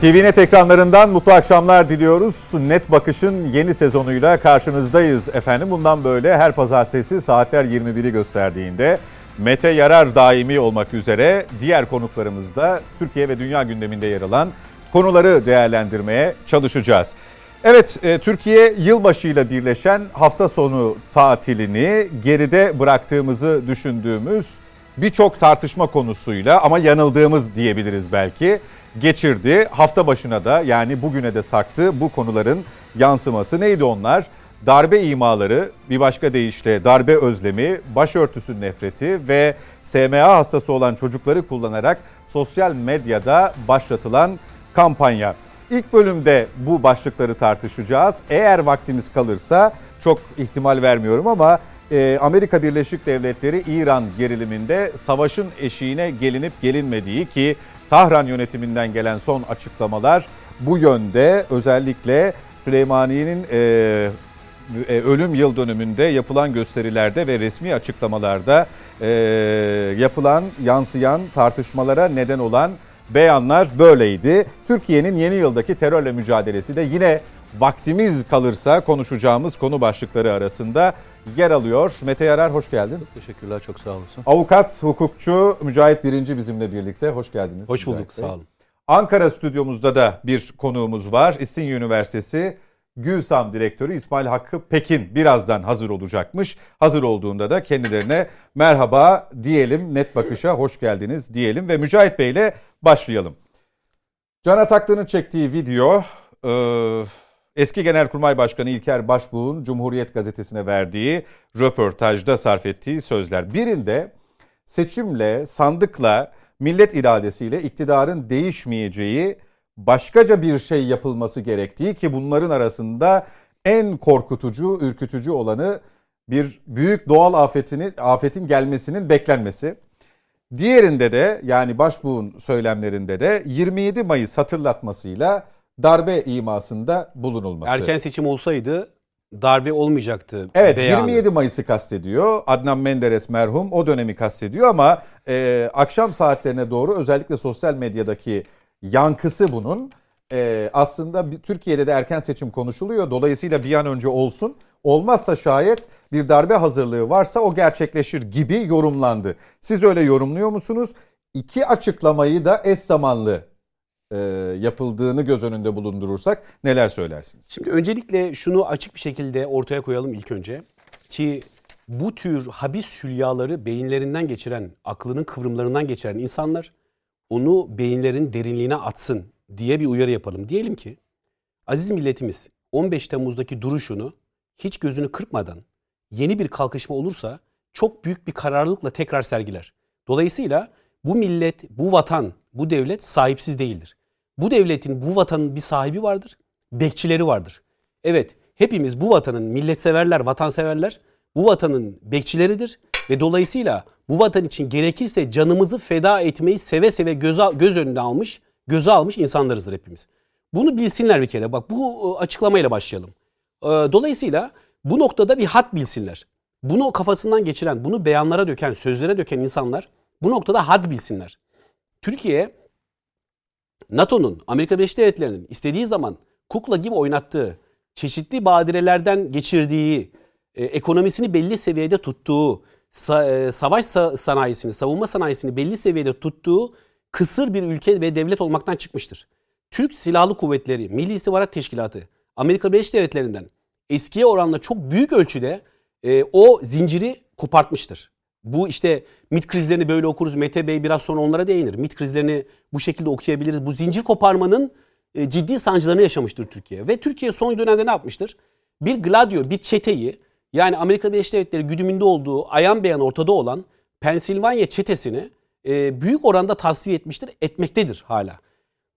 TVNet ekranlarından mutlu akşamlar diliyoruz. Net Bakış'ın yeni sezonuyla karşınızdayız efendim. Bundan böyle her pazartesi saatler 21'i gösterdiğinde Mete Yarar daimi olmak üzere diğer konuklarımızda Türkiye ve dünya gündeminde yer alan konuları değerlendirmeye çalışacağız. Evet, e, Türkiye yılbaşıyla birleşen hafta sonu tatilini geride bıraktığımızı düşündüğümüz birçok tartışma konusuyla ama yanıldığımız diyebiliriz belki geçirdi. Hafta başına da yani bugüne de sarktı bu konuların yansıması neydi onlar? Darbe imaları, bir başka deyişle darbe özlemi, başörtüsü nefreti ve SMA hastası olan çocukları kullanarak sosyal medyada başlatılan kampanya. İlk bölümde bu başlıkları tartışacağız. Eğer vaktimiz kalırsa çok ihtimal vermiyorum ama e, Amerika Birleşik Devletleri İran geriliminde savaşın eşiğine gelinip gelinmediği ki Tahran yönetiminden gelen son açıklamalar bu yönde özellikle Süleymaniye'nin e, e, ölüm yıl dönümünde yapılan gösterilerde ve resmi açıklamalarda e, yapılan yansıyan tartışmalara neden olan beyanlar böyleydi. Türkiye'nin yeni yıldaki terörle mücadelesi de yine vaktimiz kalırsa konuşacağımız konu başlıkları arasında yer alıyor. Mete Yarar hoş geldin. Çok teşekkürler, çok sağ olasın. Avukat, hukukçu Mücahit Birinci bizimle birlikte. Hoş geldiniz. Hoş bulduk, Mücahit sağ olun. Ankara stüdyomuzda da bir konuğumuz var. İstinye Üniversitesi Gülsam Direktörü İsmail Hakkı Pekin birazdan hazır olacakmış. Hazır olduğunda da kendilerine merhaba diyelim, net bakışa hoş geldiniz diyelim ve Mücahit Bey ile başlayalım. Can Ataklı'nın çektiği video eski Genelkurmay Başkanı İlker Başbuğ'un Cumhuriyet Gazetesi'ne verdiği röportajda sarf ettiği sözler. Birinde seçimle, sandıkla, millet iradesiyle iktidarın değişmeyeceği başkaca bir şey yapılması gerektiği ki bunların arasında en korkutucu, ürkütücü olanı bir büyük doğal afetini, afetin gelmesinin beklenmesi. Diğerinde de yani başbuğun söylemlerinde de 27 Mayıs hatırlatmasıyla darbe imasında bulunulması. Erken seçim olsaydı darbe olmayacaktı. Evet beyanı. 27 Mayıs'ı kastediyor. Adnan Menderes merhum o dönemi kastediyor ama e, akşam saatlerine doğru özellikle sosyal medyadaki yankısı bunun e, aslında bir, Türkiye'de de erken seçim konuşuluyor. Dolayısıyla bir an önce olsun. Olmazsa şayet bir darbe hazırlığı varsa o gerçekleşir gibi yorumlandı. Siz öyle yorumluyor musunuz? İki açıklamayı da eş zamanlı e, yapıldığını göz önünde bulundurursak neler söylersiniz? Şimdi öncelikle şunu açık bir şekilde ortaya koyalım ilk önce. Ki bu tür habis hülyaları beyinlerinden geçiren, aklının kıvrımlarından geçiren insanlar onu beyinlerin derinliğine atsın diye bir uyarı yapalım. Diyelim ki aziz milletimiz 15 Temmuz'daki duruşunu hiç gözünü kırpmadan yeni bir kalkışma olursa çok büyük bir kararlılıkla tekrar sergiler. Dolayısıyla bu millet, bu vatan, bu devlet sahipsiz değildir. Bu devletin, bu vatanın bir sahibi vardır, bekçileri vardır. Evet, hepimiz bu vatanın milletseverler, vatanseverler, bu vatanın bekçileridir ve dolayısıyla bu vatan için gerekirse canımızı feda etmeyi seve seve göz, göz önüne almış, göze almış insanlarızdır hepimiz. Bunu bilsinler bir kere. Bak bu açıklamayla başlayalım. Dolayısıyla bu noktada bir hat bilsinler. Bunu kafasından geçiren, bunu beyanlara döken, sözlere döken insanlar bu noktada had bilsinler. Türkiye NATO'nun, Amerika Birleşik Devletleri'nin istediği zaman kukla gibi oynattığı, çeşitli badirelerden geçirdiği, e, ekonomisini belli seviyede tuttuğu, sa, e, savaş sa- sanayisini, savunma sanayisini belli seviyede tuttuğu kısır bir ülke ve devlet olmaktan çıkmıştır. Türk Silahlı Kuvvetleri, Milli İstihbarat Teşkilatı, Amerika Birleşik Devletleri'nden eskiye oranla çok büyük ölçüde e, o zinciri kopartmıştır. Bu işte MIT krizlerini böyle okuruz. Mete Bey biraz sonra onlara değinir. MIT krizlerini bu şekilde okuyabiliriz. Bu zincir koparmanın e, ciddi sancılarını yaşamıştır Türkiye. Ve Türkiye son dönemde ne yapmıştır? Bir gladio, bir çeteyi yani Amerika Birleşik Devletleri güdümünde olduğu ayan beyan ortada olan Pensilvanya çetesini e, büyük oranda tasfiye etmiştir, etmektedir hala.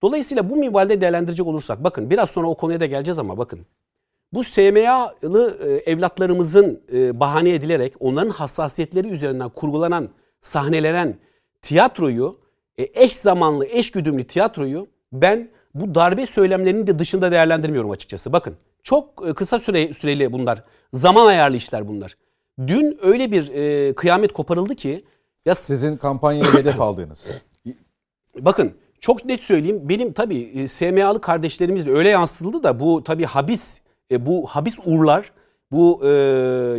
Dolayısıyla bu minvalde değerlendirecek olursak bakın biraz sonra o konuya da geleceğiz ama bakın bu SMA'lı e, evlatlarımızın e, bahane edilerek onların hassasiyetleri üzerinden kurgulanan, sahnelenen tiyatroyu, e, eş zamanlı, eş güdümlü tiyatroyu ben bu darbe söylemlerinin de dışında değerlendirmiyorum açıkçası. Bakın çok kısa süre, süreli bunlar. Zaman ayarlı işler bunlar. Dün öyle bir kıyamet koparıldı ki ya sizin kampanyayı hedef aldığınız. Bakın çok net söyleyeyim. Benim tabii e, SMA'lı kardeşlerimiz de öyle yansıtıldı da bu tabii habis e, bu habis urlar, bu e,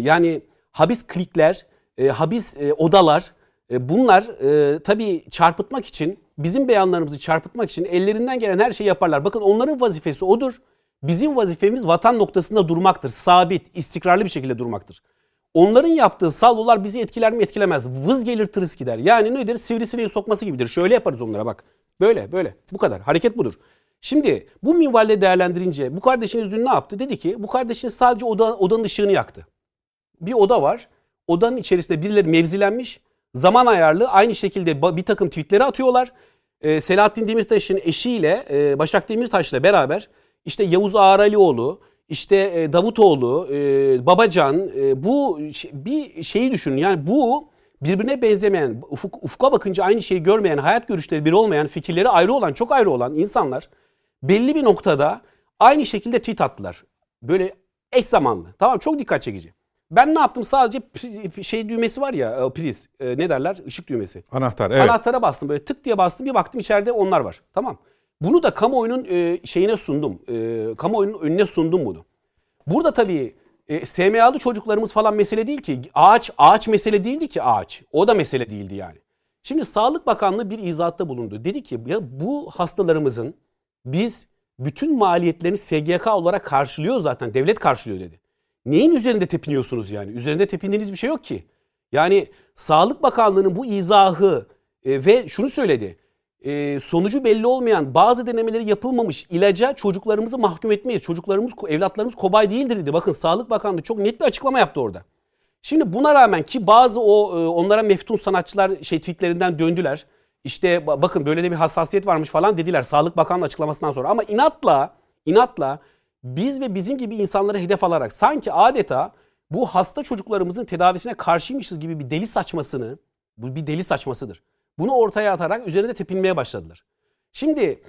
yani habis klikler, e, habis e, odalar e, bunlar e, tabii çarpıtmak için bizim beyanlarımızı çarpıtmak için ellerinden gelen her şeyi yaparlar. Bakın onların vazifesi odur. Bizim vazifemiz vatan noktasında durmaktır. Sabit, istikrarlı bir şekilde durmaktır. Onların yaptığı salvolar bizi etkiler mi etkilemez. Vız gelir tırıs gider. Yani nedir? Sivrisineği sokması gibidir. Şöyle yaparız onlara bak. Böyle böyle. Bu kadar. Hareket budur. Şimdi bu minvalde değerlendirince bu kardeşiniz dün ne yaptı? Dedi ki bu kardeşiniz sadece oda, odanın ışığını yaktı. Bir oda var. Odanın içerisinde birileri mevzilenmiş. Zaman ayarlı aynı şekilde bir takım tweetleri atıyorlar. Ee, Selahattin Demirtaş'ın eşiyle e, Başak Demirtaş'la beraber işte Yavuz Ağralioğlu, işte e, Davutoğlu, e, Babacan e, bu bir şeyi düşünün. Yani bu birbirine benzemeyen, ufuk, ufka bakınca aynı şeyi görmeyen, hayat görüşleri bir olmayan, fikirleri ayrı olan, çok ayrı olan insanlar belli bir noktada aynı şekilde tweet attılar. Böyle eş zamanlı. Tamam çok dikkat çekici. Ben ne yaptım? Sadece şey düğmesi var ya priz. Ne derler? Işık düğmesi. Anahtar evet. Anahtara bastım böyle tık diye bastım bir baktım içeride onlar var. Tamam. Bunu da kamuoyunun e, şeyine sundum. E, kamuoyunun önüne sundum bunu. Burada tabii e, SMA'lı çocuklarımız falan mesele değil ki. Ağaç ağaç mesele değildi ki ağaç. O da mesele değildi yani. Şimdi Sağlık Bakanlığı bir izahatta bulundu. Dedi ki ya bu hastalarımızın biz bütün maliyetlerini SGK olarak karşılıyor zaten. Devlet karşılıyor dedi. Neyin üzerinde tepiniyorsunuz yani? Üzerinde tepindiğiniz bir şey yok ki. Yani Sağlık Bakanlığı'nın bu izahı e, ve şunu söyledi e, sonucu belli olmayan bazı denemeleri yapılmamış ilaca çocuklarımızı mahkum etmeyiz. Çocuklarımız, evlatlarımız kobay değildir dedi. Bakın Sağlık Bakanlığı çok net bir açıklama yaptı orada. Şimdi buna rağmen ki bazı o e, onlara meftun sanatçılar şey tweetlerinden döndüler. İşte bakın böyle de bir hassasiyet varmış falan dediler Sağlık Bakanlığı açıklamasından sonra. Ama inatla, inatla biz ve bizim gibi insanları hedef alarak sanki adeta bu hasta çocuklarımızın tedavisine karşıymışız gibi bir deli saçmasını, bu bir deli saçmasıdır. Bunu ortaya atarak üzerinde tepinmeye başladılar. Şimdi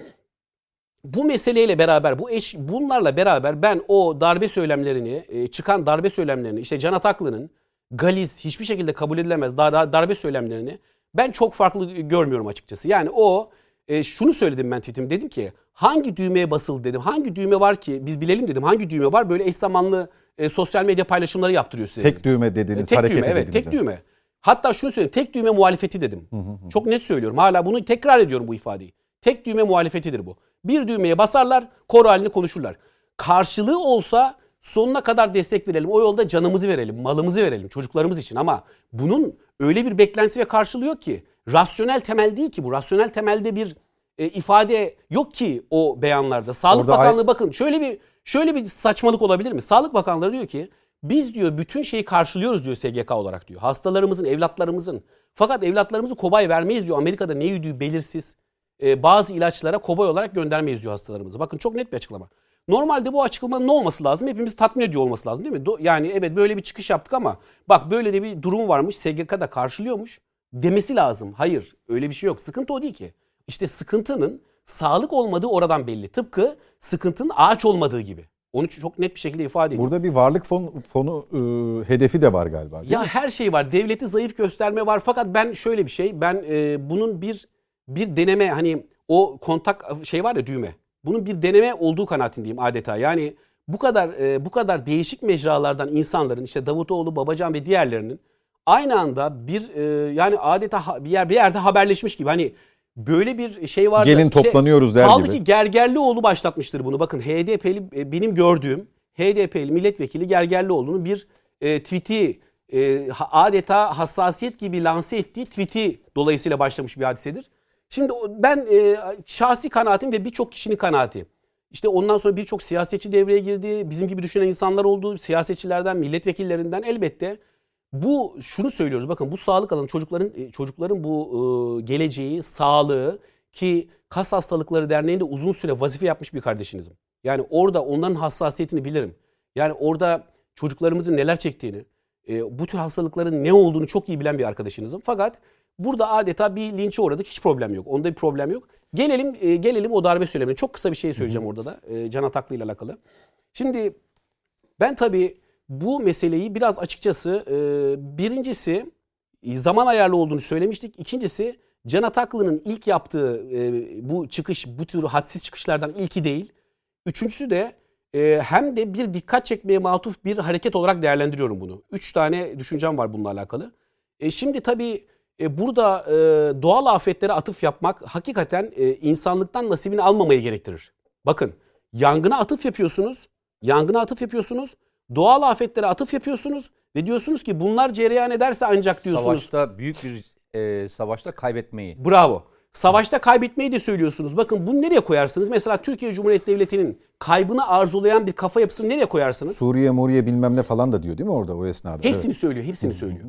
bu meseleyle beraber, bu eş, bunlarla beraber ben o darbe söylemlerini, e, çıkan darbe söylemlerini, işte Can Ataklı'nın galiz, hiçbir şekilde kabul edilemez darbe söylemlerini ben çok farklı görmüyorum açıkçası. Yani o e, şunu söyledim ben tweetim dedim ki hangi düğmeye basıldı dedim. Hangi düğme var ki biz bilelim dedim. Hangi düğme var böyle eş zamanlı e, sosyal medya paylaşımları yaptırıyor size. Tek düğme dediniz, e, tek hareket düğme, evet, tek düğme. Hatta şunu söyleyeyim. Tek düğme muhalefeti dedim. Hı hı. Çok net söylüyorum. Hala bunu tekrar ediyorum bu ifadeyi. Tek düğme muhalefetidir bu. Bir düğmeye basarlar, kor halini konuşurlar. Karşılığı olsa sonuna kadar destek verelim. O yolda canımızı verelim, malımızı verelim çocuklarımız için. Ama bunun öyle bir beklentisi ve karşılığı yok ki. Rasyonel temel değil ki bu. Rasyonel temelde bir e, ifade yok ki o beyanlarda. Sağlık Orada Bakanlığı ay- bakın şöyle bir şöyle bir saçmalık olabilir mi? Sağlık Bakanlığı diyor ki biz diyor bütün şeyi karşılıyoruz diyor SGK olarak diyor. Hastalarımızın, evlatlarımızın. Fakat evlatlarımızı kobay vermeyiz diyor. Amerika'da ne yediği belirsiz. Ee, bazı ilaçlara kobay olarak göndermeyiz diyor hastalarımızı. Bakın çok net bir açıklama. Normalde bu açıklamanın ne olması lazım? Hepimiz tatmin ediyor olması lazım değil mi? Yani evet böyle bir çıkış yaptık ama bak böyle de bir durum varmış. SGK da karşılıyormuş demesi lazım. Hayır öyle bir şey yok. Sıkıntı o değil ki. İşte sıkıntının sağlık olmadığı oradan belli. Tıpkı sıkıntının ağaç olmadığı gibi. Onu çok net bir şekilde ifade ediyor. Burada bir varlık fonu, fonu e, hedefi de var galiba. Ya mi? her şey var. Devleti zayıf gösterme var. Fakat ben şöyle bir şey. Ben e, bunun bir bir deneme hani o kontak şey var ya düğme. Bunun bir deneme olduğu kanaatindeyim adeta. Yani bu kadar e, bu kadar değişik mecralardan insanların işte Davutoğlu, Babacan ve diğerlerinin aynı anda bir e, yani adeta bir yer bir yerde haberleşmiş gibi hani böyle bir şey var. Gelin işte, toplanıyoruz der kaldı gibi. Kaldı ki Gergerlioğlu başlatmıştır bunu. Bakın HDP'li e, benim gördüğüm HDP'li milletvekili Gergerlioğlu'nun bir e, tweet'i e, adeta hassasiyet gibi lanse ettiği tweet'i dolayısıyla başlamış bir hadisedir. Şimdi ben e, şahsi kanaatim ve birçok kişinin kanaati. İşte ondan sonra birçok siyasetçi devreye girdi. Bizim gibi düşünen insanlar oldu. Siyasetçilerden, milletvekillerinden elbette bu şunu söylüyoruz bakın bu sağlık alanı çocukların e, çocukların bu e, geleceği, sağlığı ki Kas Hastalıkları Derneği'nde uzun süre vazife yapmış bir kardeşinizim. Yani orada onların hassasiyetini bilirim. Yani orada çocuklarımızın neler çektiğini, e, bu tür hastalıkların ne olduğunu çok iyi bilen bir arkadaşınızım. Fakat burada adeta bir linçe uğradık. Hiç problem yok. Onda bir problem yok. Gelelim e, gelelim o darbe söylemine. Çok kısa bir şey söyleyeceğim orada da. E, Can Ataklı ile alakalı. Şimdi ben tabii bu meseleyi biraz açıkçası e, birincisi zaman ayarlı olduğunu söylemiştik. İkincisi Can Ataklı'nın ilk yaptığı e, bu çıkış, bu tür hadsiz çıkışlardan ilki değil. Üçüncüsü de e, hem de bir dikkat çekmeye matuf bir hareket olarak değerlendiriyorum bunu. Üç tane düşüncem var bununla alakalı. E, şimdi tabii e, burada e, doğal afetlere atıf yapmak hakikaten e, insanlıktan nasibini almamayı gerektirir. Bakın yangına atıf yapıyorsunuz, yangına atıf yapıyorsunuz, doğal afetlere atıf yapıyorsunuz ve diyorsunuz ki bunlar cereyan ederse ancak diyorsunuz. Savaşta büyük bir e, savaşta kaybetmeyi. Bravo. Savaşta kaybetmeyi de söylüyorsunuz. Bakın bunu nereye koyarsınız? Mesela Türkiye Cumhuriyeti Devleti'nin kaybını arzulayan bir kafa yapısını nereye koyarsınız? Suriye, Muriye bilmem ne falan da diyor değil mi orada o esnada? Hepsini söylüyor, hepsini söylüyor.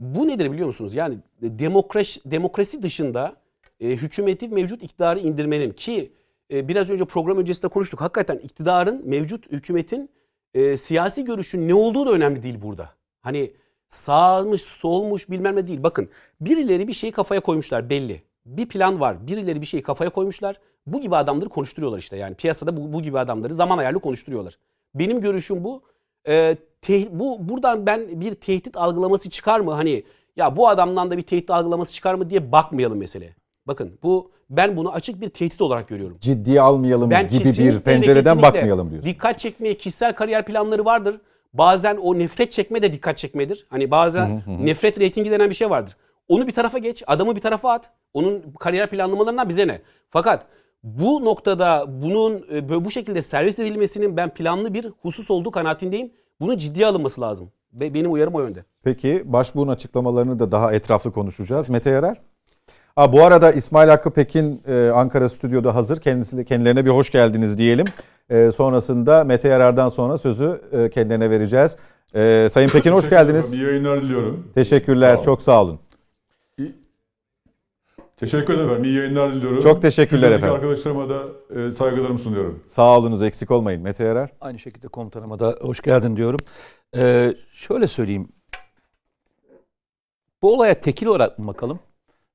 Bu nedir biliyor musunuz? Yani demokrasi, demokrasi dışında e, hükümeti mevcut iktidarı indirmenin ki e, biraz önce program öncesinde konuştuk. Hakikaten iktidarın mevcut hükümetin e, siyasi görüşün ne olduğu da önemli değil burada. Hani sağmış, solmuş bilmem ne değil. Bakın birileri bir şeyi kafaya koymuşlar belli. Bir plan var. Birileri bir şeyi kafaya koymuşlar. Bu gibi adamları konuşturuyorlar işte. Yani piyasada bu, bu gibi adamları zaman ayarlı konuşturuyorlar. Benim görüşüm bu. Ee, te- bu buradan ben bir tehdit algılaması çıkar mı? Hani ya bu adamdan da bir tehdit algılaması çıkar mı diye bakmayalım meseleye. Bakın bu ben bunu açık bir tehdit olarak görüyorum. Ciddiye almayalım Ben gibi bir pencereden bakmayalım diyorsun. Dikkat çekmeye kişisel kariyer planları vardır. Bazen o nefret çekme de dikkat çekmedir. Hani bazen nefret reytingi denen bir şey vardır. Onu bir tarafa geç, adamı bir tarafa at. Onun kariyer planlamalarından bize ne? Fakat bu noktada bunun e, bu şekilde servis edilmesinin ben planlı bir husus olduğu kanaatindeyim. Bunun ciddiye alınması lazım. Ve benim uyarım o yönde. Peki başbuğun açıklamalarını da daha etraflı konuşacağız. Mete Yarar? Aa, bu arada İsmail Hakkı Pekin e, Ankara stüdyoda hazır. Kendisi, kendilerine bir hoş geldiniz diyelim. E, sonrasında Mete Yarar'dan sonra sözü e, kendilerine vereceğiz. E, Sayın Pekin hoş geldiniz. İyi yayınlar diliyorum. Teşekkürler, Sağ çok sağ olun. Teşekkür ederim. İyi yayınlar diliyorum. Çok teşekkürler Stüdyodaki efendim. arkadaşlarıma da e, saygılarımı sunuyorum. Sağ olunuz, eksik olmayın. Mete Yarar. Aynı şekilde komutanıma da hoş geldin diyorum. Ee, şöyle söyleyeyim. Bu olaya tekil olarak mı bakalım?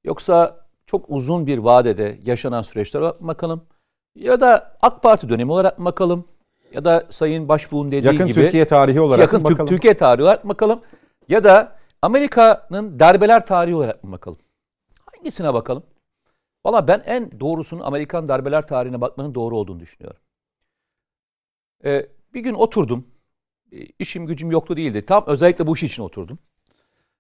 Yoksa çok uzun bir vadede yaşanan süreçler olarak mı bakalım? Ya da AK Parti dönemi olarak mı bakalım? Ya da Sayın Başbuğ'un dediği Yakın gibi Türkiye tarihi olarak yakın mı bakalım? Türkiye tarihi olarak mı bakalım? Ya da Amerika'nın darbeler tarihi olarak mı bakalım? Hangisine bakalım? Valla ben en doğrusunun Amerikan darbeler tarihine bakmanın doğru olduğunu düşünüyorum. Ee, bir gün oturdum. Ee, İşim gücüm yoktu değildi. Tam özellikle bu iş için oturdum.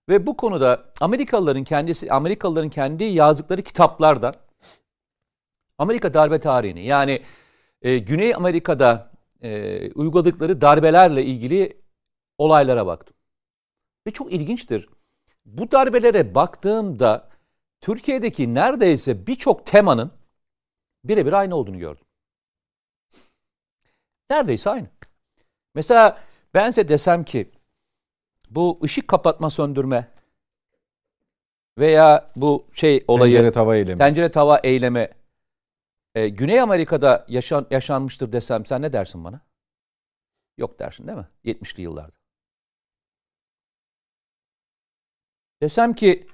Ve bu konuda Amerikalıların kendisi Amerikalıların kendi yazdıkları kitaplardan Amerika darbe tarihini yani e, Güney Amerika'da e, uyguladıkları darbelerle ilgili olaylara baktım. Ve çok ilginçtir. Bu darbelere baktığımda Türkiye'deki neredeyse birçok temanın birebir aynı olduğunu gördüm. Neredeyse aynı. Mesela ben size desem ki bu ışık kapatma söndürme veya bu şey olayı Tencere tava eylemi. tencere tava eyleme e, Güney Amerika'da yaşan, yaşanmıştır desem sen ne dersin bana? Yok dersin değil mi? 70'li yıllarda. Desem ki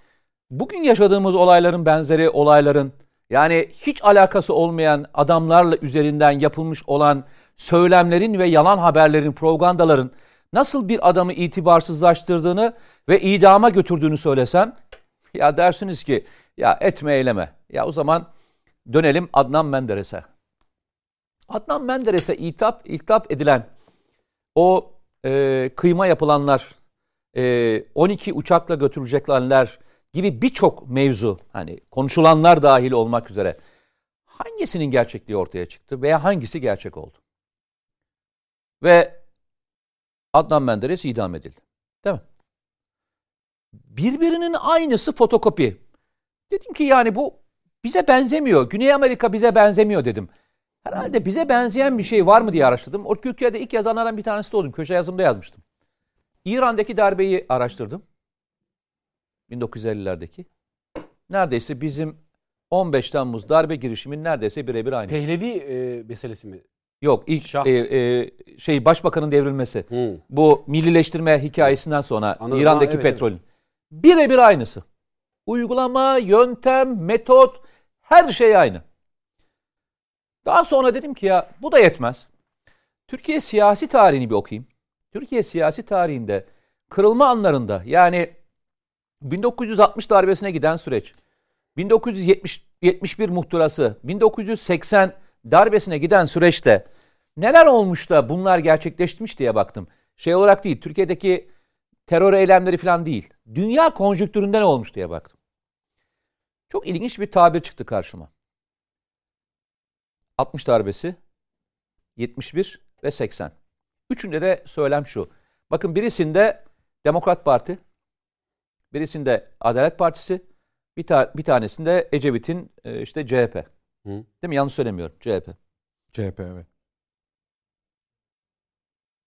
bugün yaşadığımız olayların benzeri olayların yani hiç alakası olmayan adamlarla üzerinden yapılmış olan söylemlerin ve yalan haberlerin, propagandaların nasıl bir adamı itibarsızlaştırdığını ve idama götürdüğünü söylesem ya dersiniz ki ya etme eyleme. Ya o zaman dönelim Adnan Menderes'e. Adnan Menderes'e ithaf, ithaf edilen o e, kıyma yapılanlar, e, 12 uçakla götürülecekler gibi birçok mevzu hani konuşulanlar dahil olmak üzere hangisinin gerçekliği ortaya çıktı veya hangisi gerçek oldu? Ve Adnan Menderes idam edildi. Değil mi? Birbirinin aynısı fotokopi. Dedim ki yani bu bize benzemiyor. Güney Amerika bize benzemiyor dedim. Herhalde bize benzeyen bir şey var mı diye araştırdım. O Türkiye'de ilk yazanlardan bir tanesi de oldum. Köşe yazımda yazmıştım. İran'daki darbeyi araştırdım. 1950'lerdeki. Neredeyse bizim 15 Temmuz darbe girişimin neredeyse birebir aynı. Pehlevi e, meselesi mi? Yok ilk Şah. e, e, şey başbakanın devrilmesi. Hı. Bu millileştirme hikayesinden sonra Anladım. İran'daki Ha, evet, petrolün. Birebir aynısı. Uygulama, yöntem, metot her şey aynı. Daha sonra dedim ki ya bu da yetmez. Türkiye siyasi tarihini bir okuyayım. Türkiye siyasi tarihinde kırılma anlarında yani 1960 darbesine giden süreç, 1971 muhtırası, 1980 darbesine giden süreçte neler olmuş da bunlar gerçekleşmiş diye baktım. Şey olarak değil, Türkiye'deki terör eylemleri falan değil. Dünya konjüktüründe ne olmuş diye baktım. Çok ilginç bir tabir çıktı karşıma. 60 darbesi, 71 ve 80. Üçünde de söylem şu. Bakın birisinde Demokrat Parti, birisinde Adalet Partisi, bir, ta- bir tanesinde Ecevit'in e, işte CHP. Hı. Değil mi? Yanlış söylemiyorum. CHP. CHP evet.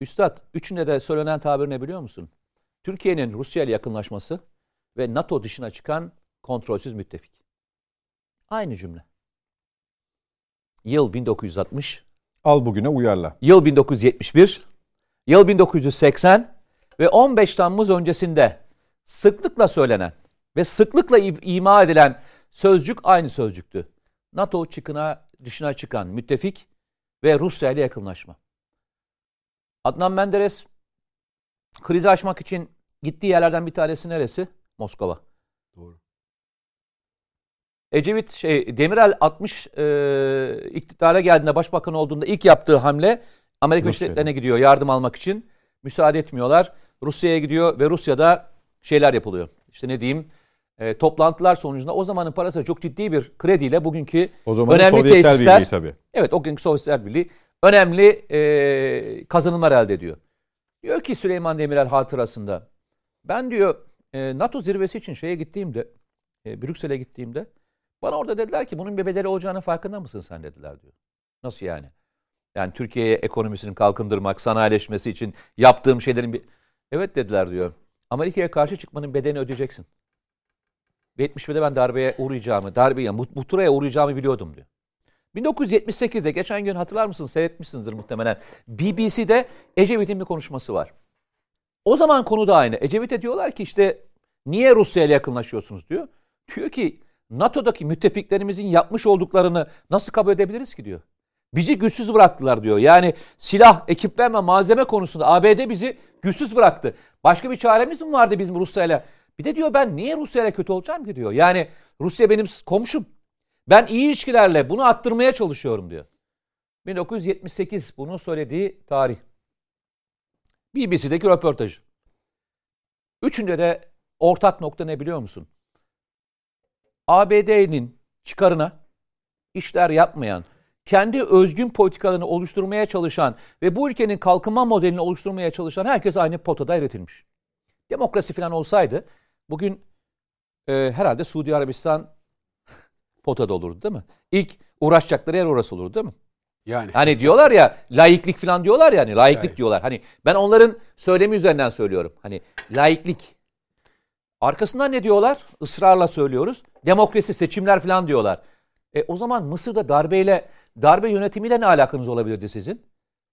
Üstad, üçünde de söylenen tabir ne biliyor musun? Türkiye'nin Rusya ile yakınlaşması ve NATO dışına çıkan kontrolsüz müttefik. Aynı cümle. Yıl 1960, Al bugüne uyarla. yıl 1971, yıl 1980 ve 15 Temmuz öncesinde sıklıkla söylenen ve sıklıkla ima edilen sözcük aynı sözcüktü. NATO çıkına dışına çıkan müttefik ve Rusya ile yakınlaşma. Adnan Menderes krizi aşmak için gittiği yerlerden bir tanesi neresi? Moskova. Doğru. Ecevit şey Demirel 60 e, iktidara geldiğinde başbakan olduğunda ilk yaptığı hamle Amerika Birleşik. Devletleri'ne gidiyor yardım almak için. Müsaade etmiyorlar. Rusya'ya gidiyor ve Rusya'da şeyler yapılıyor. İşte ne diyeyim? e, toplantılar sonucunda o zamanın parası çok ciddi bir krediyle bugünkü O zaman önemli Sovyetler tesisler Birliği tabii. Evet o günkü Sovyetler Birliği önemli e, kazanımlar elde ediyor. Diyor ki Süleyman Demirel hatırasında ben diyor e, NATO zirvesi için şeye gittiğimde e, Brüksel'e gittiğimde bana orada dediler ki bunun bir bedeli olacağını farkında mısın sen dediler diyor. Nasıl yani? Yani Türkiye'ye ekonomisini kalkındırmak, sanayileşmesi için yaptığım şeylerin bir... Evet dediler diyor. Amerika'ya karşı çıkmanın bedelini ödeyeceksin. Ve 71'de ben darbeye uğrayacağımı, darbeye, muhtıraya uğrayacağımı biliyordum diyor. 1978'de geçen gün hatırlar mısınız? Seyretmişsinizdir muhtemelen. BBC'de Ecevit'in bir konuşması var. O zaman konu da aynı. Ecevit'e diyorlar ki işte niye Rusya ile yakınlaşıyorsunuz diyor. Diyor ki NATO'daki müttefiklerimizin yapmış olduklarını nasıl kabul edebiliriz ki diyor. Bizi güçsüz bıraktılar diyor. Yani silah, ekipman ve malzeme konusunda ABD bizi güçsüz bıraktı. Başka bir çaremiz mi vardı bizim Rusya ile? Bir de diyor ben niye Rusya ile kötü olacağım ki diyor. Yani Rusya benim komşum. Ben iyi ilişkilerle bunu attırmaya çalışıyorum diyor. 1978 bunu söylediği tarih. BBC'deki röportajı. Üçünde de ortak nokta ne biliyor musun? ABD'nin çıkarına işler yapmayan, kendi özgün politikalarını oluşturmaya çalışan ve bu ülkenin kalkınma modelini oluşturmaya çalışan herkes aynı potada eritilmiş. Demokrasi falan olsaydı bugün e, herhalde Suudi Arabistan potada olurdu değil mi? İlk uğraşacakları yer orası olurdu değil mi? Yani. Hani diyorlar ya laiklik falan diyorlar ya hani laiklik Laik. diyorlar. Hani ben onların söylemi üzerinden söylüyorum. Hani laiklik. Arkasından ne diyorlar? Israrla söylüyoruz. Demokrasi, seçimler falan diyorlar. E o zaman Mısır'da darbeyle, darbe yönetimiyle ne alakanız olabilirdi sizin?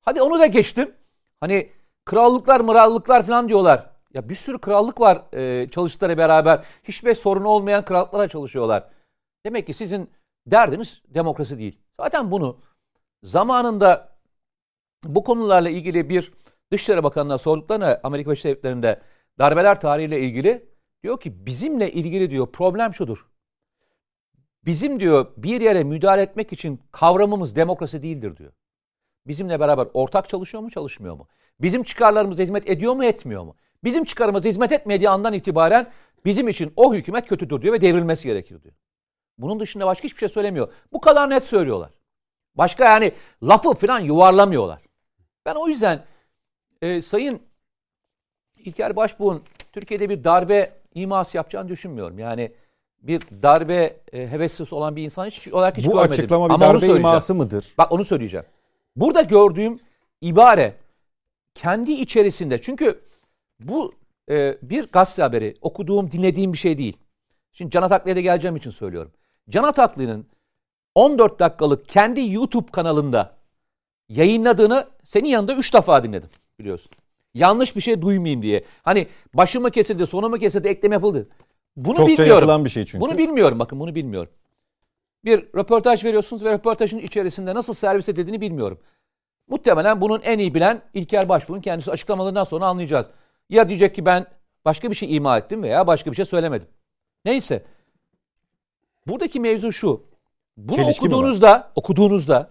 Hadi onu da geçtim. Hani krallıklar, mırallıklar falan diyorlar. Ya bir sürü krallık var e, çalıştıkları beraber. Hiçbir sorun olmayan krallıklara çalışıyorlar. Demek ki sizin derdiniz demokrasi değil. Zaten bunu zamanında bu konularla ilgili bir Dışişleri Bakanı'na sorduklarına Amerika Birleşik Devletleri'nde darbeler tarihiyle ilgili diyor ki bizimle ilgili diyor problem şudur. Bizim diyor bir yere müdahale etmek için kavramımız demokrasi değildir diyor. Bizimle beraber ortak çalışıyor mu çalışmıyor mu? Bizim çıkarlarımıza hizmet ediyor mu etmiyor mu? Bizim çıkarımıza hizmet etmediği andan itibaren bizim için o hükümet kötüdür diyor ve devrilmesi gerekir diyor. Bunun dışında başka hiçbir şey söylemiyor. Bu kadar net söylüyorlar. Başka yani lafı falan yuvarlamıyorlar. Ben o yüzden e, Sayın İlker Başbuğ'un Türkiye'de bir darbe iması yapacağını düşünmüyorum. Yani bir darbe e, heveslisi olan bir insan hiç olarak hiç Bu görmedim. açıklama bir Ama darbe iması mıdır? Bak onu söyleyeceğim. Burada gördüğüm ibare kendi içerisinde çünkü bu e, bir gazete haberi okuduğum dinlediğim bir şey değil. Şimdi Can Ataklı'ya da geleceğim için söylüyorum. Can Ataklı'nın 14 dakikalık kendi YouTube kanalında yayınladığını senin yanında 3 defa dinledim biliyorsun. Yanlış bir şey duymayayım diye. Hani başı mı kesildi, sonu mu kesildi, eklem yapıldı. Bunu Çokça bilmiyorum. yapılan bir şey çünkü. Bunu bilmiyorum bakın bunu bilmiyorum. Bir röportaj veriyorsunuz ve röportajın içerisinde nasıl servis edildiğini bilmiyorum. Muhtemelen bunun en iyi bilen İlker Başbuğ'un kendisi açıklamalarından sonra anlayacağız. Ya diyecek ki ben başka bir şey ima ettim veya başka bir şey söylemedim. Neyse. buradaki mevzu şu. Bunu Çelişki okuduğunuzda, okuduğunuzda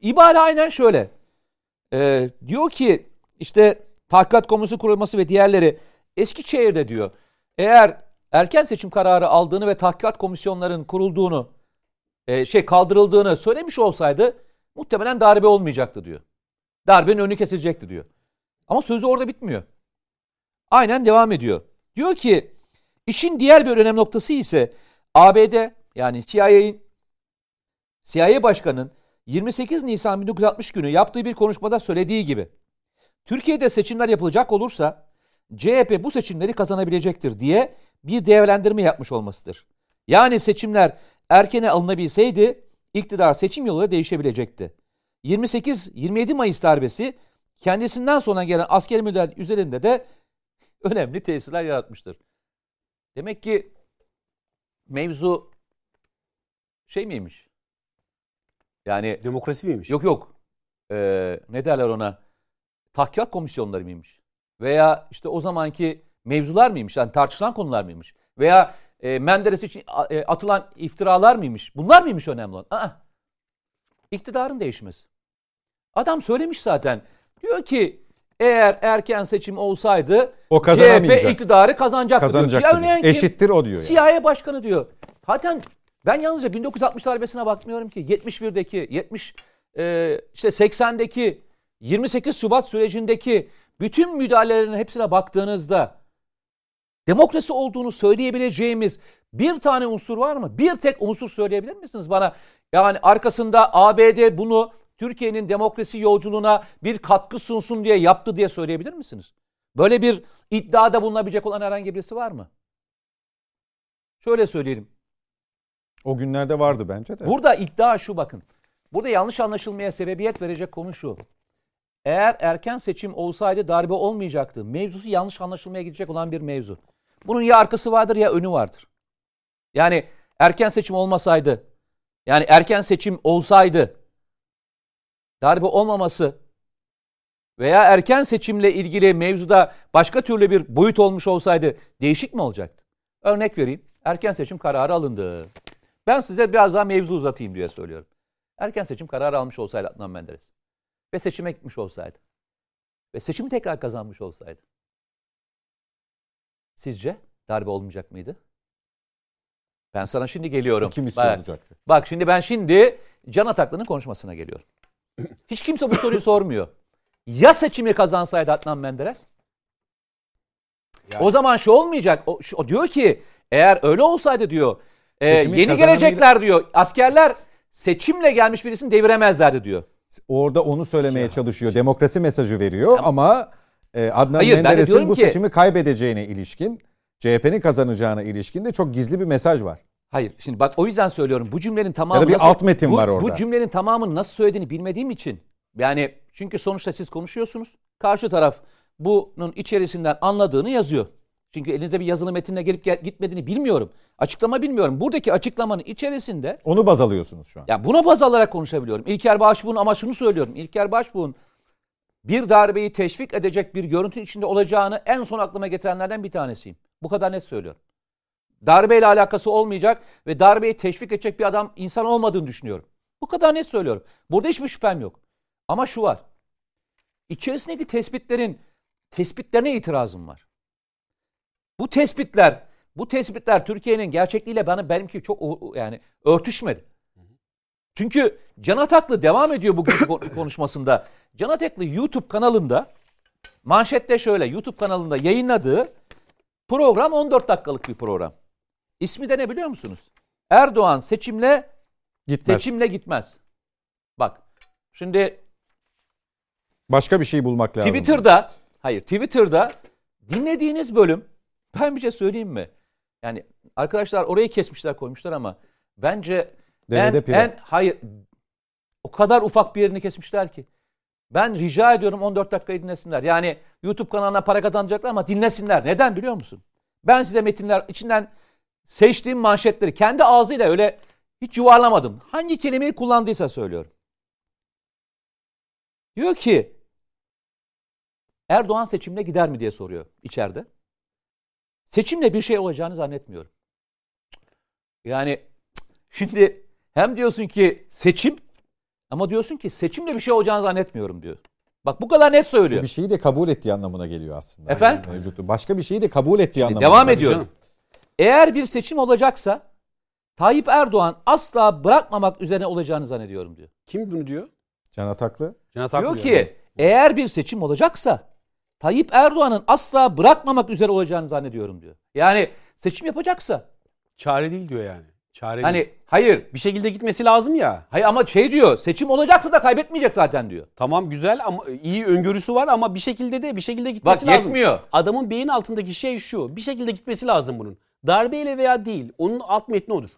ibare aynen şöyle. Ee, diyor ki işte tahkikat komisyonu kurulması ve diğerleri Eskişehir'de diyor. Eğer erken seçim kararı aldığını ve tahkikat komisyonların kurulduğunu e, şey kaldırıldığını söylemiş olsaydı muhtemelen darbe olmayacaktı diyor. Darbenin önü kesilecekti diyor. Ama sözü orada bitmiyor. Aynen devam ediyor. Diyor ki işin diğer bir önemli noktası ise ABD yani CIA'in CIA Başkanı'nın 28 Nisan 1960 günü yaptığı bir konuşmada söylediği gibi Türkiye'de seçimler yapılacak olursa CHP bu seçimleri kazanabilecektir diye bir değerlendirme yapmış olmasıdır. Yani seçimler erkene alınabilseydi iktidar seçim yoluyla değişebilecekti. 28-27 Mayıs darbesi kendisinden sonra gelen askeri müdahale üzerinde de önemli tesirler yaratmıştır. Demek ki mevzu şey miymiş? Yani Demokrasi miymiş? yok yok Ee, ne derler ona tahkikat komisyonları mıymış? Veya işte o zamanki mevzular mıymış? Yani tartışılan konular mıymış? Veya e, Menderes için e, atılan iftiralar mıymış? Bunlar mıymış önemli olan? Aa, iktidarın değişmesi. Adam söylemiş zaten. Diyor ki eğer erken seçim olsaydı O CHP iktidarı kazanacaktı. Kazanacak. diyor. diyor. Eşittir o diyor. Yani. CIA başkanı diyor. Zaten ben yalnızca 1960 darbesine bakmıyorum ki. 71'deki, 70 e, işte 80'deki, 28 Şubat sürecindeki bütün müdahalelerin hepsine baktığınızda demokrasi olduğunu söyleyebileceğimiz bir tane unsur var mı? Bir tek unsur söyleyebilir misiniz bana? Yani arkasında ABD bunu Türkiye'nin demokrasi yolculuğuna bir katkı sunsun diye yaptı diye söyleyebilir misiniz? Böyle bir iddiada bulunabilecek olan herhangi birisi var mı? Şöyle söyleyelim. O günlerde vardı bence de. Burada iddia şu bakın. Burada yanlış anlaşılmaya sebebiyet verecek konu şu. Eğer erken seçim olsaydı darbe olmayacaktı. Mevzusu yanlış anlaşılmaya gidecek olan bir mevzu. Bunun ya arkası vardır ya önü vardır. Yani erken seçim olmasaydı, yani erken seçim olsaydı darbe olmaması veya erken seçimle ilgili mevzuda başka türlü bir boyut olmuş olsaydı değişik mi olacaktı? Örnek vereyim. Erken seçim kararı alındı. Ben size biraz daha mevzu uzatayım diye söylüyorum. Erken seçim kararı almış olsaydı Adnan Menderes ve seçime gitmiş olsaydı ve seçimi tekrar kazanmış olsaydı sizce darbe olmayacak mıydı? Ben sana şimdi geliyorum. Kim Bak- istiyor olacaktı? Bak şimdi ben şimdi Can Ataklı'nın konuşmasına geliyorum. Hiç kimse bu soruyu sormuyor. Ya seçimi kazansaydı Adnan Menderes? Yani- O zaman şu olmayacak. O, şu- o diyor ki eğer öyle olsaydı diyor e, Seçimi yeni gelecekler diyor. Askerler seçimle gelmiş birisini deviremezlerdi diyor. Orada onu söylemeye çalışıyor. Demokrasi mesajı veriyor ama e, Adnan Hayır, Menderes'in bu ki- seçimi kaybedeceğine ilişkin, CHP'nin kazanacağına ilişkin de çok gizli bir mesaj var. Hayır şimdi bak o yüzden söylüyorum bu cümlenin tamamı bir nasıl, alt metin bu, var orada. Bu cümlenin tamamını nasıl söylediğini bilmediğim için yani çünkü sonuçta siz konuşuyorsunuz. Karşı taraf bunun içerisinden anladığını yazıyor. Çünkü elinize bir yazılı metinle gelip gel- gitmediğini bilmiyorum. Açıklama bilmiyorum. Buradaki açıklamanın içerisinde Onu baz alıyorsunuz şu an. ya buna baz alarak konuşabiliyorum. İlker Başbuğ'un ama şunu söylüyorum. İlker Başbuğ'un bir darbeyi teşvik edecek bir görüntünün içinde olacağını en son aklıma getirenlerden bir tanesiyim. Bu kadar net söylüyorum. Darbeyle alakası olmayacak ve darbeyi teşvik edecek bir adam insan olmadığını düşünüyorum. Bu kadar net söylüyorum. Burada hiçbir şüphem yok. Ama şu var. İçerisindeki tespitlerin tespitlerine itirazım var. Bu tespitler, bu tespitler Türkiye'nin gerçekliğiyle bana benimki çok yani örtüşmedi. Çünkü Can Ataklı devam ediyor bugün ko- konuşmasında. Can Ataklı YouTube kanalında manşette şöyle YouTube kanalında yayınladığı program 14 dakikalık bir program. İsmi de ne biliyor musunuz? Erdoğan seçimle Gitmez. seçimle gitmez. Bak şimdi Başka bir şey bulmak lazım. Twitter'da hayır Twitter'da dinlediğiniz bölüm ben bir şey söyleyeyim mi? Yani arkadaşlar orayı kesmişler koymuşlar ama bence Derede en, pire. en hayır o kadar ufak bir yerini kesmişler ki. Ben rica ediyorum 14 dakikayı dinlesinler. Yani YouTube kanalına para kazanacaklar ama dinlesinler. Neden biliyor musun? Ben size metinler içinden seçtiğim manşetleri kendi ağzıyla öyle hiç yuvarlamadım. Hangi kelimeyi kullandıysa söylüyorum. Diyor ki Erdoğan seçimle gider mi diye soruyor içeride. Seçimle bir şey olacağını zannetmiyorum. Yani Şimdi hem diyorsun ki seçim ama diyorsun ki seçimle bir şey olacağını zannetmiyorum diyor. Bak bu kadar net söylüyor. Bir şeyi de kabul ettiği anlamına geliyor aslında. Efendim? Mevcut. Başka bir şeyi de kabul ettiği anlamına Devam geliyor. ediyorum. canım. Eğer bir seçim olacaksa Tayyip Erdoğan asla bırakmamak üzerine olacağını zannediyorum diyor. Kim bunu diyor? Can Ataklı. Cenat Diyor Akgül ki yani. eğer bir seçim olacaksa Tayyip Erdoğan'ın asla bırakmamak üzere olacağını zannediyorum diyor. Yani seçim yapacaksa çare değil diyor yani. Çare değil. hani hayır bir şekilde gitmesi lazım ya. hayır ama şey diyor seçim olacaksa da kaybetmeyecek zaten diyor. Tamam güzel ama iyi öngörüsü var ama bir şekilde de bir şekilde Bak gitmesi lazım. yetmiyor. Adamın beyin altındaki şey şu. Bir şekilde gitmesi lazım bunun. Darbeyle veya değil. Onun alt metni odur.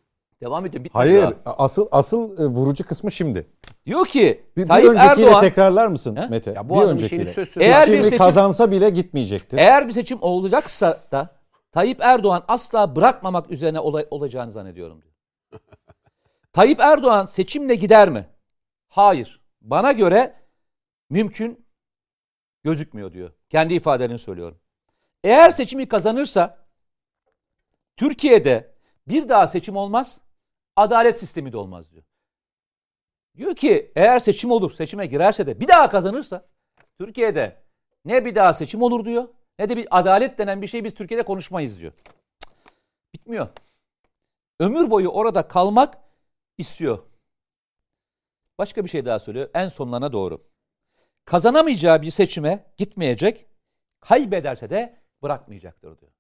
Devam ediyor. Hayır. daha. Asıl asıl e, vurucu kısmı şimdi. Diyor ki Bir, bir Tayyip öncekiyle Erdoğan tekrarlar mısın He? Mete? Ya bu bir adamın öncekiyle. şeyini söz söz- Eğer bir Seçimi seçim- kazansa bile gitmeyecektir. eğer bir seçim olacaksa da Tayyip Erdoğan asla bırakmamak üzerine olay- olacağını zannediyorum diyor. Tayyip Erdoğan seçimle gider mi? Hayır. Bana göre mümkün gözükmüyor diyor. Kendi ifadelerini söylüyorum. Eğer seçimi kazanırsa Türkiye'de bir daha seçim olmaz, adalet sistemi de olmaz diyor. Diyor ki eğer seçim olur, seçime girerse de bir daha kazanırsa Türkiye'de ne bir daha seçim olur diyor ne de bir adalet denen bir şey biz Türkiye'de konuşmayız diyor. Bitmiyor. Ömür boyu orada kalmak istiyor. Başka bir şey daha söylüyor en sonlarına doğru. Kazanamayacağı bir seçime gitmeyecek, kaybederse de bırakmayacaktır diyor.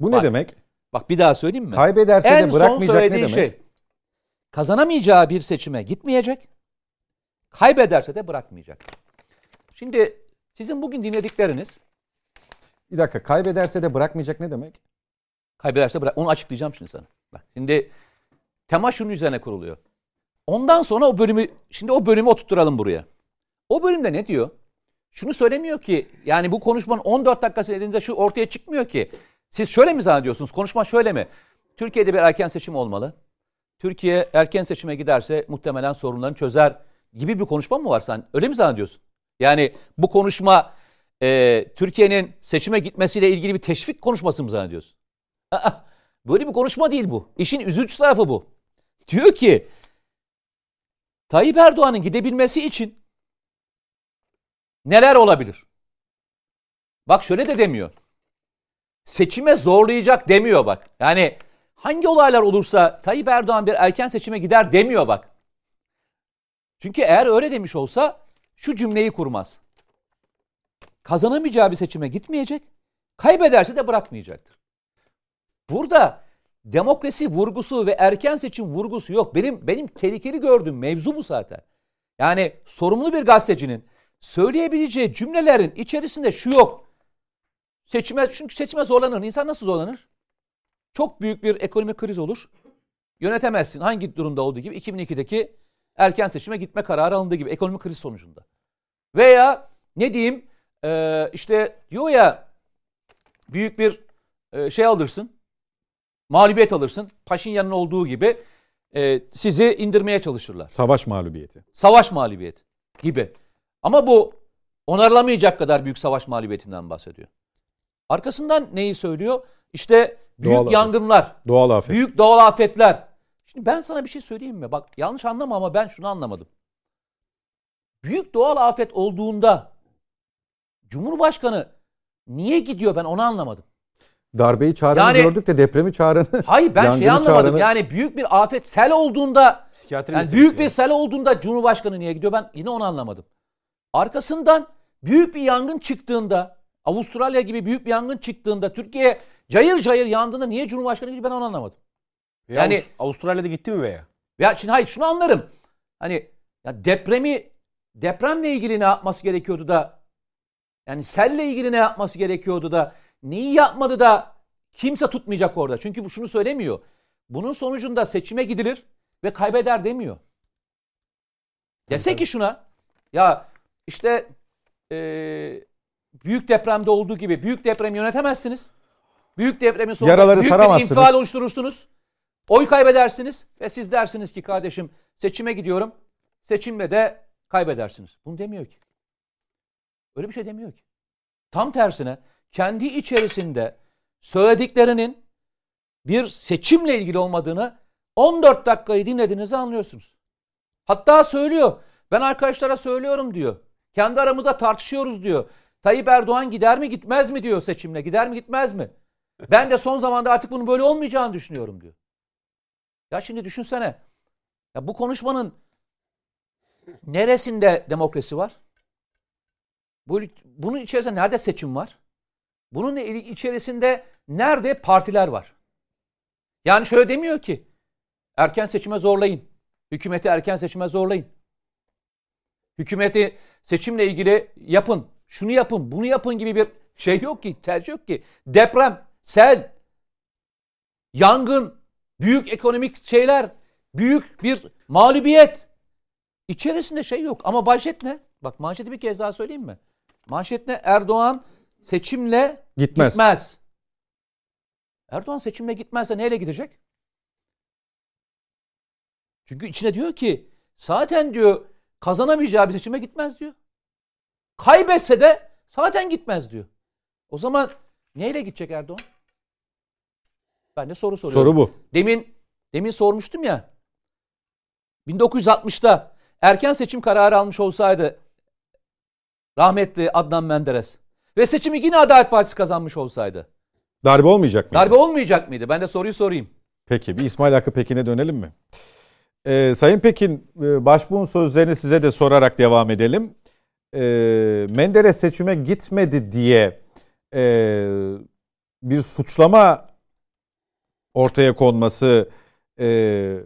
Bu Bak, ne demek? Bak bir daha söyleyeyim mi? Kaybederse en de son bırakmayacak ne demek? şey kazanamayacağı bir seçime gitmeyecek, kaybederse de bırakmayacak. Şimdi sizin bugün dinledikleriniz Bir dakika kaybederse de bırakmayacak ne demek? Kaybederse bırak. Onu açıklayacağım şimdi sana. Bak şimdi tema şunun üzerine kuruluyor. Ondan sonra o bölümü şimdi o bölümü oturtturalım buraya. O bölümde ne diyor? Şunu söylemiyor ki yani bu konuşmanın 14 dakikası dediğinizde şu ortaya çıkmıyor ki. Siz şöyle mi zannediyorsunuz? Konuşma şöyle mi? Türkiye'de bir erken seçim olmalı. Türkiye erken seçime giderse muhtemelen sorunlarını çözer gibi bir konuşma mı var sen? Öyle mi zannediyorsun? Yani bu konuşma e, Türkiye'nin seçime gitmesiyle ilgili bir teşvik konuşması mı zannediyorsun? Aa, böyle bir konuşma değil bu. İşin üzücü tarafı bu. Diyor ki Tayyip Erdoğan'ın gidebilmesi için neler olabilir? Bak şöyle de demiyor. Seçime zorlayacak demiyor bak. Yani hangi olaylar olursa Tayyip Erdoğan bir erken seçime gider demiyor bak. Çünkü eğer öyle demiş olsa şu cümleyi kurmaz. Kazanamayacağı bir seçime gitmeyecek, kaybederse de bırakmayacaktır. Burada demokrasi vurgusu ve erken seçim vurgusu yok. Benim benim tehlikeli gördüğüm mevzu bu zaten. Yani sorumlu bir gazetecinin söyleyebileceği cümlelerin içerisinde şu yok. Seçime çünkü seçime zorlanır. İnsan nasıl zorlanır? Çok büyük bir ekonomik kriz olur. Yönetemezsin. Hangi durumda olduğu gibi 2002'deki erken seçime gitme kararı alındığı gibi ekonomik kriz sonucunda. Veya ne diyeyim işte diyor ya büyük bir şey alırsın mağlubiyet alırsın. Paşinyan'ın olduğu gibi e, sizi indirmeye çalışırlar. Savaş mağlubiyeti. Savaş mağlubiyeti gibi. Ama bu onarılamayacak kadar büyük savaş mağlubiyetinden bahsediyor. Arkasından neyi söylüyor? İşte büyük Doğal afet. yangınlar, Doğal afet. büyük doğal afetler. Şimdi ben sana bir şey söyleyeyim mi? Bak yanlış anlama ama ben şunu anlamadım. Büyük doğal afet olduğunda Cumhurbaşkanı niye gidiyor ben onu anlamadım. Darbeyi çağıranı Yani- gördük de depremi çağıranı. Hayır ben yangını anlamadım. çağıranı- Yani büyük bir afet sel olduğunda Psikiyatri yani büyük bir yani. sel olduğunda Cumhurbaşkanı niye gidiyor ben yine onu anlamadım. Arkasından büyük bir yangın çıktığında Avustralya gibi büyük bir yangın çıktığında Türkiye cayır cayır yandığında niye Cumhurbaşkanı gidiyor ben onu anlamadım. Yani Yani- Avustralya'da gitti mi veya? Ya şimdi hayır şunu anlarım. Hani ya depremi depremle ilgili ne yapması gerekiyordu da yani selle ilgili ne yapması gerekiyordu da neyi yapmadı da kimse tutmayacak orada. Çünkü şunu söylemiyor. Bunun sonucunda seçime gidilir ve kaybeder demiyor. Dese ki şuna ya işte eee, büyük depremde olduğu gibi büyük depremi yönetemezsiniz. Büyük depremin sonunda Yaraları büyük bir infial oluşturursunuz. Oy kaybedersiniz ve siz dersiniz ki kardeşim seçime gidiyorum. Seçimle de kaybedersiniz. Bunu demiyor ki. Öyle bir şey demiyor ki. Tam tersine kendi içerisinde söylediklerinin bir seçimle ilgili olmadığını 14 dakikayı dinlediğinizi anlıyorsunuz. Hatta söylüyor. Ben arkadaşlara söylüyorum diyor. Kendi aramızda tartışıyoruz diyor. Tayyip Erdoğan gider mi gitmez mi diyor seçimle. Gider mi gitmez mi? Ben de son zamanda artık bunun böyle olmayacağını düşünüyorum diyor. Ya şimdi düşünsene. Ya bu konuşmanın neresinde demokrasi var? Bu, bunun içerisinde nerede seçim var? Bunun içerisinde nerede partiler var? Yani şöyle demiyor ki erken seçime zorlayın. Hükümeti erken seçime zorlayın. Hükümeti seçimle ilgili yapın. Şunu yapın, bunu yapın gibi bir şey yok ki, tercih yok ki. Deprem, sel, yangın, büyük ekonomik şeyler, büyük bir mağlubiyet. İçerisinde şey yok. Ama manşet ne? Bak manşeti bir kez daha söyleyeyim mi? Manşet ne? Erdoğan seçimle Gitmez. gitmez. Erdoğan seçimle gitmezse neyle gidecek? Çünkü içine diyor ki zaten diyor kazanamayacağı bir seçime gitmez diyor. Kaybetse de zaten gitmez diyor. O zaman neyle gidecek Erdoğan? Ben de soru soruyorum. Soru bu. Demin demin sormuştum ya. 1960'ta erken seçim kararı almış olsaydı rahmetli Adnan Menderes ve seçimi yine Adalet Partisi kazanmış olsaydı Darbe olmayacak mı? darbe olmayacak mıydı? Ben de soruyu sorayım. Peki bir İsmail Hakkı Pekin'e dönelim mi? Ee, Sayın Pekin e, başbuğun sözlerini size de sorarak devam edelim. Ee, Menderes seçime gitmedi diye e, bir suçlama ortaya konması e,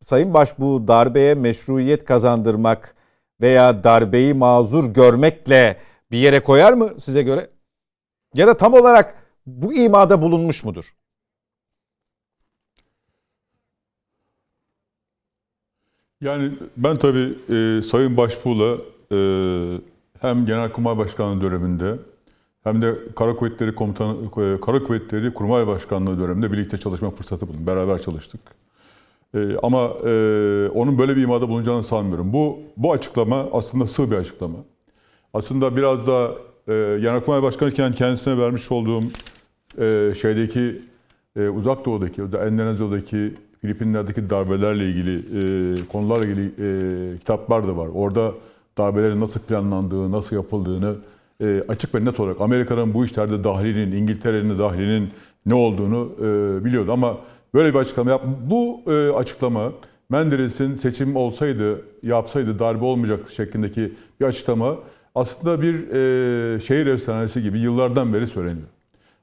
Sayın Başbuğ darbeye meşruiyet kazandırmak veya darbeyi mazur görmekle bir yere koyar mı size göre? Ya da tam olarak bu imada bulunmuş mudur? Yani ben tabii e, Sayın Başbuğ'la e, hem Genelkurmay Başkanlığı döneminde hem de Kara Kuvvetleri Komutanı e, Kara Kuvvetleri Kurmay Başkanlığı döneminde birlikte çalışma fırsatı buldum. Beraber çalıştık. E, ama e, onun böyle bir imada bulunacağını sanmıyorum. Bu bu açıklama aslında sığ bir açıklama. Aslında biraz da e, Genelkurmay Başkanı iken kendisine vermiş olduğum e, şeydeki e, Uzak Doğu'daki, Endonezya'daki, Filipinler'deki darbelerle ilgili e, konularla ilgili e, kitaplar da var. Orada darbelerin nasıl planlandığı, nasıl yapıldığını e, açık ve net olarak Amerika'nın bu işlerde dahilinin, İngiltere'nin de dahilinin ne olduğunu e, biliyordu. Ama böyle bir açıklama yap. Bu e, açıklama Menderes'in seçim olsaydı, yapsaydı darbe olmayacaktı şeklindeki bir açıklama aslında bir e, şehir efsanesi gibi yıllardan beri söyleniyor.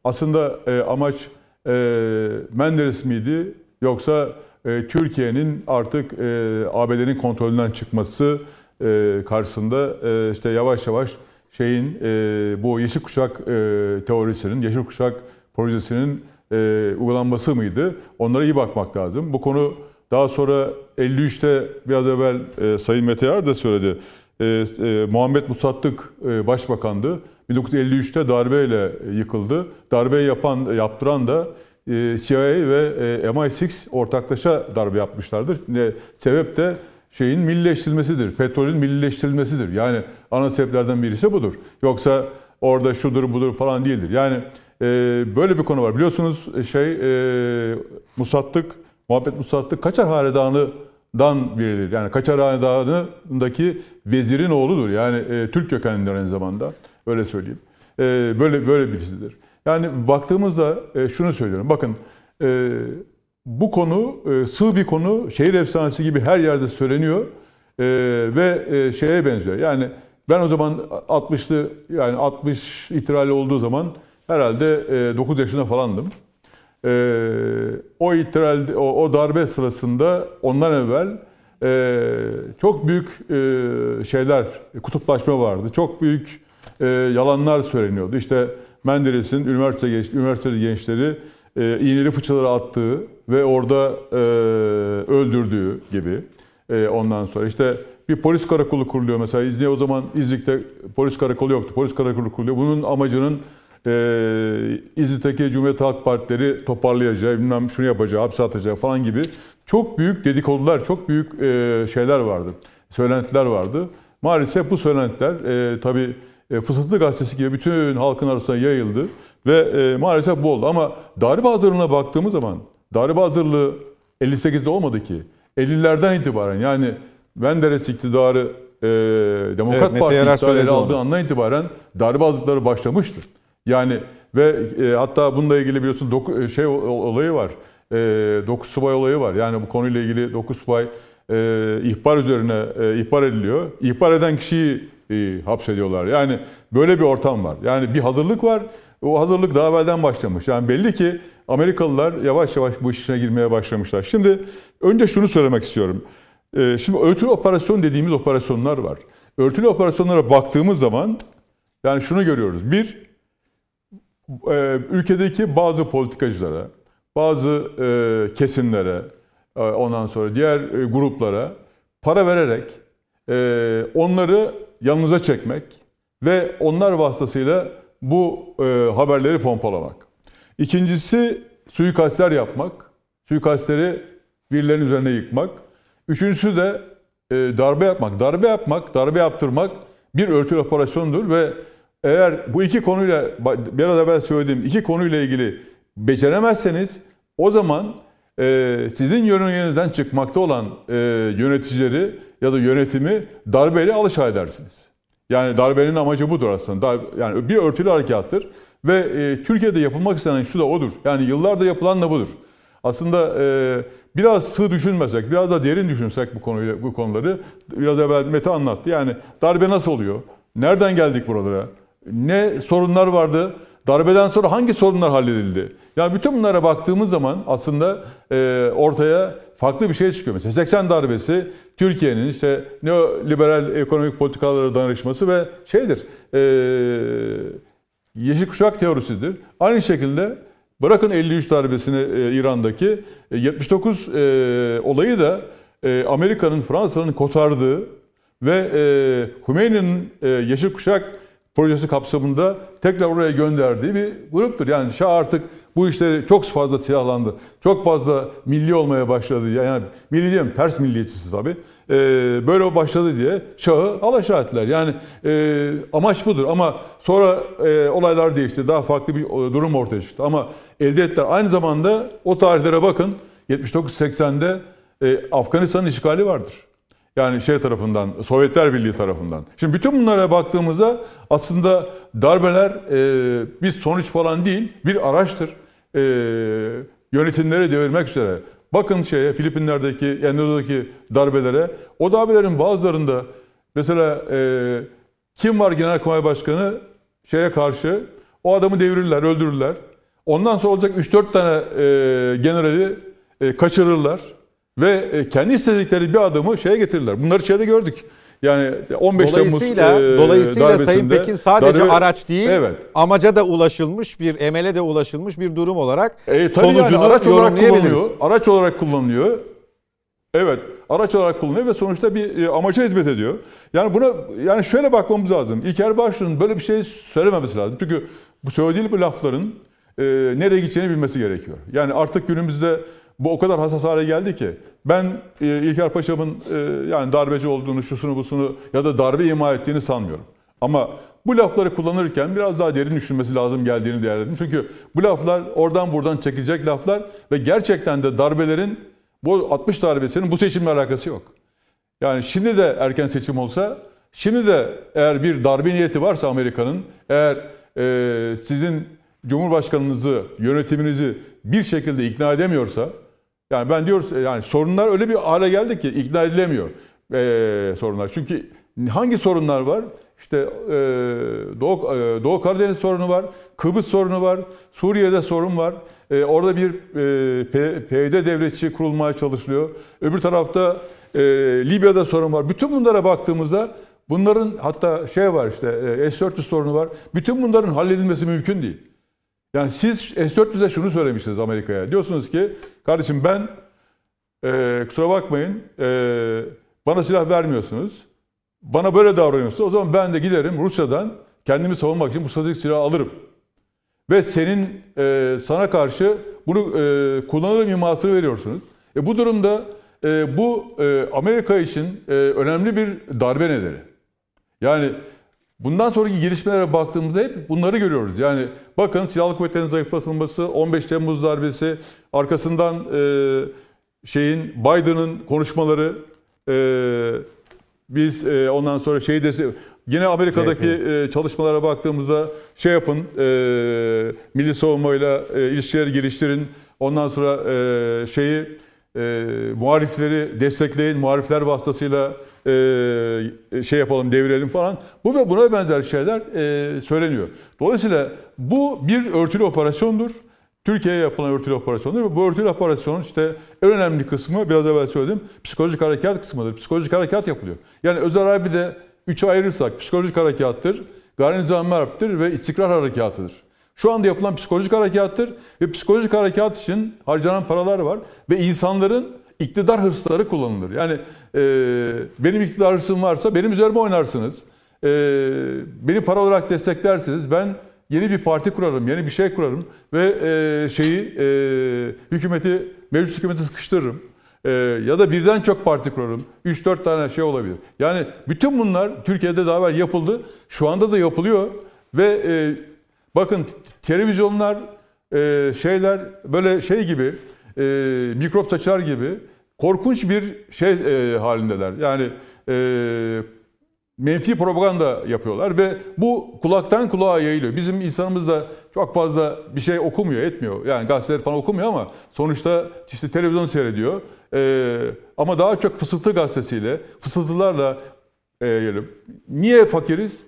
Aslında e, amaç e, Menderes miydi yoksa e, Türkiye'nin artık e, ABD'nin kontrolünden çıkması e, karşısında e, işte yavaş yavaş şeyin e, bu Yeşil Kuşak e, teorisinin, Yeşil Kuşak projesinin e, uygulanması mıydı? Onlara iyi bakmak lazım. Bu konu daha sonra 53'te biraz evvel e, Sayın Mete Yar da söyledi. E, e, Muhammed Musattık e, başbakandı. 1953'te darbeyle yıkıldı. Darbeyi yapan, yaptıran da e, CIA ve e, MI6 ortaklaşa darbe yapmışlardır. Sebep de şeyin millileştirilmesidir. Petrolün millileştirilmesidir. Yani ana sebeplerden birisi budur. Yoksa orada şudur budur falan değildir. Yani e, böyle bir konu var. Biliyorsunuz e, şey e, Musattık, Muhabbet Musattık Kaçar Hanedanı'dan biridir. Yani Kaçar Hanedanı'ndaki vezirin oğludur. Yani e, Türk kökenlidir aynı zamanda. Öyle söyleyeyim. E, böyle böyle birisidir. Yani baktığımızda e, şunu söylüyorum. Bakın e, bu konu e, sığ bir konu. Şehir efsanesi gibi her yerde söyleniyor. E, ve e, şeye benziyor. Yani ben o zaman 60'lı yani 60 itirali olduğu zaman herhalde e, 9 yaşında falandım. E, o itiral, o, o darbe sırasında ondan evvel e, çok büyük e, şeyler, kutuplaşma vardı. Çok büyük e, yalanlar söyleniyordu. İşte Menderes'in üniversite genç, üniversiteli gençleri e, iğneli fıçıları attığı ve orada e, öldürdüğü gibi. E, ondan sonra işte bir polis karakolu kuruluyor mesela. İzniye o zaman İznik'te polis karakolu yoktu. Polis karakolu kuruluyor. Bunun amacının e, İznik'teki Cumhuriyet Halk Partileri toparlayacağı, bilmem şunu yapacağı, hapse atacağı falan gibi çok büyük dedikodular, çok büyük e, şeyler vardı. Söylentiler vardı. Maalesef bu söylentiler e, tabii e, Fısıltı Gazetesi gibi bütün halkın arasına yayıldı ve e, maalesef bu oldu. Ama darbe hazırlığına baktığımız zaman darbe hazırlığı 58'de olmadı ki. 50'lerden itibaren yani Menderes iktidarı e, Demokrat Evet, Parti iktidarı aldığı onu. andan itibaren darbe hazırlıkları başlamıştı. Yani ve e, hatta bununla ilgili biliyorsun doku, şey o- olayı var. E, 9 subay olayı var. Yani bu konuyla ilgili 9 subay e, ihbar üzerine e, ihbar ediliyor. İhbar eden kişiyi e, hapsediyorlar. Yani böyle bir ortam var. Yani bir hazırlık var. O hazırlık daha evvelden başlamış. Yani belli ki Amerikalılar yavaş yavaş bu işine girmeye başlamışlar. Şimdi önce şunu söylemek istiyorum. E, şimdi örtülü operasyon dediğimiz operasyonlar var. Örtülü operasyonlara baktığımız zaman yani şunu görüyoruz. Bir, e, ülkedeki bazı politikacılara, bazı e, kesimlere, e, ondan sonra diğer e, gruplara para vererek e, onları yanınıza çekmek ve onlar vasıtasıyla bu e, haberleri pompalamak. İkincisi suikastler yapmak, suikastleri birilerinin üzerine yıkmak. Üçüncüsü de e, darbe yapmak. Darbe yapmak, darbe yaptırmak bir örtülü operasyondur ve eğer bu iki konuyla biraz evvel söylediğim iki konuyla ilgili beceremezseniz o zaman e, sizin yörüngenizden çıkmakta olan e, yöneticileri ya da yönetimi darbeyle alışa edersiniz. Yani darbenin amacı budur aslında. Dar- yani bir örtülü harekattır ve e, Türkiye'de yapılmak istenen şu da odur. Yani yıllarda yapılan da budur. Aslında e, biraz sığ düşünmesek, biraz da derin düşünsek bu konuyu, bu konuları biraz evvel Mete anlattı. Yani darbe nasıl oluyor? Nereden geldik buralara? Ne sorunlar vardı? Darbeden sonra hangi sorunlar halledildi? Yani bütün bunlara baktığımız zaman aslında e, ortaya farklı bir şey çıkıyor. Mesela 80 darbesi Türkiye'nin işte neoliberal ekonomik politikalara danışması ve şeydir, e, yeşil kuşak teorisidir. Aynı şekilde bırakın 53 darbesini e, İran'daki e, 79 e, olayı da e, Amerika'nın Fransa'nın kotardığı ve e, Hümeyni'nin e, yeşil kuşak projesi kapsamında tekrar oraya gönderdiği bir gruptur. Yani Şah artık bu işleri çok fazla silahlandı. Çok fazla milli olmaya başladı. Yani milli diyeyim Pers milliyetçisi tabii. Ee, böyle başladı diye Şah'ı alaşağı ettiler. Yani e, amaç budur ama sonra e, olaylar değişti. Daha farklı bir e, durum ortaya çıktı. Ama elde ettiler. Aynı zamanda o tarihlere bakın. 79-80'de e, Afganistan'ın işgali vardır. Yani şey tarafından, Sovyetler Birliği tarafından. Şimdi bütün bunlara baktığımızda aslında darbeler e, bir sonuç falan değil, bir araçtır. E, yönetimleri devirmek üzere. Bakın şeye, Filipinler'deki, Endonezya'daki darbelere. O darbelerin bazılarında mesela e, kim var Genelkurmay Başkanı şeye karşı? O adamı devirirler, öldürürler. Ondan sonra olacak 3-4 tane e, generali e, kaçırırlar. Ve e, kendi istedikleri bir adamı şeye getirirler. Bunları şeyde gördük. Yani 15 Dolayısıyla, Temmuz e, dolayısıyla Sayın Pekin sadece darbe- araç değil, Evet. amaca da ulaşılmış bir emele de ulaşılmış bir durum olarak E, sonucunu yani araç olarak kullanılıyor. Araç olarak kullanılıyor. Evet, araç olarak kullanılıyor ve sonuçta bir e, amaca hizmet ediyor. Yani buna yani şöyle bakmamız lazım. İlker Başbuğ'un böyle bir şey söylememesi lazım. Çünkü bu söylediği bu lafların e, nereye gideceğini bilmesi gerekiyor. Yani artık günümüzde bu o kadar hassas hale geldi ki ben e, İlker Paşa'nın e, yani darbeci olduğunu, şusunu busunu ya da darbe ima ettiğini sanmıyorum. Ama bu lafları kullanırken biraz daha derin düşünmesi lazım geldiğini değerlendim. Çünkü bu laflar oradan buradan çekilecek laflar ve gerçekten de darbelerin bu 60 darbesinin bu seçimle alakası yok. Yani şimdi de erken seçim olsa, şimdi de eğer bir darbe niyeti varsa Amerika'nın, eğer e, sizin Cumhurbaşkanınızı, yönetiminizi bir şekilde ikna edemiyorsa, yani ben diyoruz yani sorunlar öyle bir hale geldi ki ikna edilemiyor e, sorunlar. Çünkü hangi sorunlar var? İşte e, Doğu, e, Doğu Karadeniz sorunu var, Kıbrıs sorunu var, Suriye'de sorun var. E, orada bir e, PYD devletçi kurulmaya çalışılıyor. Öbür tarafta e, Libya'da sorun var. Bütün bunlara baktığımızda bunların hatta şey var işte e, S-400 sorunu var. Bütün bunların halledilmesi mümkün değil. Yani siz S-400'e şunu söylemişsiniz Amerika'ya. Diyorsunuz ki kardeşim ben e, kusura bakmayın e, bana silah vermiyorsunuz. Bana böyle davranıyorsa o zaman ben de giderim Rusya'dan kendimi savunmak için bu stratejik silahı alırım. Ve senin e, sana karşı bunu e, kullanırım imasını veriyorsunuz. E, bu durumda e, bu e, Amerika için e, önemli bir darbe nedeni. Yani bundan sonraki gelişmelere baktığımızda hep bunları görüyoruz. Yani bakın silahlı kuvvetlerin zayıflatılması, 15 Temmuz darbesi, arkasından e, şeyin Biden'ın konuşmaları e, biz e, ondan sonra şey de yine Amerika'daki e, çalışmalara baktığımızda şey yapın e, milli savunmayla e, ilişkileri geliştirin. Ondan sonra e, şeyi e, muhalifleri destekleyin. Muhalifler vasıtasıyla e, şey yapalım, devirelim falan. Bu ve buna benzer şeyler e, söyleniyor. Dolayısıyla bu bir örtülü operasyondur. Türkiye'ye yapılan örtülü operasyondur ve bu örtülü operasyonun işte en önemli kısmı biraz evvel söyledim psikolojik harekat kısmıdır. Psikolojik harekat yapılıyor. Yani özel harbide üçe ayırırsak psikolojik harekattır, gayri nizami harptir ve istikrar harekatıdır. Şu anda yapılan psikolojik harekattır ve psikolojik harekat için harcanan paralar var ve insanların iktidar hırsları kullanılır. Yani e, benim iktidar hırsım varsa benim üzerime oynarsınız. E, beni para olarak desteklersiniz. Ben yeni bir parti kurarım, yeni bir şey kurarım ve e, şeyi e, hükümeti, mevcut hükümeti sıkıştırırım. E, ya da birden çok parti kurarım. 3-4 tane şey olabilir. Yani bütün bunlar Türkiye'de daha evvel yapıldı. Şu anda da yapılıyor ve e, bakın televizyonlar, e, şeyler böyle şey gibi, e, mikrop saçar gibi korkunç bir şey e, halindeler. Yani e, menfi propaganda yapıyorlar ve bu kulaktan kulağa yayılıyor. Bizim insanımız da çok fazla bir şey okumuyor, etmiyor. Yani gazeteler falan okumuyor ama sonuçta işte televizyon seyrediyor. Ee, ama daha çok fısıltı gazetesiyle, fısıltılarla e. Niye fakiriz?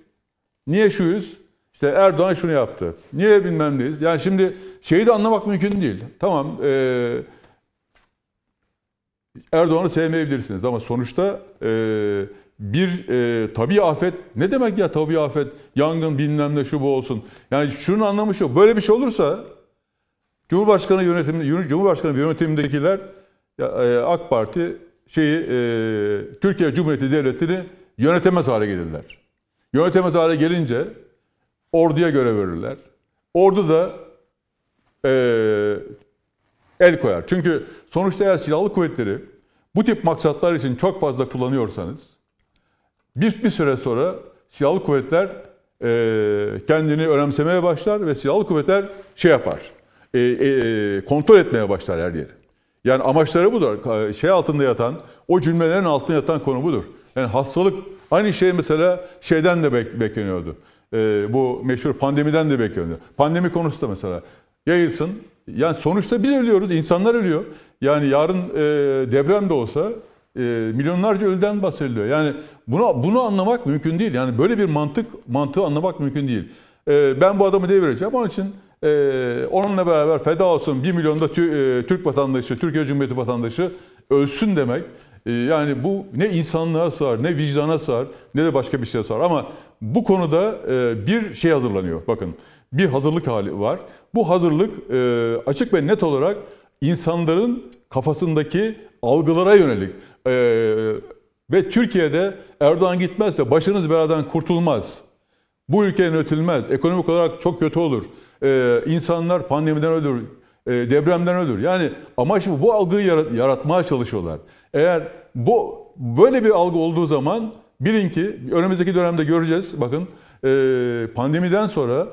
Niye şuyuz? İşte Erdoğan şunu yaptı. Niye bilmem neyiz? Yani şimdi şeyi de anlamak mümkün değil. Tamam, e, Erdoğan'ı sevmeyebilirsiniz ama sonuçta e, bir e, tabi afet ne demek ya tabi afet yangın bilmem ne şu bu olsun. Yani şunun anlamı şu böyle bir şey olursa Cumhurbaşkanı yönetiminde Cumhurbaşkanı yönetimindekiler ya, e, AK Parti şeyi e, Türkiye Cumhuriyeti Devleti'ni yönetemez hale gelirler. Yönetemez hale gelince orduya görev verirler. Ordu da e, el koyar. Çünkü sonuçta eğer silahlı kuvvetleri bu tip maksatlar için çok fazla kullanıyorsanız bir, bir süre sonra silahlı kuvvetler e, kendini önemsemeye başlar ve silahlı kuvvetler şey yapar, e, e, kontrol etmeye başlar her yeri. Yani amaçları budur. Şey altında yatan, o cümlelerin altında yatan konu budur. Yani hastalık, aynı şey mesela şeyden de bek- bekleniyordu. E, bu meşhur pandemiden de bekleniyor. Pandemi konusu da mesela yayılsın. Yani sonuçta biz ölüyoruz, insanlar ölüyor. Yani yarın e, deprem de olsa e, milyonlarca ölüden bahsediliyor. Yani bunu bunu anlamak mümkün değil. Yani böyle bir mantık mantığı anlamak mümkün değil. E, ben bu adamı devireceğim. Onun için e, onunla beraber feda olsun 1 milyon da tü- e, Türk vatandaşı, Türkiye Cumhuriyeti vatandaşı ölsün demek. E, yani bu ne insanlığa sığar, ne vicdana sığar, ne de başka bir şeye sığar. Ama bu konuda e, bir şey hazırlanıyor. Bakın bir hazırlık hali var. Bu hazırlık e, açık ve net olarak insanların kafasındaki algılara yönelik. E, ve Türkiye'de Erdoğan gitmezse başınız beladan kurtulmaz. Bu ülke yönetilmez. Ekonomik olarak çok kötü olur. Ee, insanlar pandemiden ölür, e, depremden ölür. Yani amaç. Bu algıyı yarat- yaratmaya çalışıyorlar. Eğer bu böyle bir algı olduğu zaman bilin ki önümüzdeki dönemde göreceğiz. Bakın e, pandemiden sonra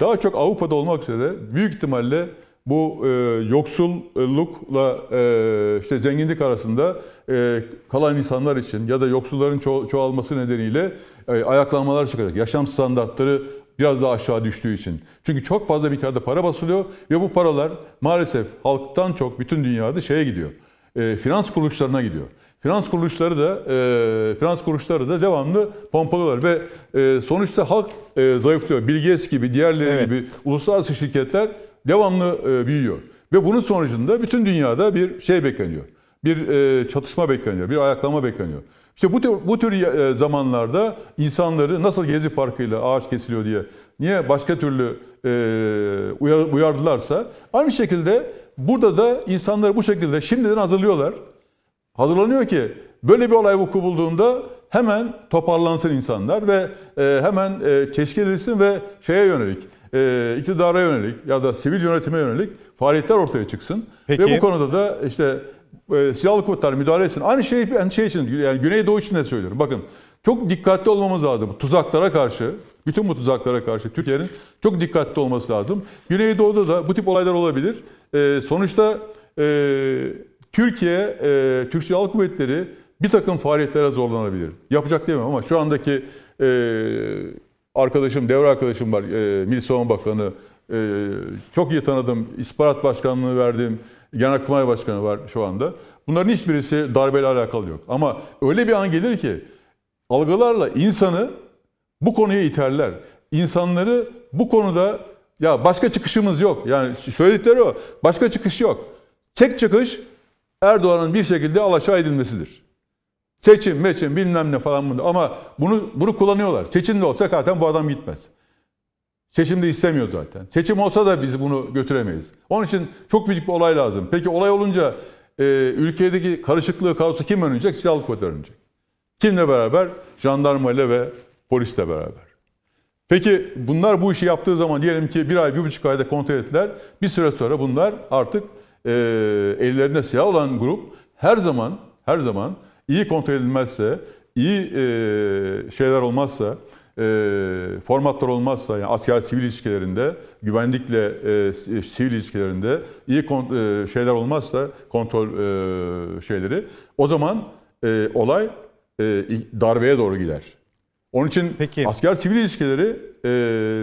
daha çok Avrupa'da olmak üzere büyük ihtimalle bu e, yoksullukla e, işte zenginlik arasında e, kalan insanlar için ya da yoksulların ço- çoğalması nedeniyle e, ayaklanmalar çıkacak. Yaşam standartları biraz daha aşağı düştüğü için. Çünkü çok fazla miktarda para basılıyor ve bu paralar maalesef halktan çok bütün dünyada şeye gidiyor. E, finans kuruluşlarına gidiyor. Finans kuruluşları da e, finans kuruluşları da devamlı pompalıyorlar ve e, sonuçta halk e, zayıflıyor. Bill Gates gibi, diğerleri Evet. gibi uluslararası şirketler devamlı e, büyüyor. Ve bunun sonucunda bütün dünyada bir şey bekleniyor. Bir e, çatışma bekleniyor, bir ayaklama bekleniyor. İşte bu tür, bu tür e, zamanlarda insanları nasıl Gezi Parkı'yla ağaç kesiliyor diye niye başka türlü e, uyar, uyardılarsa aynı şekilde burada da insanları bu şekilde şimdiden hazırlıyorlar. Hazırlanıyor ki böyle bir olay vuku bulduğunda hemen toparlansın insanlar ve hemen teşkil edilsin ve şeye yönelik, e, iktidara yönelik ya da sivil yönetime yönelik faaliyetler ortaya çıksın. Peki. Ve bu konuda da işte e, silahlı kuvvetler müdahale etsin. Aynı şey, ben şey için yani Güneydoğu için de söylüyorum. Bakın çok dikkatli olmamız lazım. Tuzaklara karşı, bütün bu tuzaklara karşı Türkiye'nin çok dikkatli olması lazım. Güneydoğu'da da bu tip olaylar olabilir. E, sonuçta e, Türkiye, e, Türk Silahlı Kuvvetleri bir takım faaliyetlere zorlanabilir. Yapacak diyemem ama şu andaki e, arkadaşım, devre arkadaşım var, e, Milli Savunma Bakanı. E, çok iyi tanıdım, İstihbarat Başkanlığı verdim, Genelkurmay Başkanı var şu anda. Bunların hiçbirisi darbeyle alakalı yok. Ama öyle bir an gelir ki algılarla insanı bu konuya iterler. İnsanları bu konuda ya başka çıkışımız yok. Yani söyledikleri o. Başka çıkış yok. Tek çıkış Erdoğan'ın bir şekilde alaşağı edilmesidir. Seçim, meçim bilmem ne falan bunu. Ama bunu bunu kullanıyorlar. Seçim de olsa zaten bu adam gitmez. Seçim de istemiyor zaten. Seçim olsa da biz bunu götüremeyiz. Onun için çok büyük bir olay lazım. Peki olay olunca e, ülkedeki karışıklığı, kaosu kim önleyecek? Silahlı kuvvetler önleyecek. Kimle beraber? Jandarma ile ve polisle beraber. Peki bunlar bu işi yaptığı zaman diyelim ki bir ay, bir buçuk ayda kontrol ettiler. Bir süre sonra bunlar artık e, ellerinde silah olan grup her zaman, her zaman iyi kontrol edilmezse, iyi e, şeyler olmazsa, e, formatlar olmazsa, yani asker sivil ilişkilerinde, güvenlikle e, sivil ilişkilerinde iyi kont- e, şeyler olmazsa, kontrol e, şeyleri, o zaman e, olay e, darbeye doğru gider. Onun için Peki. asker sivil ilişkileri e,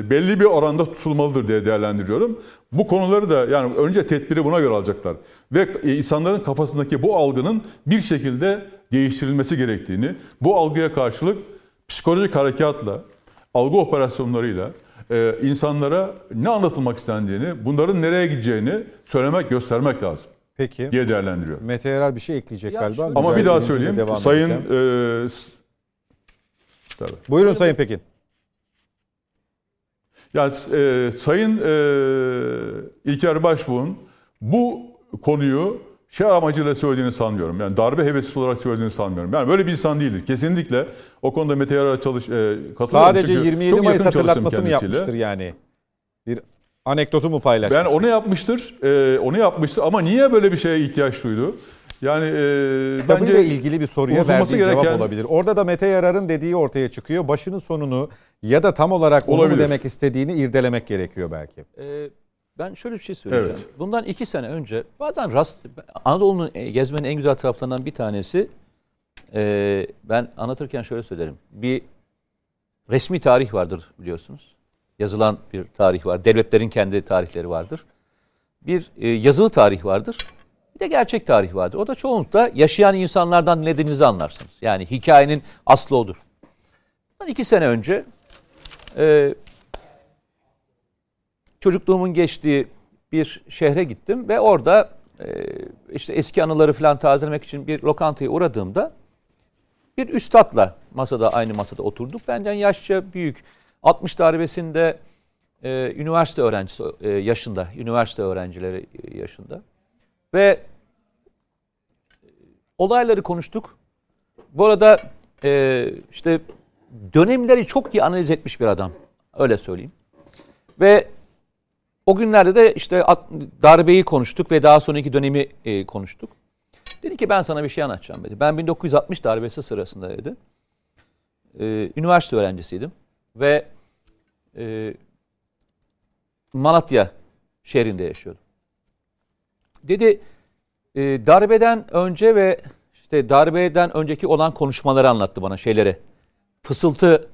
belli bir oranda tutulmalıdır diye değerlendiriyorum. Bu konuları da yani önce tedbiri buna göre alacaklar. Ve e, insanların kafasındaki bu algının bir şekilde değiştirilmesi gerektiğini, bu algıya karşılık psikolojik harekatla, algı operasyonlarıyla e, insanlara ne anlatılmak istendiğini, bunların nereye gideceğini söylemek, göstermek lazım Peki. diye değerlendiriyorum. Mete Yarar bir şey ekleyecek Ya galiba. Ama Güzel bir daha de söyleyeyim. devam Sayın edeceğim. e, s- tabii. Buyurun Sayın Pekin. Yani e, Sayın e, İlker Başbuğ'un bu konuyu şey amacıyla söylediğini sanmıyorum. Yani darbe hevesli olarak söylediğini sanmıyorum. Yani böyle bir insan değildir. Kesinlikle o konuda Mete Yarar'a çalış, e, katılıyorum. Sadece Çünkü 27 çok Mayıs hatırlatması mı yapmıştır yani? Bir anekdotu mu paylaştı? Ben onu yapmıştır. e, onu yapmıştır ama niye böyle bir şeye ihtiyaç duydu? Yani e, Kitabıyla bence ilgili bir soruya verdiği cevap gereken- olabilir. Orada da Mete Yarar'ın dediği ortaya çıkıyor. Başının sonunu ya da tam olarak onu mu Olabilir. demek istediğini irdelemek gerekiyor belki. Ee, ben şöyle bir şey söyleyeceğim. Evet. Bundan iki sene önce bazen rast, Anadolu'nun e, gezmenin en güzel taraflarından bir tanesi e, ben anlatırken şöyle söylerim. Bir resmi tarih vardır biliyorsunuz. Yazılan bir tarih var. Devletlerin kendi tarihleri vardır. Bir e, yazılı tarih vardır. Bir de gerçek tarih vardır. O da çoğunlukla yaşayan insanlardan dinlediğinizi anlarsınız. Yani hikayenin aslı odur. Bundan iki sene önce e, çocukluğumun geçtiği bir şehre gittim ve orada e, işte eski anıları falan tazelemek için bir lokantaya uğradığımda bir üstadla masada aynı masada oturduk. Benden yaşça büyük. 60 darbesinde e, üniversite öğrencisi e, yaşında, üniversite öğrencileri e, yaşında. Ve olayları konuştuk. Bu arada e, işte dönemleri çok iyi analiz etmiş bir adam. Öyle söyleyeyim. Ve o günlerde de işte darbeyi konuştuk ve daha sonraki dönemi e, konuştuk. Dedi ki ben sana bir şey anlatacağım dedi. Ben 1960 darbesi sırasında dedi. e, üniversite öğrencisiydim ve e, Malatya şehrinde yaşıyordum. Dedi e, darbeden önce ve işte darbeden önceki olan konuşmaları anlattı bana şeyleri. Fısıltı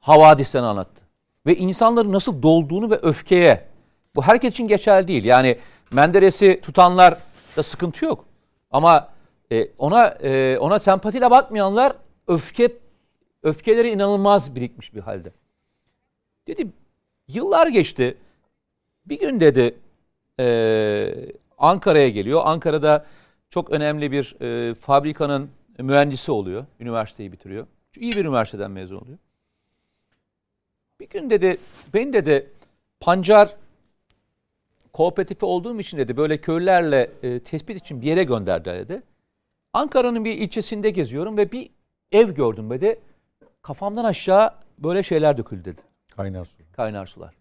havadislerini anlattı. Ve insanların nasıl dolduğunu ve öfkeye bu herkes için geçerli değil. Yani Menderes'i tutanlar da sıkıntı yok. Ama e, ona e, ona sempatiyle bakmayanlar öfke öfkeleri inanılmaz birikmiş bir halde. Dedi yıllar geçti. Bir gün dedi e, Ankara'ya geliyor. Ankara'da çok önemli bir e, fabrikanın mühendisi oluyor. Üniversiteyi bitiriyor. İyi bir üniversiteden mezun oluyor. Bir gün dedi beni dedi pancar kooperatifi olduğum için dedi böyle köylülerle e, tespit için bir yere gönderdiler dedi. Ankara'nın bir ilçesinde geziyorum ve bir ev gördüm dedi. Kafamdan aşağı böyle şeyler döküldü dedi. Kaynar su. Kaynar sular.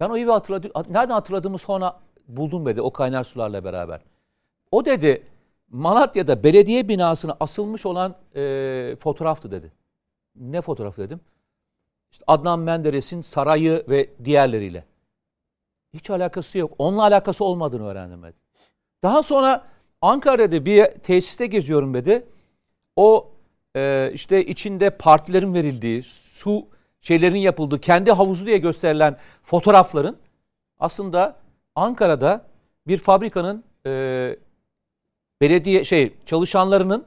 Ben o evi hatırladım. Nereden hatırladığımı sonra buldum dedi o kaynar sularla beraber. O dedi Malatya'da belediye binasına asılmış olan e, fotoğraftı dedi. Ne fotoğrafı dedim. İşte Adnan Menderes'in sarayı ve diğerleriyle. Hiç alakası yok. Onunla alakası olmadığını öğrendim dedi. Daha sonra Ankara'da bir tesiste geziyorum dedi. O e, işte içinde partilerin verildiği, su şeylerin yapıldığı, kendi havuzu diye gösterilen fotoğrafların aslında Ankara'da bir fabrikanın e, belediye şey çalışanlarının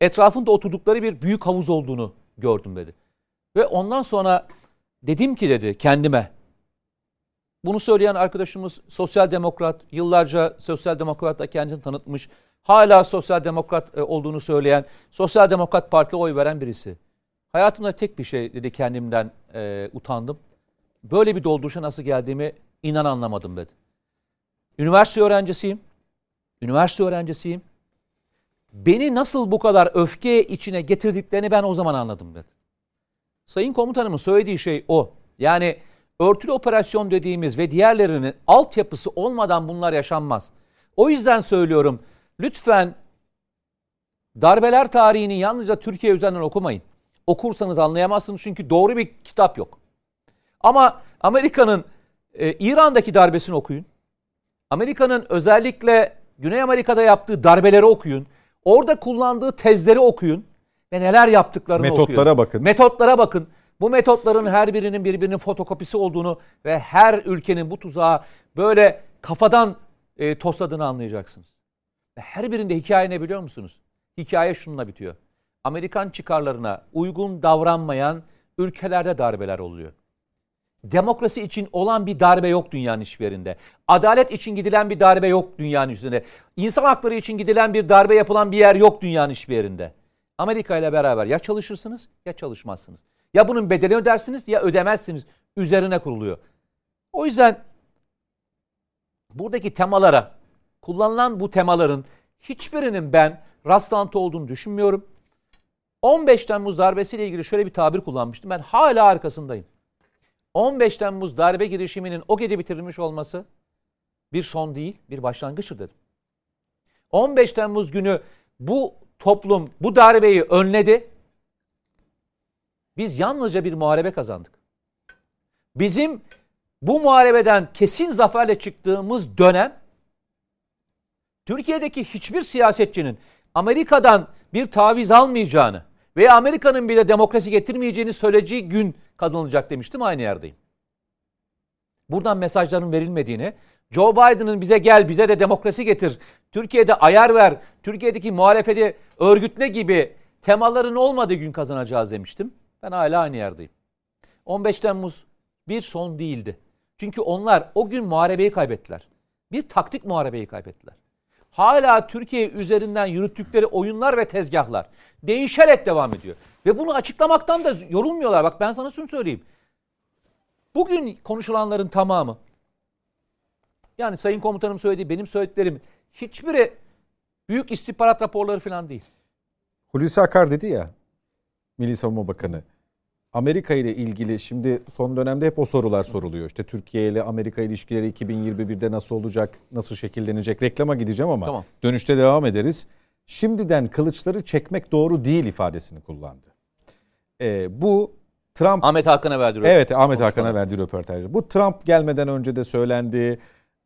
etrafında oturdukları bir büyük havuz olduğunu gördüm dedi. Ve ondan sonra dedim ki dedi kendime bunu söyleyen arkadaşımız sosyal demokrat, yıllarca sosyal demokratla kendini tanıtmış, hala sosyal demokrat e, olduğunu söyleyen, sosyal demokrat partide oy veren birisi. Hayatımda tek bir şey dedi kendimden e, utandım. Böyle bir dolduruşa nasıl geldiğimi inan anlamadım dedi. Üniversite öğrencisiyim. Üniversite öğrencisiyim. Beni nasıl bu kadar öfke içine getirdiklerini ben o zaman anladım dedi. Sayın komutanımın söylediği şey o. Yani örtülü operasyon dediğimiz ve diğerlerinin altyapısı olmadan bunlar yaşanmaz. O yüzden söylüyorum lütfen darbeler tarihini yalnızca Türkiye üzerinden okumayın. Okursanız anlayamazsınız çünkü doğru bir kitap yok. Ama Amerika'nın e, İran'daki darbesini okuyun. Amerika'nın özellikle Güney Amerika'da yaptığı darbeleri okuyun. Orada kullandığı tezleri okuyun ve neler yaptıklarını Metotlara okuyun. bakın. Metotlara bakın. Bu metotların her birinin birbirinin fotokopisi olduğunu ve her ülkenin bu tuzağa böyle kafadan e, tosladığını anlayacaksınız. Ve her birinde hikaye ne biliyor musunuz? Hikaye şununla bitiyor. Amerikan çıkarlarına uygun davranmayan ülkelerde darbeler oluyor. Demokrasi için olan bir darbe yok dünyanın hiçbir yerinde. Adalet için gidilen bir darbe yok dünyanın üstünde. İnsan hakları için gidilen bir darbe yapılan bir yer yok dünyanın hiçbir yerinde. Amerika ile beraber ya çalışırsınız ya çalışmazsınız. Ya bunun bedelini ödersiniz ya ödemezsiniz. Üzerine kuruluyor. O yüzden buradaki temalara, kullanılan bu temaların hiçbirinin ben rastlantı olduğunu düşünmüyorum. 15 Temmuz darbesiyle ilgili şöyle bir tabir kullanmıştım. Ben hala arkasındayım. 15 Temmuz darbe girişiminin o gece bitirilmiş olması bir son değil, bir başlangıçtır dedim. 15 Temmuz günü bu toplum bu darbeyi önledi. Biz yalnızca bir muharebe kazandık. Bizim bu muharebeden kesin zaferle çıktığımız dönem Türkiye'deki hiçbir siyasetçinin Amerika'dan bir taviz almayacağını veya Amerika'nın bile demokrasi getirmeyeceğini söyleyeceği gün kazanılacak demiştim aynı yerdeyim. Buradan mesajların verilmediğini, Joe Biden'ın bize gel bize de demokrasi getir, Türkiye'de ayar ver, Türkiye'deki muhalefeti örgütle gibi temaların olmadığı gün kazanacağız demiştim. Ben hala aynı yerdeyim. 15 Temmuz bir son değildi. Çünkü onlar o gün muharebeyi kaybettiler. Bir taktik muharebeyi kaybettiler. Hala Türkiye üzerinden yürüttükleri oyunlar ve tezgahlar değişerek devam ediyor. Ve bunu açıklamaktan da yorulmuyorlar. Bak ben sana şunu söyleyeyim. Bugün konuşulanların tamamı yani Sayın Komutanım söylediği benim söylediklerim hiçbiri büyük istihbarat raporları falan değil. Hulusi Akar dedi ya Milli Savunma Bakanı. Amerika ile ilgili şimdi son dönemde hep o sorular soruluyor. İşte Türkiye ile Amerika ilişkileri 2021'de nasıl olacak, nasıl şekillenecek? Reklama gideceğim ama Tamam. dönüşte devam ederiz. Şimdiden kılıçları çekmek doğru değil ifadesini kullandı. Ee, bu Trump Ahmet Hakan'a verdi. Evet Ahmet. Hakan'a verdiği röportajda. Bu Trump gelmeden önce de söylendi.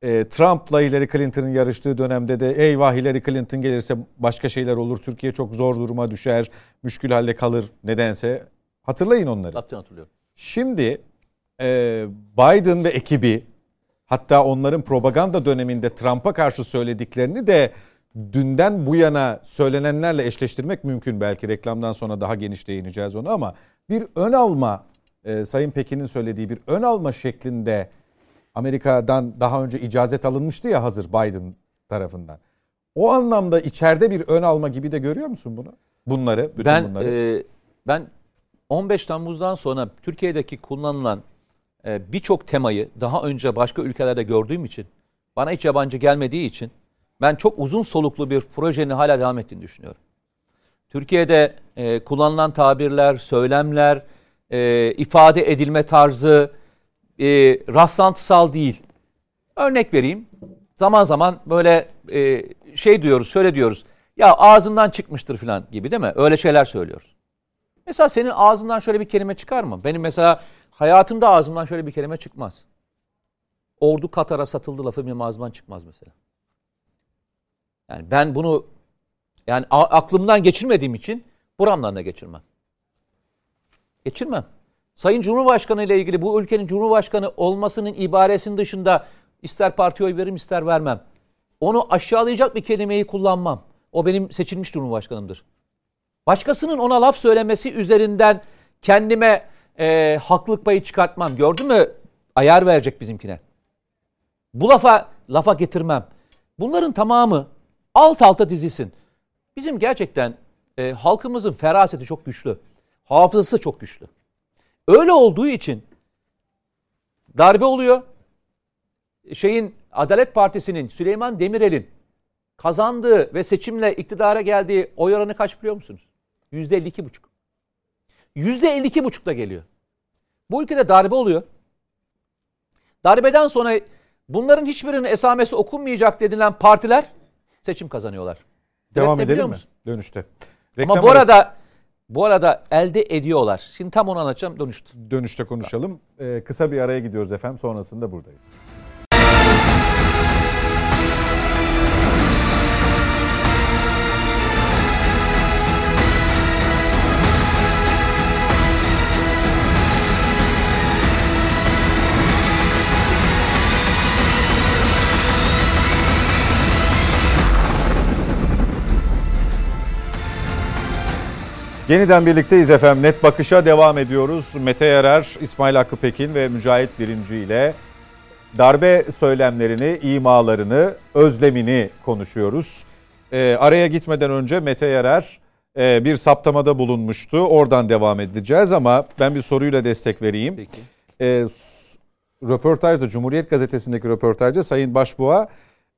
E, Trump'la Hillary Clinton'ın yarıştığı dönemde de eyvah Hillary Clinton gelirse başka şeyler olur. Türkiye çok zor duruma düşer. Müşkül halde kalır nedense. Hatırlayın onları. Hatırlıyorum, hatırlıyorum. Şimdi e, Biden ve ekibi hatta onların propaganda döneminde Trump'a karşı söylediklerini de dünden bu yana söylenenlerle eşleştirmek mümkün. Belki reklamdan sonra daha geniş değineceğiz ona ama bir ön alma e, Sayın Pekin'in söylediği bir ön alma şeklinde Amerika'dan daha önce icazet alınmıştı ya hazır Biden tarafından. O anlamda içeride bir ön alma gibi de görüyor musun bunu? Bunları, bütün Ben bunları. e, ben 15 Temmuz'dan sonra Türkiye'deki kullanılan e, birçok temayı daha önce başka ülkelerde gördüğüm için bana hiç yabancı gelmediği için ben çok uzun soluklu bir projenin hala devam ettiğini düşünüyorum. Türkiye'de e, kullanılan tabirler, söylemler, e, ifade edilme tarzı e, rastlantısal değil. Örnek vereyim. Zaman zaman böyle e, şey diyoruz, şöyle diyoruz. Ya ağzından çıkmıştır falan gibi değil mi? Öyle şeyler söylüyoruz. Mesela senin ağzından şöyle bir kelime çıkar mı? Benim mesela hayatımda ağzımdan şöyle bir kelime çıkmaz. Ordu Katar'a satıldı lafı benim ağzımdan çıkmaz mesela. Yani ben bunu yani aklımdan geçirmediğim için buramdan da geçirmem. Geçirmem. Sayın Cumhurbaşkanı ile ilgili bu ülkenin Cumhurbaşkanı olmasının ibaresinin dışında ister partiye oy veririm ister vermem. Onu aşağılayacak bir kelimeyi kullanmam. O benim seçilmiş Cumhurbaşkanımdır. Başkasının ona laf söylemesi üzerinden kendime e, haklılık payı çıkartmam. Gördün mü? Ayar verecek bizimkine. Bu lafa lafa getirmem. Bunların tamamı alt alta dizilsin. Bizim gerçekten e, halkımızın feraseti çok güçlü. Hafızası çok güçlü. Öyle olduğu için darbe oluyor. Şeyin Adalet Partisi'nin Süleyman Demirel'in kazandığı ve seçimle iktidara geldiği oy oranı kaç biliyor musunuz? Yüzde 52 buçuk. Yüzde 52 buçukla geliyor. Bu ülkede darbe oluyor. Darbeden sonra bunların hiçbirinin esamesi okunmayacak denilen partiler seçim kazanıyorlar. Devam Üretebiliyor edelim mi? musun? Dönüşte. Ama Reklam bu arası- arada bu arada elde ediyorlar. Şimdi tam onu anlatacağım dönüştü. dönüşte konuşalım. Ee, kısa bir araya gidiyoruz efendim. Sonrasında buradayız. Yeniden birlikteyiz efendim. Net bakışa devam ediyoruz. Mete Yarar, İsmail Hakkı Pekin ve Mücahit Birinci ile darbe söylemlerini, imalarını, özlemini konuşuyoruz. Ee, araya gitmeden önce Mete Yarar e, bir saptamada bulunmuştu. Oradan devam edeceğiz ama ben bir soruyla destek vereyim. Peki. E, s- röportajda Cumhuriyet Gazetesi'ndeki röportajda Sayın Başbuğa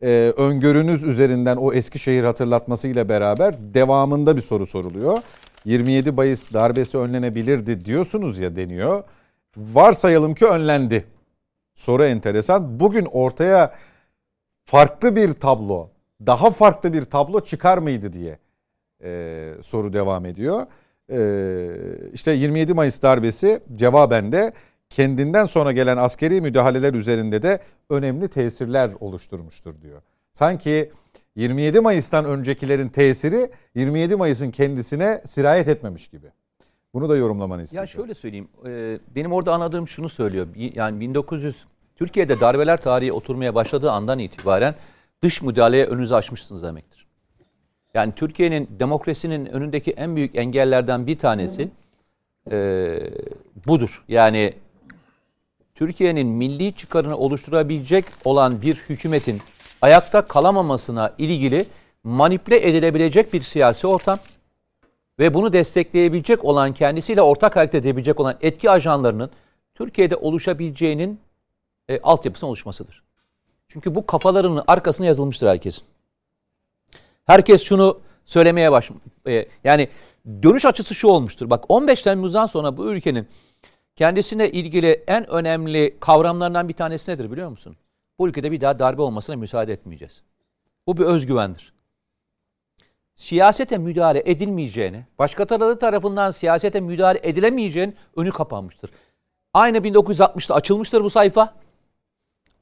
e, öngörünüz üzerinden o Eskişehir hatırlatmasıyla beraber devamında bir soru soruluyor. 27 Mayıs darbesi önlenebilirdi diyorsunuz ya deniyor. Varsayalım ki önlendi. Soru enteresan. Bugün ortaya farklı bir tablo, daha farklı bir tablo çıkar mıydı diye e, soru devam ediyor. E, işte 27 Mayıs darbesi cevaben de kendinden sonra gelen askeri müdahaleler üzerinde de önemli tesirler oluşturmuştur diyor. Sanki 27 Mayıs'tan öncekilerin tesiri 27 Mayıs'ın kendisine sirayet etmemiş gibi. Bunu da yorumlamanı Ya istiyorum. şöyle söyleyeyim. e, Benim orada anladığım şunu söylüyor. Yani 1900 Türkiye'de darbeler tarihi oturmaya başladığı andan itibaren dış müdahaleye önünüzü açmışsınız demektir. Yani Türkiye'nin demokrasinin önündeki en büyük engellerden bir tanesi e, budur. Yani Türkiye'nin milli çıkarını oluşturabilecek olan bir hükümetin ayakta kalamamasına ilgili manipüle edilebilecek bir siyasi ortam ve bunu destekleyebilecek olan kendisiyle ortak hareket edebilecek olan etki ajanlarının Türkiye'de oluşabileceğinin e, altyapısının oluşmasıdır. Çünkü bu kafalarının arkasına yazılmıştır herkesin. Herkes şunu söylemeye baş e, yani dönüş açısı şu olmuştur. Bak 15 Temmuz'dan sonra bu ülkenin kendisine ilgili en önemli kavramlarından bir tanesi nedir biliyor musun? Bu ülkede bir daha darbe olmasına müsaade etmeyeceğiz. Bu bir özgüvendir siyasete müdahale edilmeyeceğini, başkaları tarafından siyasete müdahale edilemeyeceğinin önü kapanmıştır. Aynı 1960'da açılmıştır bu sayfa.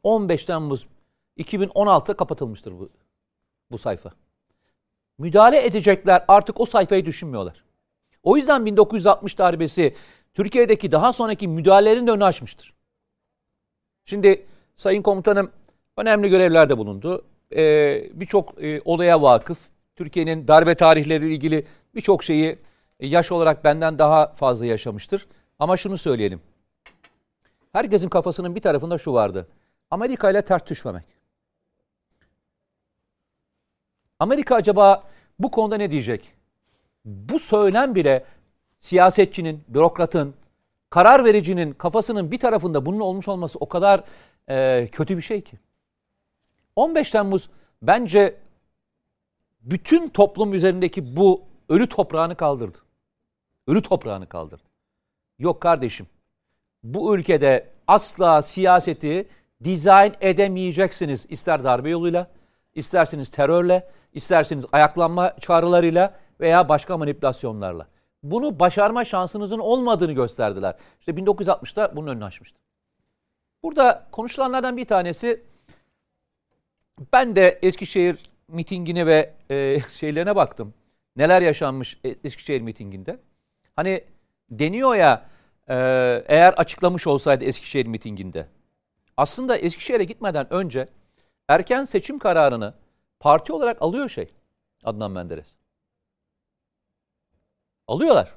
15 Temmuz 2016'da kapatılmıştır bu, bu sayfa. Müdahale edecekler artık o sayfayı düşünmüyorlar. O yüzden 1960 darbesi Türkiye'deki daha sonraki müdahalelerin de önünü açmıştır. Şimdi Sayın Komutanım önemli görevlerde bulundu. Ee, birçok e, olaya vakıf. Türkiye'nin darbe tarihleriyle ilgili birçok şeyi e, yaş olarak benden daha fazla yaşamıştır. Ama şunu söyleyelim. Herkesin kafasının bir tarafında şu vardı. Amerika ile ters düşmemek. Amerika acaba bu konuda ne diyecek? Bu söylem bile siyasetçinin, bürokratın, karar vericinin kafasının bir tarafında bunun olmuş olması o kadar e, kötü bir şey ki. 15 Temmuz bence bütün toplum üzerindeki bu ölü toprağını kaldırdı. Ölü toprağını kaldırdı. Yok kardeşim. Bu ülkede asla siyaseti dizayn edemeyeceksiniz. İster darbe yoluyla, isterseniz terörle, isterseniz ayaklanma çağrılarıyla veya başka manipülasyonlarla. Bunu başarma şansınızın olmadığını gösterdiler. İşte 1960'da bunun önünü açmıştı. Burada konuşulanlardan bir tanesi ben de Eskişehir mitingine ve e, şeylerine baktım. Neler yaşanmış e- Eskişehir mitinginde. Hani deniyor ya e, eğer açıklamış olsaydı Eskişehir mitinginde. Aslında Eskişehir'e gitmeden önce erken seçim kararını parti olarak alıyor şey Adnan Menderes. Alıyorlar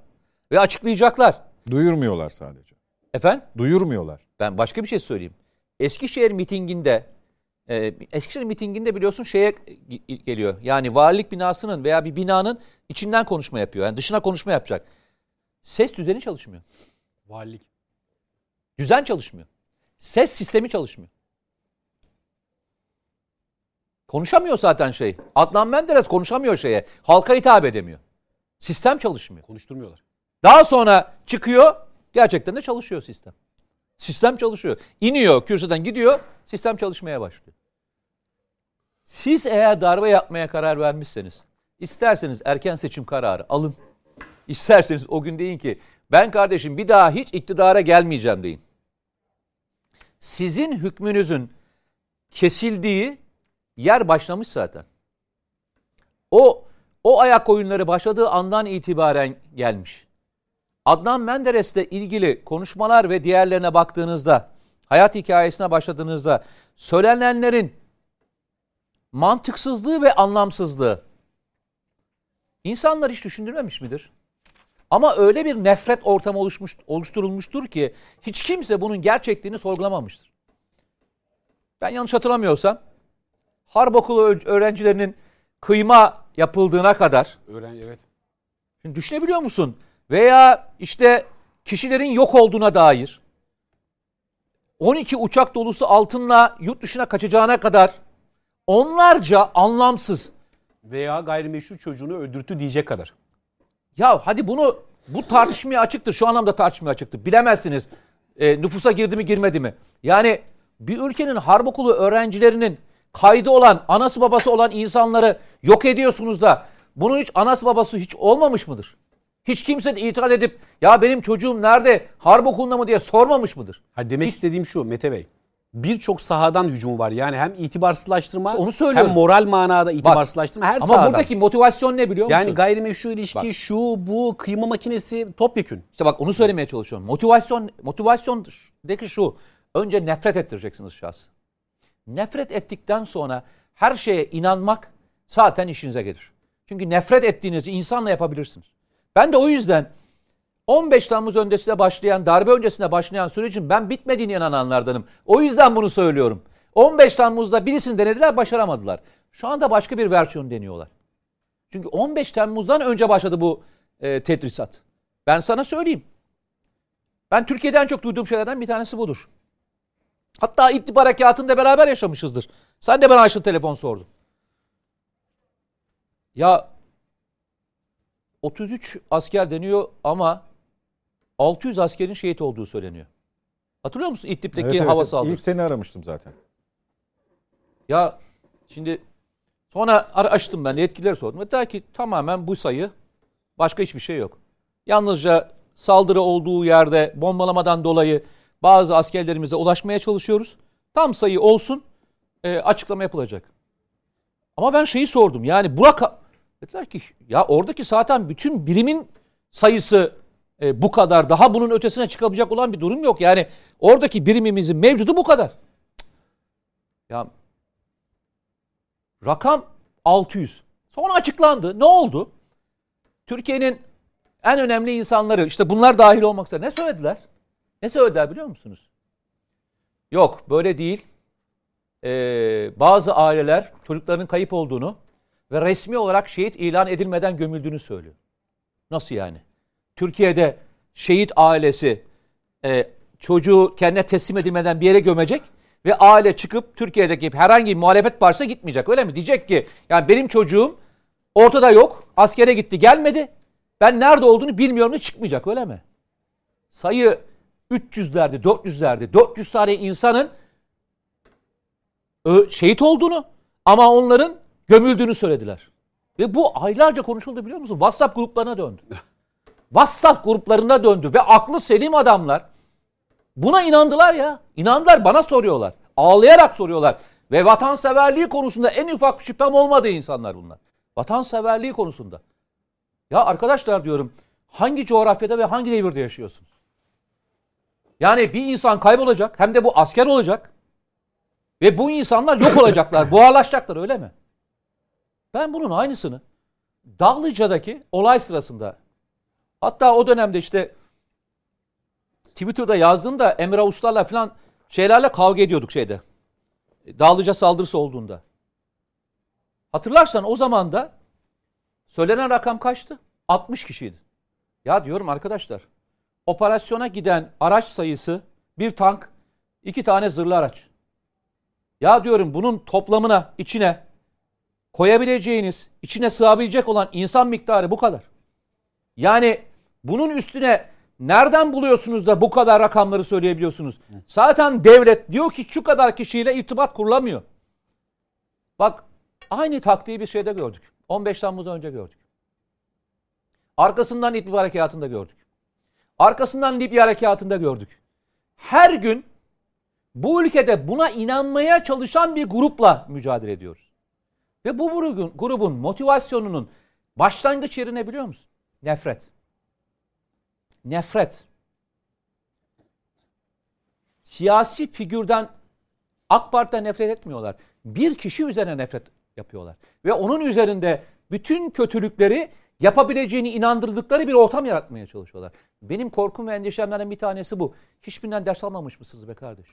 ve açıklayacaklar. Duyurmuyorlar sadece. Efendim? Duyurmuyorlar. Ben başka bir şey söyleyeyim. Eskişehir mitinginde e, Eskişehir mitinginde biliyorsun şeye ge- geliyor. Yani valilik binasının veya bir binanın içinden konuşma yapıyor. Yani dışına konuşma yapacak. Ses düzeni çalışmıyor. Valilik. Düzen çalışmıyor. Ses sistemi çalışmıyor. Konuşamıyor zaten şey. Adnan Menderes konuşamıyor şeye. Halka hitap edemiyor. Sistem çalışmıyor. Konuşturmuyorlar. Daha sonra çıkıyor. Gerçekten de çalışıyor sistem. Sistem çalışıyor. İniyor kürsüden gidiyor. Sistem çalışmaya başlıyor. Siz eğer darbe yapmaya karar vermişseniz isterseniz erken seçim kararı alın. İsterseniz o gün deyin ki ben kardeşim bir daha hiç iktidara gelmeyeceğim deyin. Sizin hükmünüzün kesildiği yer başlamış zaten. O o ayak oyunları başladığı andan itibaren gelmiş. Adnan Menderes'le ilgili konuşmalar ve diğerlerine baktığınızda, hayat hikayesine başladığınızda söylenenlerin mantıksızlığı ve anlamsızlığı insanlar hiç düşündürmemiş midir? Ama öyle bir nefret ortamı oluşmuş, oluşturulmuştur ki hiç kimse bunun gerçekliğini sorgulamamıştır. Ben yanlış hatırlamıyorsam harp okulu öğrencilerinin kıyma yapıldığına kadar Öğren evet. Şimdi düşünebiliyor musun? Veya işte kişilerin yok olduğuna dair 12 uçak dolusu altınla yurt dışına kaçacağına kadar onlarca anlamsız. Veya gayrimeşru çocuğunu öldürttü diyecek kadar. Ya hadi bunu bu tartışmaya açıktır. Şu anlamda tartışmaya açıktır. Bilemezsiniz e, nüfusa girdi mi girmedi mi? Yani bir ülkenin harp okulu öğrencilerinin kaydı olan, anası babası olan insanları yok ediyorsunuz da bunun hiç anası babası hiç olmamış mıdır? Hiç kimse de itiraz edip ya benim çocuğum nerede harp okulunda mı diye sormamış mıdır? Ha demek istediğim şu Mete Bey. Birçok sahadan hücum var. Yani hem itibarsızlaştırma İşte onu söylüyorum. hem moral manada itibarsızlaştırma her Ama sahadan. buradaki motivasyon ne biliyor musun? yani gayrimeşru ilişki Bak. şu bu kıyma makinesi topyekün. İşte bak onu söylemeye çalışıyorum. Motivasyon motivasyondaki şu. Önce nefret ettireceksiniz şahsı. Nefret ettikten sonra her şeye inanmak zaten işinize gelir. Çünkü nefret ettiğinizi insanla yapabilirsiniz. Ben de o yüzden 15 Temmuz öncesinde başlayan, darbe öncesinde başlayan sürecin ben bitmediğine inananlardanım. O yüzden bunu söylüyorum. 15 Temmuz'da birisini denediler, başaramadılar. Şu anda başka bir versiyon deniyorlar. Çünkü 15 Temmuz'dan önce başladı bu e, tedrisat. Ben sana söyleyeyim. Ben Türkiye'den çok duyduğum şeylerden bir tanesi budur. Hatta İdlib Harekatı'nda beraber yaşamışızdır. Sen de bana açtın telefon sordun. Ya 33 asker deniyor ama 600 askerin şehit olduğu söyleniyor. Hatırlıyor musun İdlib'deki Evet, hava evet. saldırısı? İlk seni aramıştım zaten. Ya şimdi sonra açtım ben yetkilileri sordum. Dediler ki tamamen bu sayı başka hiçbir şey yok. Yalnızca saldırı olduğu yerde bombalamadan dolayı bazı askerlerimize ulaşmaya çalışıyoruz. Tam sayı olsun e, açıklama yapılacak. Ama ben şeyi sordum yani Burak dediler ki ya oradaki zaten bütün birimin sayısı e, bu kadar daha bunun ötesine çıkabilecek olan bir durum yok. Yani oradaki birimimizin mevcudu bu kadar. Ya Rakam 600. Sonra açıklandı. Ne oldu? Türkiye'nin en önemli insanları işte bunlar dahil olmak üzere ne söylediler? Ne söylediler biliyor musunuz? Yok böyle değil. Ee, bazı aileler çocuklarının kayıp olduğunu ve resmi olarak şehit ilan edilmeden gömüldüğünü söylüyor. Nasıl yani? Türkiye'de şehit ailesi e, çocuğu kendine teslim edilmeden bir yere gömecek ve aile çıkıp Türkiye'deki herhangi bir muhalefet partisine gitmeyecek öyle mi? Diyecek ki yani benim çocuğum ortada yok askere gitti gelmedi ben nerede olduğunu bilmiyorum da çıkmayacak öyle mi? Sayı 300'lerde 400'lerde 400 tane insanın şehit olduğunu ama onların gömüldüğünü söylediler. Ve bu aylarca konuşuldu biliyor musun? WhatsApp gruplarına döndü. WhatsApp gruplarına döndü ve aklı selim adamlar buna inandılar ya. İnandılar bana soruyorlar. Ağlayarak soruyorlar. Ve vatanseverliği konusunda en ufak şüphem olmadığı insanlar bunlar. Vatanseverliği konusunda. Ya arkadaşlar diyorum hangi coğrafyada ve hangi devirde yaşıyorsunuz? Yani bir insan kaybolacak hem de bu asker olacak. Ve bu insanlar yok olacaklar, buharlaşacaklar öyle mi? Ben bunun aynısını Dağlıca'daki olay sırasında hatta o dönemde işte Twitter'da yazdığımda Emre Uslar'la falan şeylerle kavga ediyorduk şeyde. Dağlıca saldırısı olduğunda. Hatırlarsan o zaman da söylenen rakam kaçtı? 60 kişiydi. Ya diyorum arkadaşlar operasyona giden araç sayısı bir tank, iki tane zırhlı araç. Ya diyorum bunun toplamına, içine koyabileceğiniz, içine sığabilecek olan insan miktarı bu kadar. Yani bunun üstüne nereden buluyorsunuz da bu kadar rakamları söyleyebiliyorsunuz? Zaten devlet diyor ki şu kadar kişiyle irtibat kurulamıyor. Bak aynı taktiği bir şeyde gördük. 15 Temmuz önce gördük. Arkasından İdlib Harekatı'nda gördük. Arkasından Libya Harekatı'nda gördük. Her gün bu ülkede buna inanmaya çalışan bir grupla mücadele ediyoruz. Ve bu grubun, grubun motivasyonunun başlangıç yeri ne biliyor musun? Nefret. Nefret. Siyasi figürden AK Parti'den nefret etmiyorlar. Bir kişi üzerine nefret yapıyorlar. Ve onun üzerinde bütün kötülükleri yapabileceğini inandırdıkları bir ortam yaratmaya çalışıyorlar. Benim korkum ve endişemlerden bir tanesi bu. Hiçbirinden ders almamış mısınız be kardeş?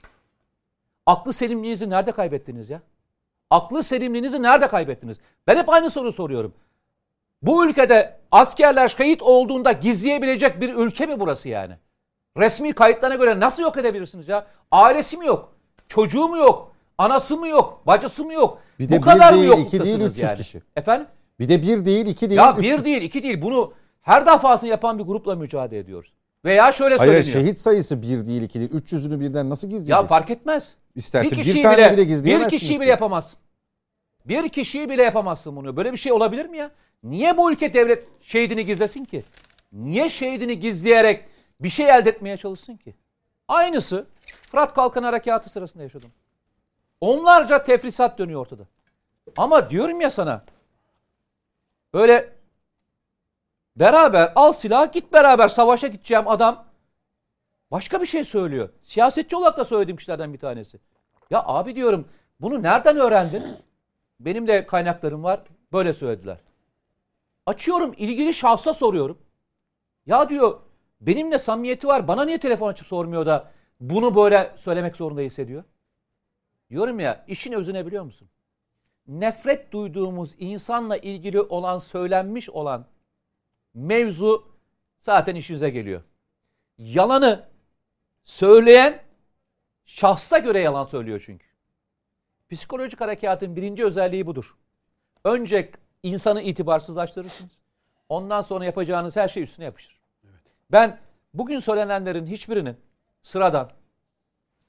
Aklı selimliğinizi nerede kaybettiniz ya? Aklı selimliğinizi nerede kaybettiniz? Ben hep aynı soru soruyorum. Bu ülkede askerler şehit olduğunda gizleyebilecek bir ülke mi burası yani? Resmi kayıtlarına göre nasıl yok edebilirsiniz ya? Ailesi mi yok? Çocuğu mu yok? Anası mı yok? Bacısı mı yok? Bir de Bu kadar bir mı değil, iki değil, 300 yani? kişi. Efendim? Bir de bir değil, iki değil, Ya 300. bir değil, iki değil. Bunu her defasında yapan bir grupla mücadele ediyoruz. Veya şöyle Hayır söyleniyor. şehit sayısı bir değil, iki değil. 300'ünü birden nasıl gizleyecek? Ya fark etmez. İsterse bir kişiyi tane bile bir gizleyemezsiniz kişiyi ki. bile yapamazsın. Bir kişiyi bile yapamazsın bunu. Böyle bir şey olabilir mi ya? Niye bu ülke devlet şehidini gizlesin ki? Niye şehidini gizleyerek bir şey elde etmeye çalışsın ki? Aynısı Fırat Kalkan Harekatı sırasında yaşadım. Onlarca tefrisat dönüyor ortada. Ama diyorum ya sana böyle beraber al silah git beraber savaşa gideceğim adam başka bir şey söylüyor. Siyasetçi olarak da söylediğim kişilerden bir tanesi. Ya abi diyorum bunu nereden öğrendin? Benim de kaynaklarım var. Böyle söylediler. Açıyorum ilgili şahsa soruyorum. Ya diyor benimle samimiyeti var. Bana niye telefon açıp sormuyor da bunu böyle söylemek zorunda hissediyor? Diyorum ya işin özüne biliyor musun? Nefret duyduğumuz insanla ilgili olan söylenmiş olan mevzu zaten işinize geliyor. Yalanı söyleyen şahsa göre yalan söylüyor çünkü. Psikolojik harekatın birinci özelliği budur. Önce insanı itibarsızlaştırırsınız. Ondan sonra yapacağınız her şey üstüne yapışır. Ben bugün söylenenlerin hiçbirinin sıradan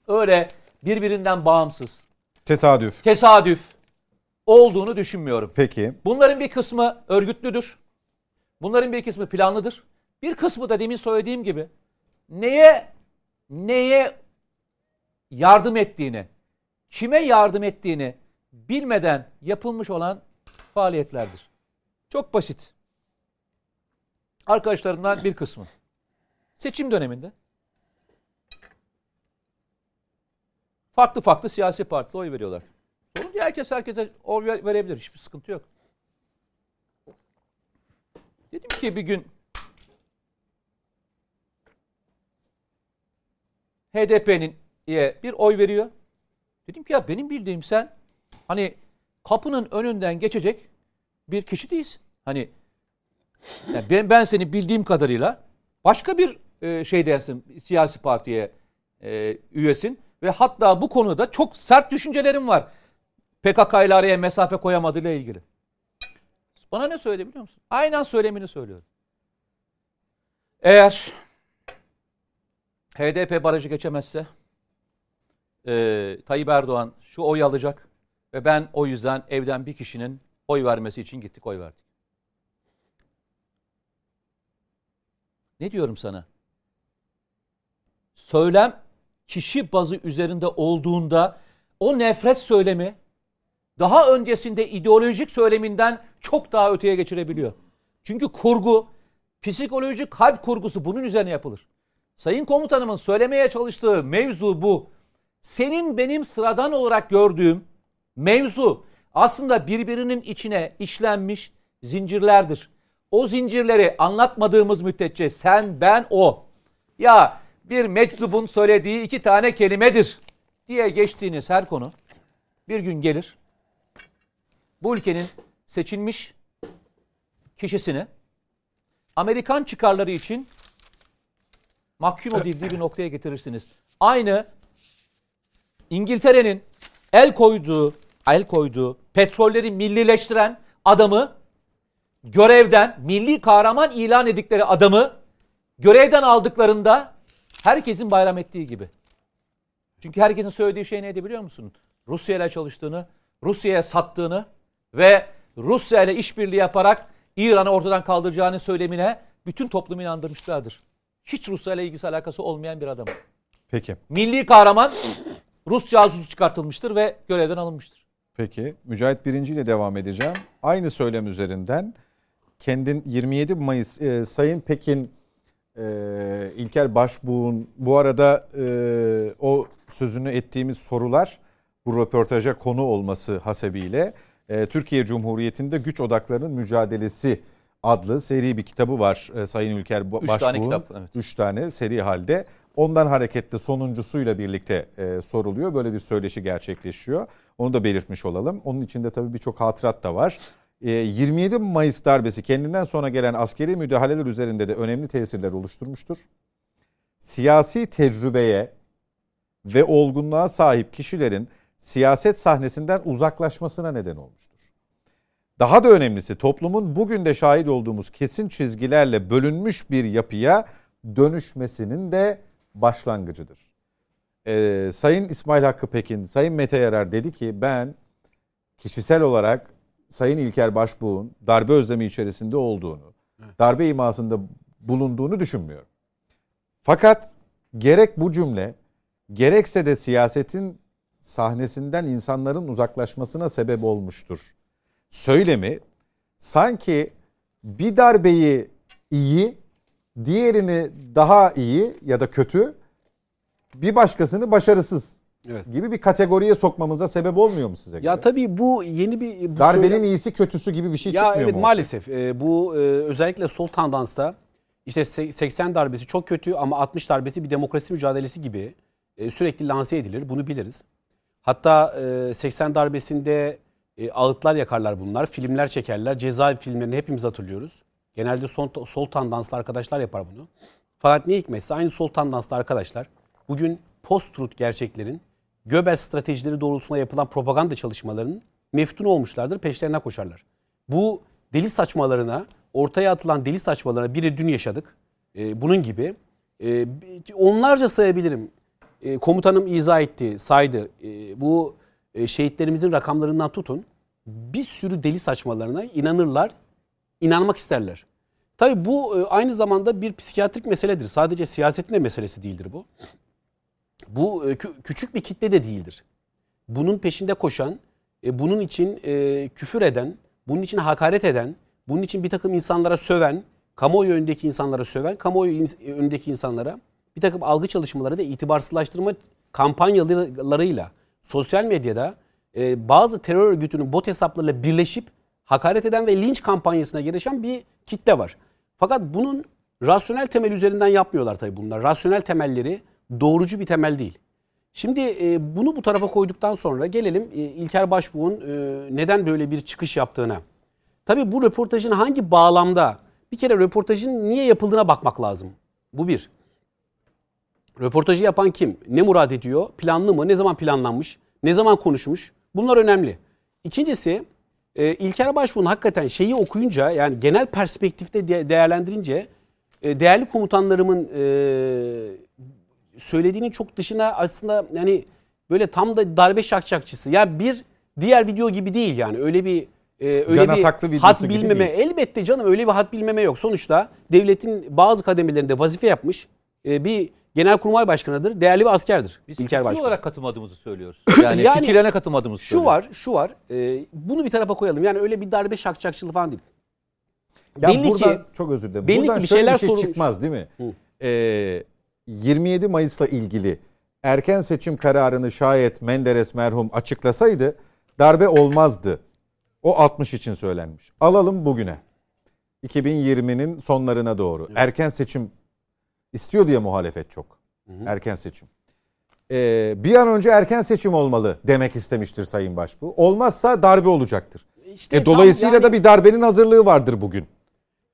öyle birbirinden bağımsız, Tesadüf. tesadüf olduğunu düşünmüyorum. Peki. Bunların bir kısmı örgütlüdür. Bunların bir kısmı planlıdır. Bir kısmı da demin söylediğim gibi neye neye yardım ettiğini, kime yardım ettiğini bilmeden yapılmış olan faaliyetlerdir. Çok basit. Arkadaşlarımdan bir kısmı seçim döneminde farklı farklı siyasi partilere oy veriyorlar. Sorun değil herkes herkese oy ver- verebilir. Hiçbir sıkıntı yok. Dedim ki bir gün HDP'nin bir oy veriyor. Dedim ki ya benim bildiğim sen hani kapının önünden geçecek bir kişi değilsin. Hani yani ben, ben seni bildiğim kadarıyla başka bir e, şeydensin siyasi partiye e, üyesin ve hatta bu konuda çok sert düşüncelerim var. PKK ile araya mesafe koyamadığıyla ilgili. Bana ne söyledi biliyor musun? Aynen söylemini söylüyorum. Eğer HDP barajı geçemezse e, Tayyip Erdoğan şu oy alacak ve ben o yüzden evden bir kişinin oy vermesi için gittik oy verdik. Ne diyorum sana? Söylem kişi bazı üzerinde olduğunda o nefret söylemi daha öncesinde ideolojik söyleminden çok daha öteye geçirebiliyor. Çünkü kurgu, psikolojik kalp kurgusu bunun üzerine yapılır. Sayın komutanımın söylemeye çalıştığı mevzu bu. Senin benim sıradan olarak gördüğüm mevzu aslında birbirinin içine işlenmiş zincirlerdir. O zincirleri anlatmadığımız müddetçe sen, ben, o. Ya bir meczubun söylediği iki tane kelimedir diye geçtiğiniz her konu bir gün gelir. Bu ülkenin seçilmiş kişisini Amerikan çıkarları için mahkum edildiği bir noktaya getirirsiniz. Aynı İngiltere'nin el koyduğu, el koyduğu petrolleri millileştiren adamı görevden milli kahraman ilan edikleri adamı görevden aldıklarında herkesin bayram ettiği gibi. Çünkü herkesin söylediği şey neydi biliyor musun? Rusya ile çalıştığını, Rusya'ya sattığını ve Rusya ile işbirliği yaparak İran'ı ortadan kaldıracağını söylemine bütün toplumu inandırmışlardır. Hiç Rusya ile ilgisi alakası olmayan bir adam. Peki. Milli kahraman Rus casusu çıkartılmıştır ve görevden alınmıştır. Peki. Mücahit Birinci ile devam edeceğim. Aynı söylem üzerinden kendin 27 Mayıs e, Sayın Pekin e, İlker Başbuğ'un bu arada e, o sözünü ettiğimiz sorular bu röportaja konu olması hasebiyle Türkiye Cumhuriyeti'nde güç odaklarının mücadelesi adlı seri bir kitabı var e, Sayın Ülker Ba- Üç Başbuğ'un. tane kitap, evet. Üç tane seri halde. Ondan hareketle sonuncusuyla birlikte e, soruluyor. Böyle bir söyleşi gerçekleşiyor. Onu da belirtmiş olalım. Onun içinde tabii birçok hatırat da var. E, 27 Mayıs darbesi kendinden sonra gelen askeri müdahaleler üzerinde de önemli tesirler oluşturmuştur. Siyasi tecrübeye ve olgunluğa sahip kişilerin siyaset sahnesinden uzaklaşmasına neden olmuştur. Daha da önemlisi toplumun bugün de şahit olduğumuz kesin çizgilerle bölünmüş bir yapıya dönüşmesinin de başlangıcıdır. Ee, Sayın İsmail Hakkı Pekin, Sayın Mete Yarar dedi ki ben kişisel olarak Sayın İlker Başbuğ'un darbe özlemi içerisinde olduğunu, darbe imasında bulunduğunu düşünmüyorum. Fakat gerek bu cümle gerekse de siyasetin sahnesinden insanların uzaklaşmasına sebep olmuştur. Söylemi sanki bir darbeyi iyi, diğerini daha iyi ya da kötü, bir başkasını başarısız Evet. gibi bir kategoriye sokmamıza sebep olmuyor mu size göre? Ya tabii bu yeni bir... Bu Darbenin söylem- iyisi kötüsü gibi bir şey Ya çıkmıyor evet mu? maalesef e, bu e, özellikle sol tandansta işte se- 80 darbesi çok kötü ama 60 darbesi bir demokrasi mücadelesi gibi e, sürekli lanse edilir. Bunu biliriz. Hatta e, 80 darbesinde e, ağıtlar yakarlar bunlar. Filmler çekerler. Cezaevi filmlerini hepimiz hatırlıyoruz. Genelde sol, sol tandanslı arkadaşlar yapar bunu. Fakat ne hikmetse aynı sol tandanslı arkadaşlar bugün post-truth gerçeklerin Göbel stratejileri doğrultusunda yapılan propaganda çalışmalarının meftun olmuşlardır, peşlerine koşarlar. Bu deli saçmalarına, ortaya atılan deli saçmalarına biri dün yaşadık. Ee, bunun gibi e, onlarca sayabilirim. E, komutanım izah etti, saydı. E, bu e, şehitlerimizin rakamlarından tutun. Bir sürü deli saçmalarına inanırlar, inanmak isterler. Tabii bu e, aynı zamanda bir psikiyatrik meseledir. Sadece siyasetin de meselesi değildir bu. Bu e, kü- küçük bir kitle de değildir. Bunun peşinde koşan, e, bunun için e, küfür eden, bunun için hakaret eden, bunun için bir takım insanlara söven, kamuoyu önündeki insanlara söven, kamuoyu ins- önündeki insanlara bir takım algı çalışmaları da itibarsızlaştırma kampanyalarıyla sosyal medyada e, bazı terör örgütünün bot hesaplarıyla birleşip hakaret eden ve linç kampanyasına girişen bir kitle var. Fakat bunun rasyonel temel üzerinden yapmıyorlar tabii bunlar. Rasyonel temelleri doğrucu bir temel değil. Şimdi e, bunu bu tarafa koyduktan sonra gelelim e, İlker Başbuğ'un e, neden böyle bir çıkış yaptığına. Tabii bu röportajın hangi bağlamda bir kere röportajın niye yapıldığına bakmak lazım. Bu bir. Röportajı yapan kim? Ne murad ediyor? Planlı mı? Ne zaman planlanmış? Ne zaman konuşmuş? Bunlar önemli. İkincisi e, İlker Başbuğ'un hakikaten şeyi okuyunca yani genel perspektifte de- değerlendirince e, değerli komutanlarımın e, söylediğinin çok dışına aslında yani böyle tam da darbe şakşakçısı. Ya bir diğer video gibi değil yani öyle bir e, öyle Can bir hat bilmeme. Elbette canım öyle bir hat bilmeme yok. Sonuçta devletin bazı kademelerinde vazife yapmış e, bir Genelkurmay Başkanı'dır. Değerli bir askerdir. Biz İlker fikir Başkan. olarak katılmadığımızı söylüyoruz. Yani, Yani fikirlerine katılmadığımızı Şu söylüyoruz. var, şu var. Ee, bunu bir tarafa koyalım. Yani öyle bir darbe şakşakçılığı falan değil. Ya Belli buradan, ki- çok özür dilerim. belli buradan ki bir şöyle şeyler bir şey sorulmuş. çıkmaz değil mi? Ee, 27 Mayıs'la ilgili erken seçim kararını şayet Menderes merhum açıklasaydı darbe olmazdı. O 60 için söylenmiş. Alalım bugüne. 2020'nin sonlarına doğru. Erken seçim istiyor diye muhalefet çok. Erken seçim. Ee, bir an önce erken seçim olmalı demek istemiştir Sayın Başbuğ. Olmazsa darbe olacaktır. İşte E, dolayısıyla yani- da bir darbenin hazırlığı vardır bugün.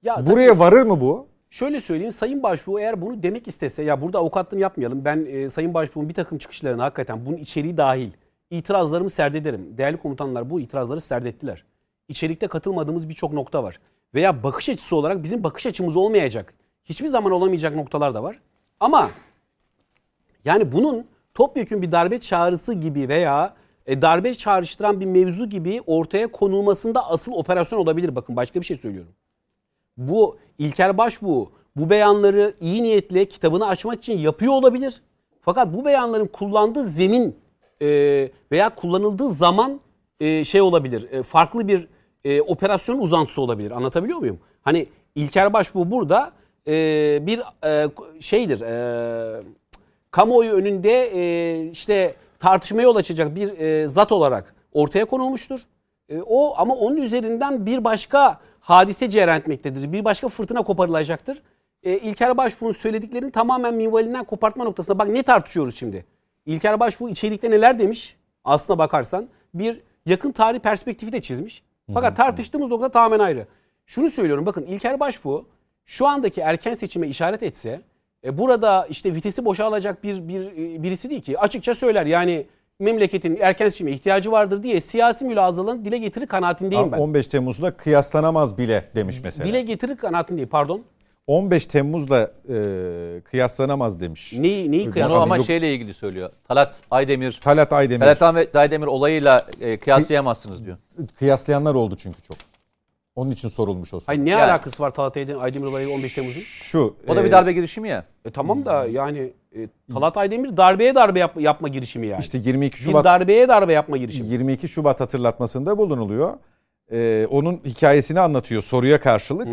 Ya tabii- Buraya varır mı bu? Şöyle söyleyeyim Sayın Başbuğ eğer bunu demek istese ya burada avukatlığını yapmayalım. Ben e, Sayın Başbuğ'un bir takım çıkışlarını hakikaten bunun içeriği dahil itirazlarımı serdederim. Değerli komutanlar bu itirazları serdettiler. İçerikte katılmadığımız birçok nokta var. Veya bakış açısı olarak bizim bakış açımız olmayacak. Hiçbir zaman olamayacak noktalar da var. Ama yani bunun topyekun bir darbe çağrısı gibi veya e, darbe çağrıştıran bir mevzu gibi ortaya konulmasında asıl operasyon olabilir. Bakın başka bir şey söylüyorum bu İlker Başbuğ bu beyanları iyi niyetle kitabını açmak için yapıyor olabilir. Fakat bu beyanların kullandığı zemin e, veya kullanıldığı zaman e, şey olabilir. e, farklı bir e, operasyonun uzantısı olabilir. Anlatabiliyor muyum? Hani İlker Başbuğ burada e, bir e, şeydir. E, kamuoyu önünde e, işte tartışmaya yol açacak bir e, zat olarak ortaya konulmuştur. E, o ama onun üzerinden bir başka hadise cereyan etmektedir. Bir başka fırtına koparılacaktır. E, İlker Başbuğ'un söylediklerini tamamen minvalinden kopartma noktasında. Bak ne tartışıyoruz şimdi? İlker Başbuğ içerikte neler demiş? Aslına bakarsan bir yakın tarih perspektifi de çizmiş. Fakat tartıştığımız nokta tamamen ayrı. Şunu söylüyorum bakın İlker Başbuğ şu andaki erken seçime işaret etse e, burada işte vitesi boşalacak bir, bir e, birisi değil ki. Açıkça söyler yani memleketin erken seçime ihtiyacı vardır diye siyasi mülazalarını dile getirir kanaatindeyim ben. 15 Temmuz'la kıyaslanamaz bile demiş mesela. Dile getirir kanaatindeyim pardon. 15 Temmuz'la e, kıyaslanamaz demiş. Neyi, neyi Bunu kıyaslar? ama yok. şeyle ilgili söylüyor. Talat Aydemir, Talat Aydemir. Talat Aydemir olayıyla e, kıyaslayamazsınız diyor. Kıyaslayanlar oldu çünkü çok. Onun için sorulmuş o soru. Ay ne Yani- alakası var Talat Aydemir, Aydemir olayı 15 Temmuz'un? Şu. O da e, bir darbe girişimi ya. E tamam da yani e, Talat Aydemir darbeye darbe yap- yapma girişimi yani. işte 22 bir Şubat darbeye darbe yapma girişimi. 22 Şubat hatırlatmasında bulunuluyor. Ee, onun hikayesini anlatıyor soruya karşılık.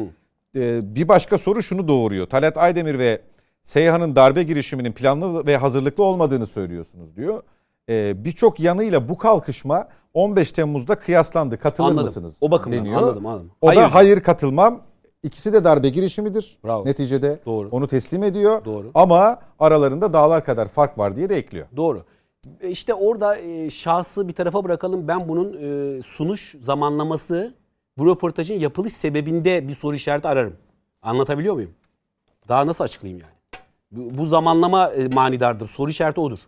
Ee, bir başka soru şunu doğuruyor. Talat Aydemir ve Seyhan'ın darbe girişiminin planlı ve hazırlıklı olmadığını söylüyorsunuz diyor. Ee, Birçok yanıyla bu kalkışma 15 Temmuz'da kıyaslandı. Katılır Anladım. mısınız? O bakımdan deniyor. anladım, anladım. O Hayır. da hayır katılmam. İkisi de darbe girişimidir. Bravo. Neticede Doğru. onu teslim ediyor. Doğru. Ama aralarında dağlar kadar fark var diye de ekliyor. Doğru. E, İşte orada e, şahsı bir tarafa bırakalım. Ben bunun e, sunuş zamanlaması, bu röportajın yapılış sebebinde bir soru işareti ararım. Anlatabiliyor muyum? Daha nasıl açıklayayım yani? Bu, zamanlama e, manidardır. Soru işareti odur.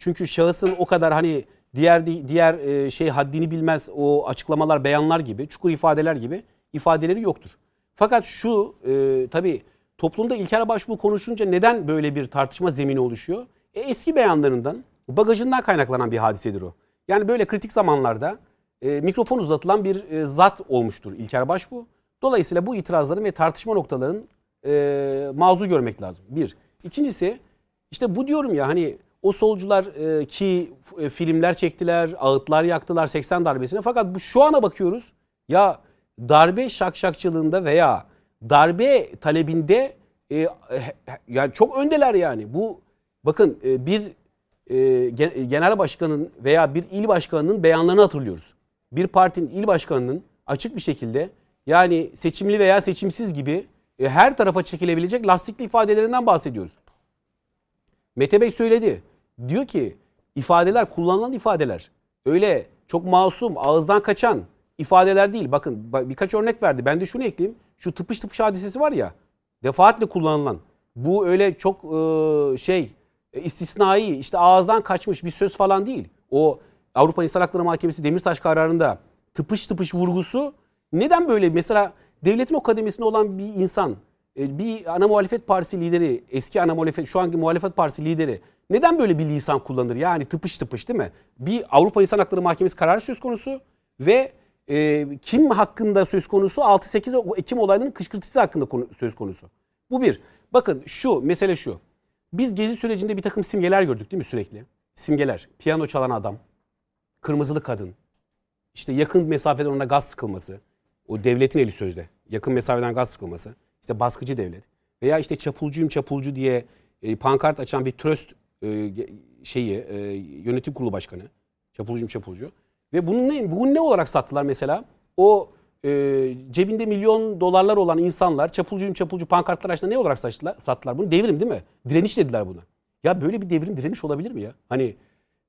Çünkü şahısın o kadar hani diğer diğer e, şey haddini bilmez o açıklamalar, beyanlar gibi, çukur ifadeler gibi ifadeleri yoktur. Fakat şu e, tabii toplumda İlker Başbuğ konuşunca neden böyle bir tartışma zemini oluşuyor? E, eski beyanlarından, bagajından kaynaklanan bir hadisedir o. Yani böyle kritik zamanlarda e, mikrofon uzatılan bir e, zat olmuştur İlker Başbuğ. Dolayısıyla bu itirazların ve tartışma noktaların e, mazur görmek lazım. Bir. İkincisi işte bu diyorum ya hani o solcular e, ki e, filmler çektiler, ağıtlar yaktılar 80 darbesine. Fakat bu şu ana bakıyoruz ya darbe şakşakçılığında veya darbe talebinde e, yani çok öndeler yani. Bu bakın e, bir e, gen- genel başkanın veya bir il başkanının beyanlarını hatırlıyoruz. Bir partinin il başkanının açık bir şekilde yani seçimli veya seçimsiz gibi e, her tarafa çekilebilecek lastikli ifadelerinden bahsediyoruz. Mete Bey söyledi. Diyor ki ifadeler kullanılan ifadeler öyle çok masum ağızdan kaçan ifadeler değil. Bakın ba- birkaç örnek verdi. Ben de şunu ekleyeyim. Şu tıpış tıpış hadisesi var ya defaatle kullanılan. Bu öyle çok e, şey e, istisnai işte ağızdan kaçmış bir söz falan değil. O Avrupa İnsan Hakları Mahkemesi Demirtaş kararında tıpış tıpış vurgusu neden böyle mesela devletin o kademesinde olan bir insan e, bir ana muhalefet partisi lideri, eski ana muhalefet, şu anki muhalefet partisi lideri neden böyle bir lisan kullanır? Yani tıpış tıpış değil mi? Bir Avrupa İnsan Hakları Mahkemesi kararı söz konusu ve e, kim hakkında söz konusu? 6-8 Ekim olaylarının kışkırtıcısı hakkında konu, söz konusu. Bu bir. Bakın şu, mesele şu. Biz gezi sürecinde bir takım simgeler gördük değil mi sürekli? Simgeler. Piyano çalan adam, kırmızılı kadın, işte yakın mesafeden ona gaz sıkılması, o devletin eli sözde, yakın mesafeden gaz sıkılması, işte baskıcı devlet veya işte çapulcuyum çapulcu diye e, pankart açan bir tröst e, şeyi e, yönetim kurulu başkanı, çapulcuyum çapulcu ve bunun ne, bugün ne olarak sattılar mesela? O e, cebinde milyon dolarlar olan insanlar çapulcuyum çapulcu pankartlar açtığında ne olarak sattılar? sattılar? Bunu devrim değil mi? Direniş dediler buna. Ya böyle bir devrim direniş olabilir mi ya? Hani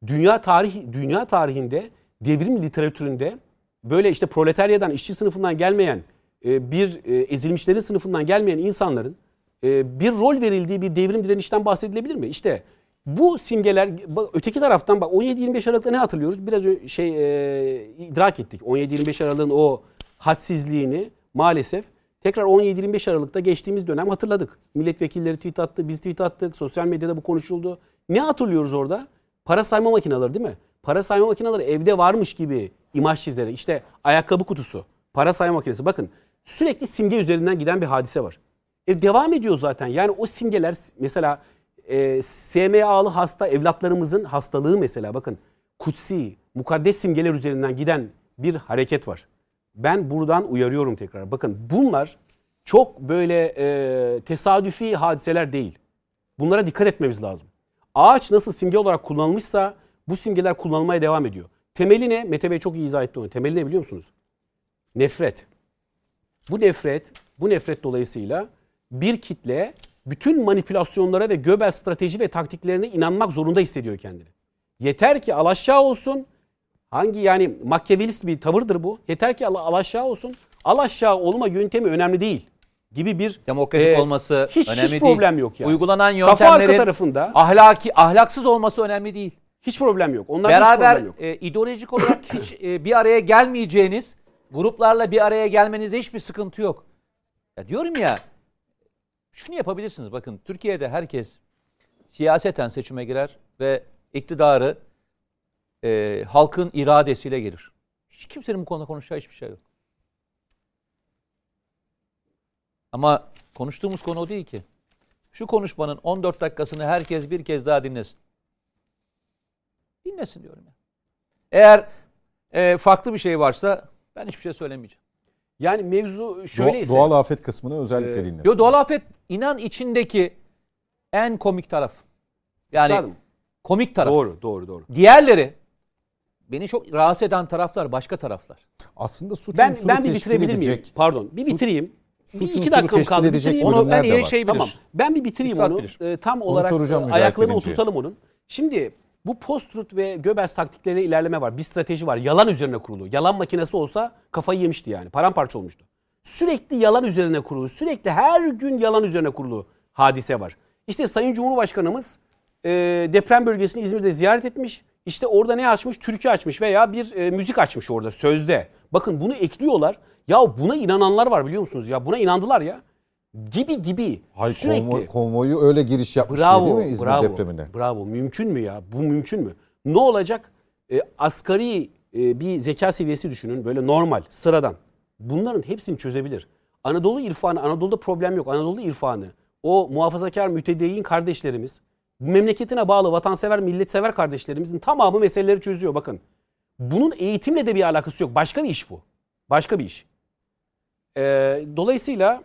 dünya tarih dünya tarihinde devrim literatüründe böyle işte proletaryadan, işçi sınıfından gelmeyen, e, bir e, ezilmişlerin sınıfından gelmeyen insanların bir rol verildiği bir devrim direnişten bahsedilebilir mi? İşte bu simgeler bak, öteki taraftan bak 17-25 Aralık'ta ne hatırlıyoruz? Biraz şey e, idrak ettik. 17-25 Aralık'ın o hadsizliğini maalesef tekrar 17-25 Aralık'ta geçtiğimiz dönem hatırladık. Milletvekilleri tweet attı, biz tweet attık, sosyal medyada bu konuşuldu. Ne hatırlıyoruz orada? Para sayma makineleri değil mi? Para sayma makineleri evde varmış gibi imaj çizerek işte ayakkabı kutusu, para sayma makinesi. Bakın sürekli simge üzerinden giden bir hadise var. E, devam ediyor zaten. Yani o simgeler mesela e, SMA'lı hasta evlatlarımızın hastalığı mesela bakın kutsi, mukaddes simgeler üzerinden giden bir hareket var. Ben buradan uyarıyorum tekrar. Bakın bunlar çok böyle e, tesadüfi hadiseler değil. Bunlara dikkat etmemiz lazım. Ağaç nasıl simge olarak kullanılmışsa bu simgeler kullanılmaya devam ediyor. Temeli ne? Mete Bey çok iyi izah etti onu. Temeli ne biliyor musunuz? Nefret. Bu nefret, bu nefret dolayısıyla bir kitle bütün manipülasyonlara ve Göbel strateji ve taktiklerine inanmak zorunda hissediyor kendini. Yeter ki alaşağı olsun. Hangi yani makyavelist bir tavırdır bu. Yeter ki al, alaşağı olsun. Alaşağı olma yöntemi önemli değil gibi bir Demokratik e, olması hiç, önemli hiç problem yok yani. Uygulanan yöntemlerin tarafında ahlaki ahlaksız olması önemli değil. hiç problem yok. Onlarda hiç Beraber problem yok. e, ideolojik olarak hiç e, bir araya gelmeyeceğiniz gruplarla bir araya gelmenizde hiçbir sıkıntı yok. Ya diyorum ya şunu yapabilirsiniz. Bakın Türkiye'de herkes siyaseten seçime girer ve iktidarı e, halkın iradesiyle gelir. Hiç kimsenin bu konuda konuşacağı hiçbir şey yok. Ama konuştuğumuz konu o değil ki. Şu konuşmanın 14 dakikasını herkes bir kez daha dinlesin. Dinlesin diyorum ya. Eğer e, farklı bir şey varsa ben hiçbir şey söylemeyeceğim. Yani mevzu Do- şöyleyse doğal afet kısmını özellikle Ee, dinlesin. Yo doğal afet inan içindeki en komik taraf. Yani Üstadım, komik taraf. doğru doğru doğru. Diğerleri beni çok rahatsız eden taraflar başka taraflar. Aslında suç Ben unsuru ben bir bitirebilir miyim? edecek. Pardon. Bir Suç- bitireyim. suç Bir iki dakikam kaldı. edecek Bitireyim. Onu bölümler en de iyi şey bilir. Tamam. Ben bir bitireyim Üstad onu. bilir. Ee, tam Onu olarak e, ayaklarını oturtalım onun. Şimdi bu post-truth ve Göbels taktiklerine ilerleme var. Bir strateji var. Yalan üzerine kurulu. Yalan makinesi olsa kafayı yemişti yani. Paramparça olmuştu. Sürekli yalan üzerine kurulu. Sürekli her gün yalan üzerine kurulu hadise var. İşte Sayın Cumhurbaşkanımız e, deprem bölgesini İzmir'de ziyaret etmiş. İşte orada ne açmış? Türkü açmış veya bir e, müzik açmış orada sözde. Bakın bunu ekliyorlar. Ya buna inananlar var biliyor musunuz ya? Buna inandılar ya. Gibi gibi. Hayır, sürekli. konvoy- konvoyu öyle giriş yapmış Bravo, değil mi İzmir bravo, depremine? Bravo. Mümkün mü ya? Bu mümkün mü? Ne olacak? E, asgari e, bir zeka seviyesi düşünün. Böyle normal, sıradan. Bunların hepsini çözebilir. Anadolu irfanı, Anadolu'da problem yok. Anadolu irfanı, o muhafazakar mütedeyyin kardeşlerimiz, memleketine bağlı vatansever, milletsever kardeşlerimizin tamamı meseleleri çözüyor. Bakın. Bunun eğitimle de bir alakası yok. Başka bir iş bu. Başka bir iş. E, dolayısıyla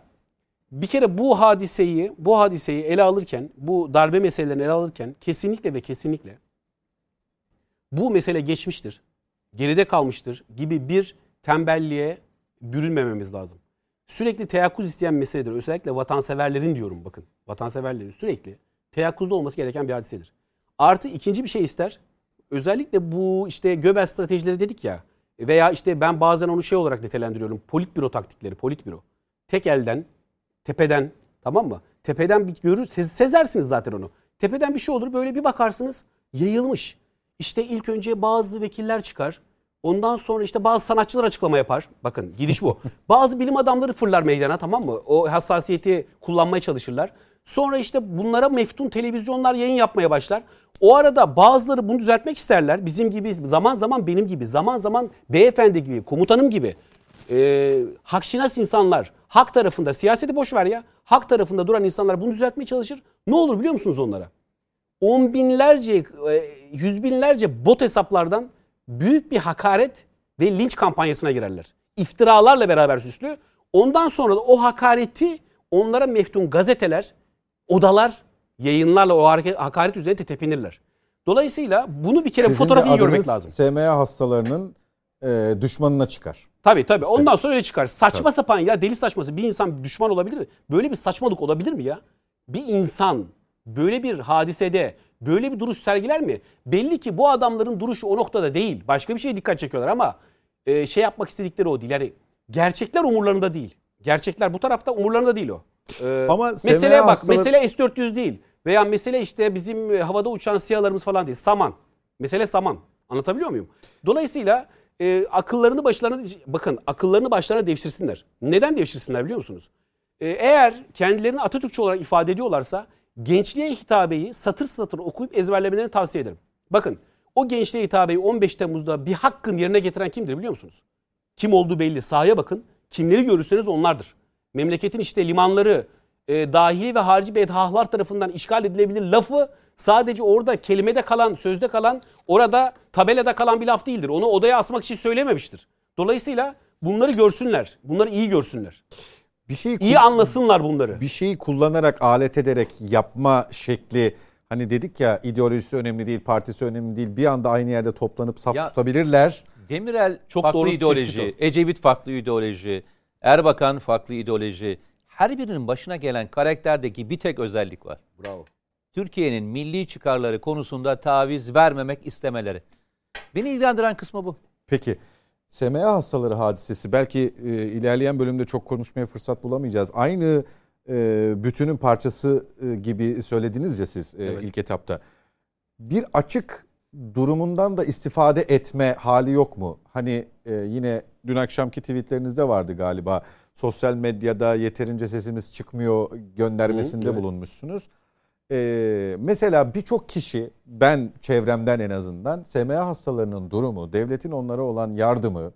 bir kere bu hadiseyi, bu hadiseyi ele alırken, bu darbe meselelerini ele alırken kesinlikle ve kesinlikle bu mesele geçmiştir, geride kalmıştır gibi bir tembelliğe bürünmememiz lazım. Sürekli teyakkuz isteyen meseledir. Özellikle vatanseverlerin diyorum bakın. Vatanseverlerin sürekli teyakkuzda olması gereken bir hadisedir. Artı ikinci bir şey ister. Özellikle bu işte Göbel stratejileri dedik ya veya işte ben bazen onu şey olarak nitelendiriyorum. Politbüro taktikleri, politbüro. Tek elden tepeden tamam mı? Tepeden bir görür sez- sezersiniz zaten onu. Tepeden bir şey olur böyle bir bakarsınız yayılmış. İşte ilk önce bazı vekiller çıkar. Ondan sonra işte bazı sanatçılar açıklama yapar. Bakın gidiş bu. bazı bilim adamları fırlar meydana tamam mı? O hassasiyeti kullanmaya çalışırlar. Sonra işte bunlara meftun televizyonlar yayın yapmaya başlar. O arada bazıları bunu düzeltmek isterler. Bizim gibi zaman zaman benim gibi zaman zaman beyefendi gibi komutanım gibi e, hakşinas insanlar, Hak tarafında siyaseti boş ver ya. Hak tarafında duran insanlar bunu düzeltmeye çalışır. Ne olur biliyor musunuz onlara? On binlerce, e, yüz binlerce bot hesaplardan büyük bir hakaret ve linç kampanyasına girerler. İftiralarla beraber süslü. Ondan sonra da o hakareti onlara meftun gazeteler, odalar, yayınlarla o hakaret üzerine tepinirler. Dolayısıyla bunu bir kere Sizin de fotoğrafını görmek lazım. SMA hastalarının e, düşmanına çıkar. Tabii tabii. Ondan sonra öyle çıkar. Saçma sapan ya deli saçması. Bir insan düşman olabilir mi? Böyle bir saçmalık olabilir mi ya? Bir insan böyle bir hadisede böyle bir duruş sergiler mi? Belli ki bu adamların duruşu o noktada değil. Başka bir şeye dikkat çekiyorlar ama e, şey yapmak istedikleri o değil. Yani gerçekler umurlarında değil. Gerçekler bu tarafta umurlarında değil o. E, Ama meseleye bak. hastaları- Mesele S-400 değil. Veya mesele işte bizim e, havada uçan siyalarımız falan değil. Saman. Mesele saman. Anlatabiliyor muyum? Dolayısıyla e, akıllarını başlarına bakın akıllarını başlarına devşirsinler. Neden devşirsinler biliyor musunuz? E, eğer kendilerini Atatürkçü olarak ifade ediyorlarsa gençliğe hitabeyi satır satır okuyup ezberlemelerini tavsiye ederim. Bakın o gençliğe hitabeyi 15 Temmuz'da bir hakkın yerine getiren kimdir biliyor musunuz? Kim olduğu belli. Sahaya bakın. Kimleri görürseniz onlardır. Memleketin işte limanları e, dahili ve harici bedhahlar tarafından işgal edilebilir lafı sadece orada kelimede kalan, sözde kalan, orada tabelada kalan bir laf değildir. Onu odaya asmak için söylememiştir. Dolayısıyla bunları görsünler. Bunları iyi görsünler. Bir şeyi İyi anlasınlar bunları. bir şeyi kullanarak alet ederek yapma şekli hani dedik ya ideolojisi önemli değil, partisi önemli değil. Bir anda aynı yerde toplanıp saf Ya- tutabilirler. Demirel Çok farklı doğru ideoloji, Ecevit farklı ideoloji, Erbakan farklı ideoloji. Her birinin başına gelen karakterdeki bir tek özellik var. Bravo. Türkiye'nin milli çıkarları konusunda taviz vermemek istemeleri. Beni ilgilendiren kısmı bu. Peki SMA hastaları hadisesi belki e, ilerleyen bölümde çok konuşmaya fırsat bulamayacağız. Aynı e, bütünün parçası e, gibi söylediniz ya siz e, Evet. ilk etapta. Bir açık durumundan da istifade etme hali yok mu? Hani e, yine dün akşamki tweetlerinizde vardı galiba. Sosyal medyada yeterince sesimiz çıkmıyor göndermesinde Hı, evet. bulunmuşsunuz. Ee, mesela birçok kişi ben çevremden en azından SMA hastalarının durumu, devletin onlara olan yardımı,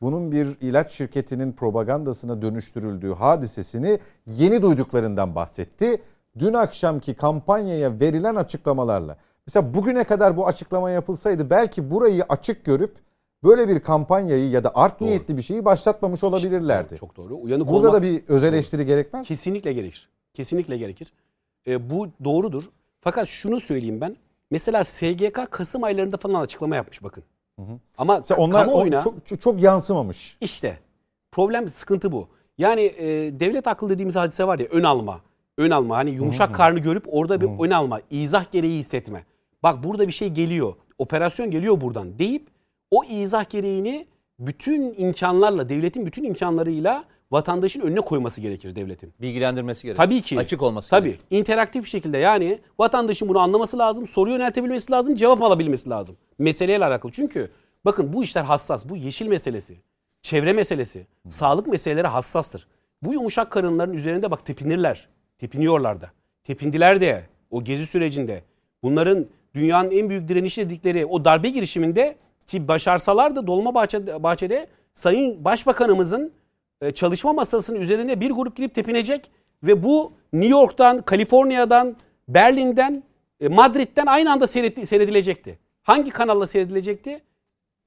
bunun bir ilaç şirketinin propagandasına dönüştürüldüğü hadisesini yeni duyduklarından bahsetti. Dün akşamki kampanyaya verilen açıklamalarla. Mesela bugüne kadar bu açıklama yapılsaydı belki burayı açık görüp böyle bir kampanyayı ya da art niyetli bir şeyi başlatmamış olabilirlerdi. Çok doğru. Uyanık Burada olmak da bir öz eleştiri gerekmez. kesinlikle gerekir. Kesinlikle gerekir. E, bu doğrudur. Fakat şunu söyleyeyim ben. Mesela SGK Kasım aylarında falan açıklama yapmış bakın. Ama Mesela onlar o- kamuoyuna çok, çok, çok yansımamış. işte problem sıkıntı bu. Yani e, devlet aklı dediğimiz hadise var ya ön alma. Ön alma hani yumuşak karnı görüp orada bir ön alma. izah gereği hissetme. Bak burada bir şey geliyor. Operasyon geliyor buradan deyip o izah gereğini bütün imkanlarla devletin bütün imkanlarıyla vatandaşın önüne koyması gerekir devletin. Bilgilendirmesi gerekiyor. Tabii ki. Açık olması Tabii. gerekiyor. interaktif bir şekilde yani vatandaşın bunu anlaması lazım, soru yöneltebilmesi lazım, cevap alabilmesi lazım. Meseleyle alakalı. Çünkü bakın bu işler hassas. Bu yeşil meselesi, çevre meselesi, sağlık meseleleri hassastır. Bu yumuşak karınların üzerinde bak tepinirler. Tepiniyorlar da. Tepindiler de o gezi sürecinde. Bunların dünyanın en büyük direnişi dedikleri o darbe girişiminde ki başarsalar da Dolmabahçe'de bahçede Sayın Başbakanımızın çalışma masasının üzerine bir grup girip tepinecek ve bu New York'tan, Kaliforniya'dan, Berlin'den, e, Madrid'den aynı anda seyredilecekti. Hangi kanalla seyredilecekti?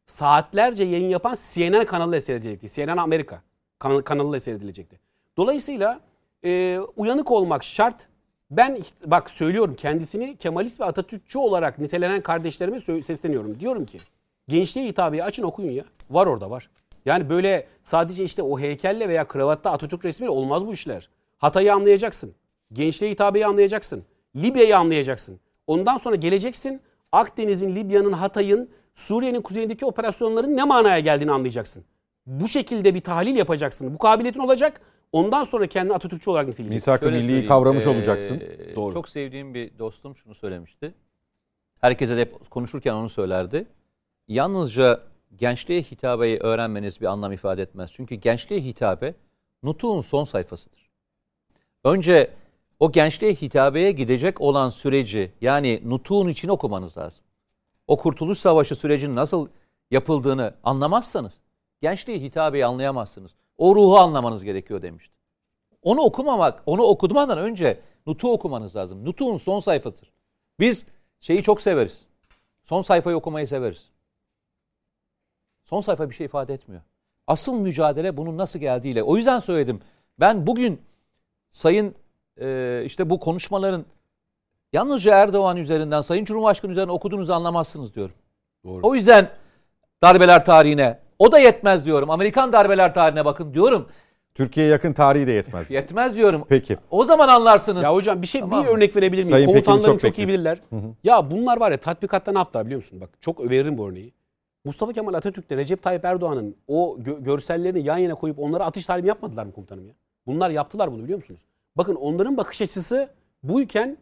Saatlerce yayın yapan CNN kanalıyla seyredilecekti. CNN Amerika kan- kanalıyla seyredilecekti. Dolayısıyla e, uyanık olmak şart. Ben bak söylüyorum kendisini Kemalist ve Atatürkçü olarak nitelenen kardeşlerime sesleniyorum. Diyorum ki gençliğe hitabeyi açın okuyun ya. Var orada var. Yani böyle sadece işte o heykelle veya kravatta Atatürk resmiyle olmaz bu işler. Hatay'ı anlayacaksın. Gençliğe hitabeyi anlayacaksın. Libya'yı anlayacaksın. Ondan sonra geleceksin. Akdeniz'in, Libya'nın, Hatay'ın, Suriye'nin kuzeyindeki operasyonların ne manaya geldiğini anlayacaksın. Bu şekilde bir tahlil yapacaksın. Bu kabiliyetin olacak. Ondan sonra kendini Atatürkçü olarak niteleyeceksin. Misak-ı milliyi kavramış ee, olacaksın. Doğru. Çok sevdiğim bir dostum şunu söylemişti. Herkese de hep konuşurken onu söylerdi. Yalnızca gençliğe hitabeyi öğrenmeniz bir anlam ifade etmez. Çünkü gençliğe hitabe nutuğun son sayfasıdır. Önce o gençliğe hitabeye gidecek olan süreci yani nutuğun için okumanız lazım. O Kurtuluş Savaşı sürecinin nasıl yapıldığını anlamazsanız gençliğe hitabeyi anlayamazsınız. O ruhu anlamanız gerekiyor demişti. Onu okumamak, onu okumadan önce Nutuk'u okumanız lazım. Nutuk'un son sayfasıdır. Biz şeyi çok severiz. Son sayfayı okumayı severiz. Son sayfa bir şey ifade etmiyor. Asıl mücadele bunun nasıl geldiğiyle. O yüzden söyledim. Ben bugün sayın e, işte bu konuşmaların yalnızca Erdoğan üzerinden, Sayın Cumhurbaşkanı üzerinden okuduğunuzu anlamazsınız diyorum. Doğru. O yüzden darbeler tarihine o da yetmez diyorum. Amerikan darbeler tarihine bakın diyorum. Türkiye'ye yakın tarihi de yetmez. Yetmez diyorum. Peki. O zaman anlarsınız. Ya hocam bir şey Tamam bir örnek verebilir miyim? Sayın Komutanlarım çok çok, iyi bilirler. Ya bunlar var ya tatbikatta ne yaptılar biliyor musun? Bak çok veririm bu örneği. Mustafa Kemal Atatürk'le Recep Tayyip Erdoğan'ın o gö- görsellerini yan yana koyup onlara atış talimi yapmadılar mı komutanım ya? Bunlar yaptılar bunu biliyor musunuz? Bakın onların bakış açısı buyken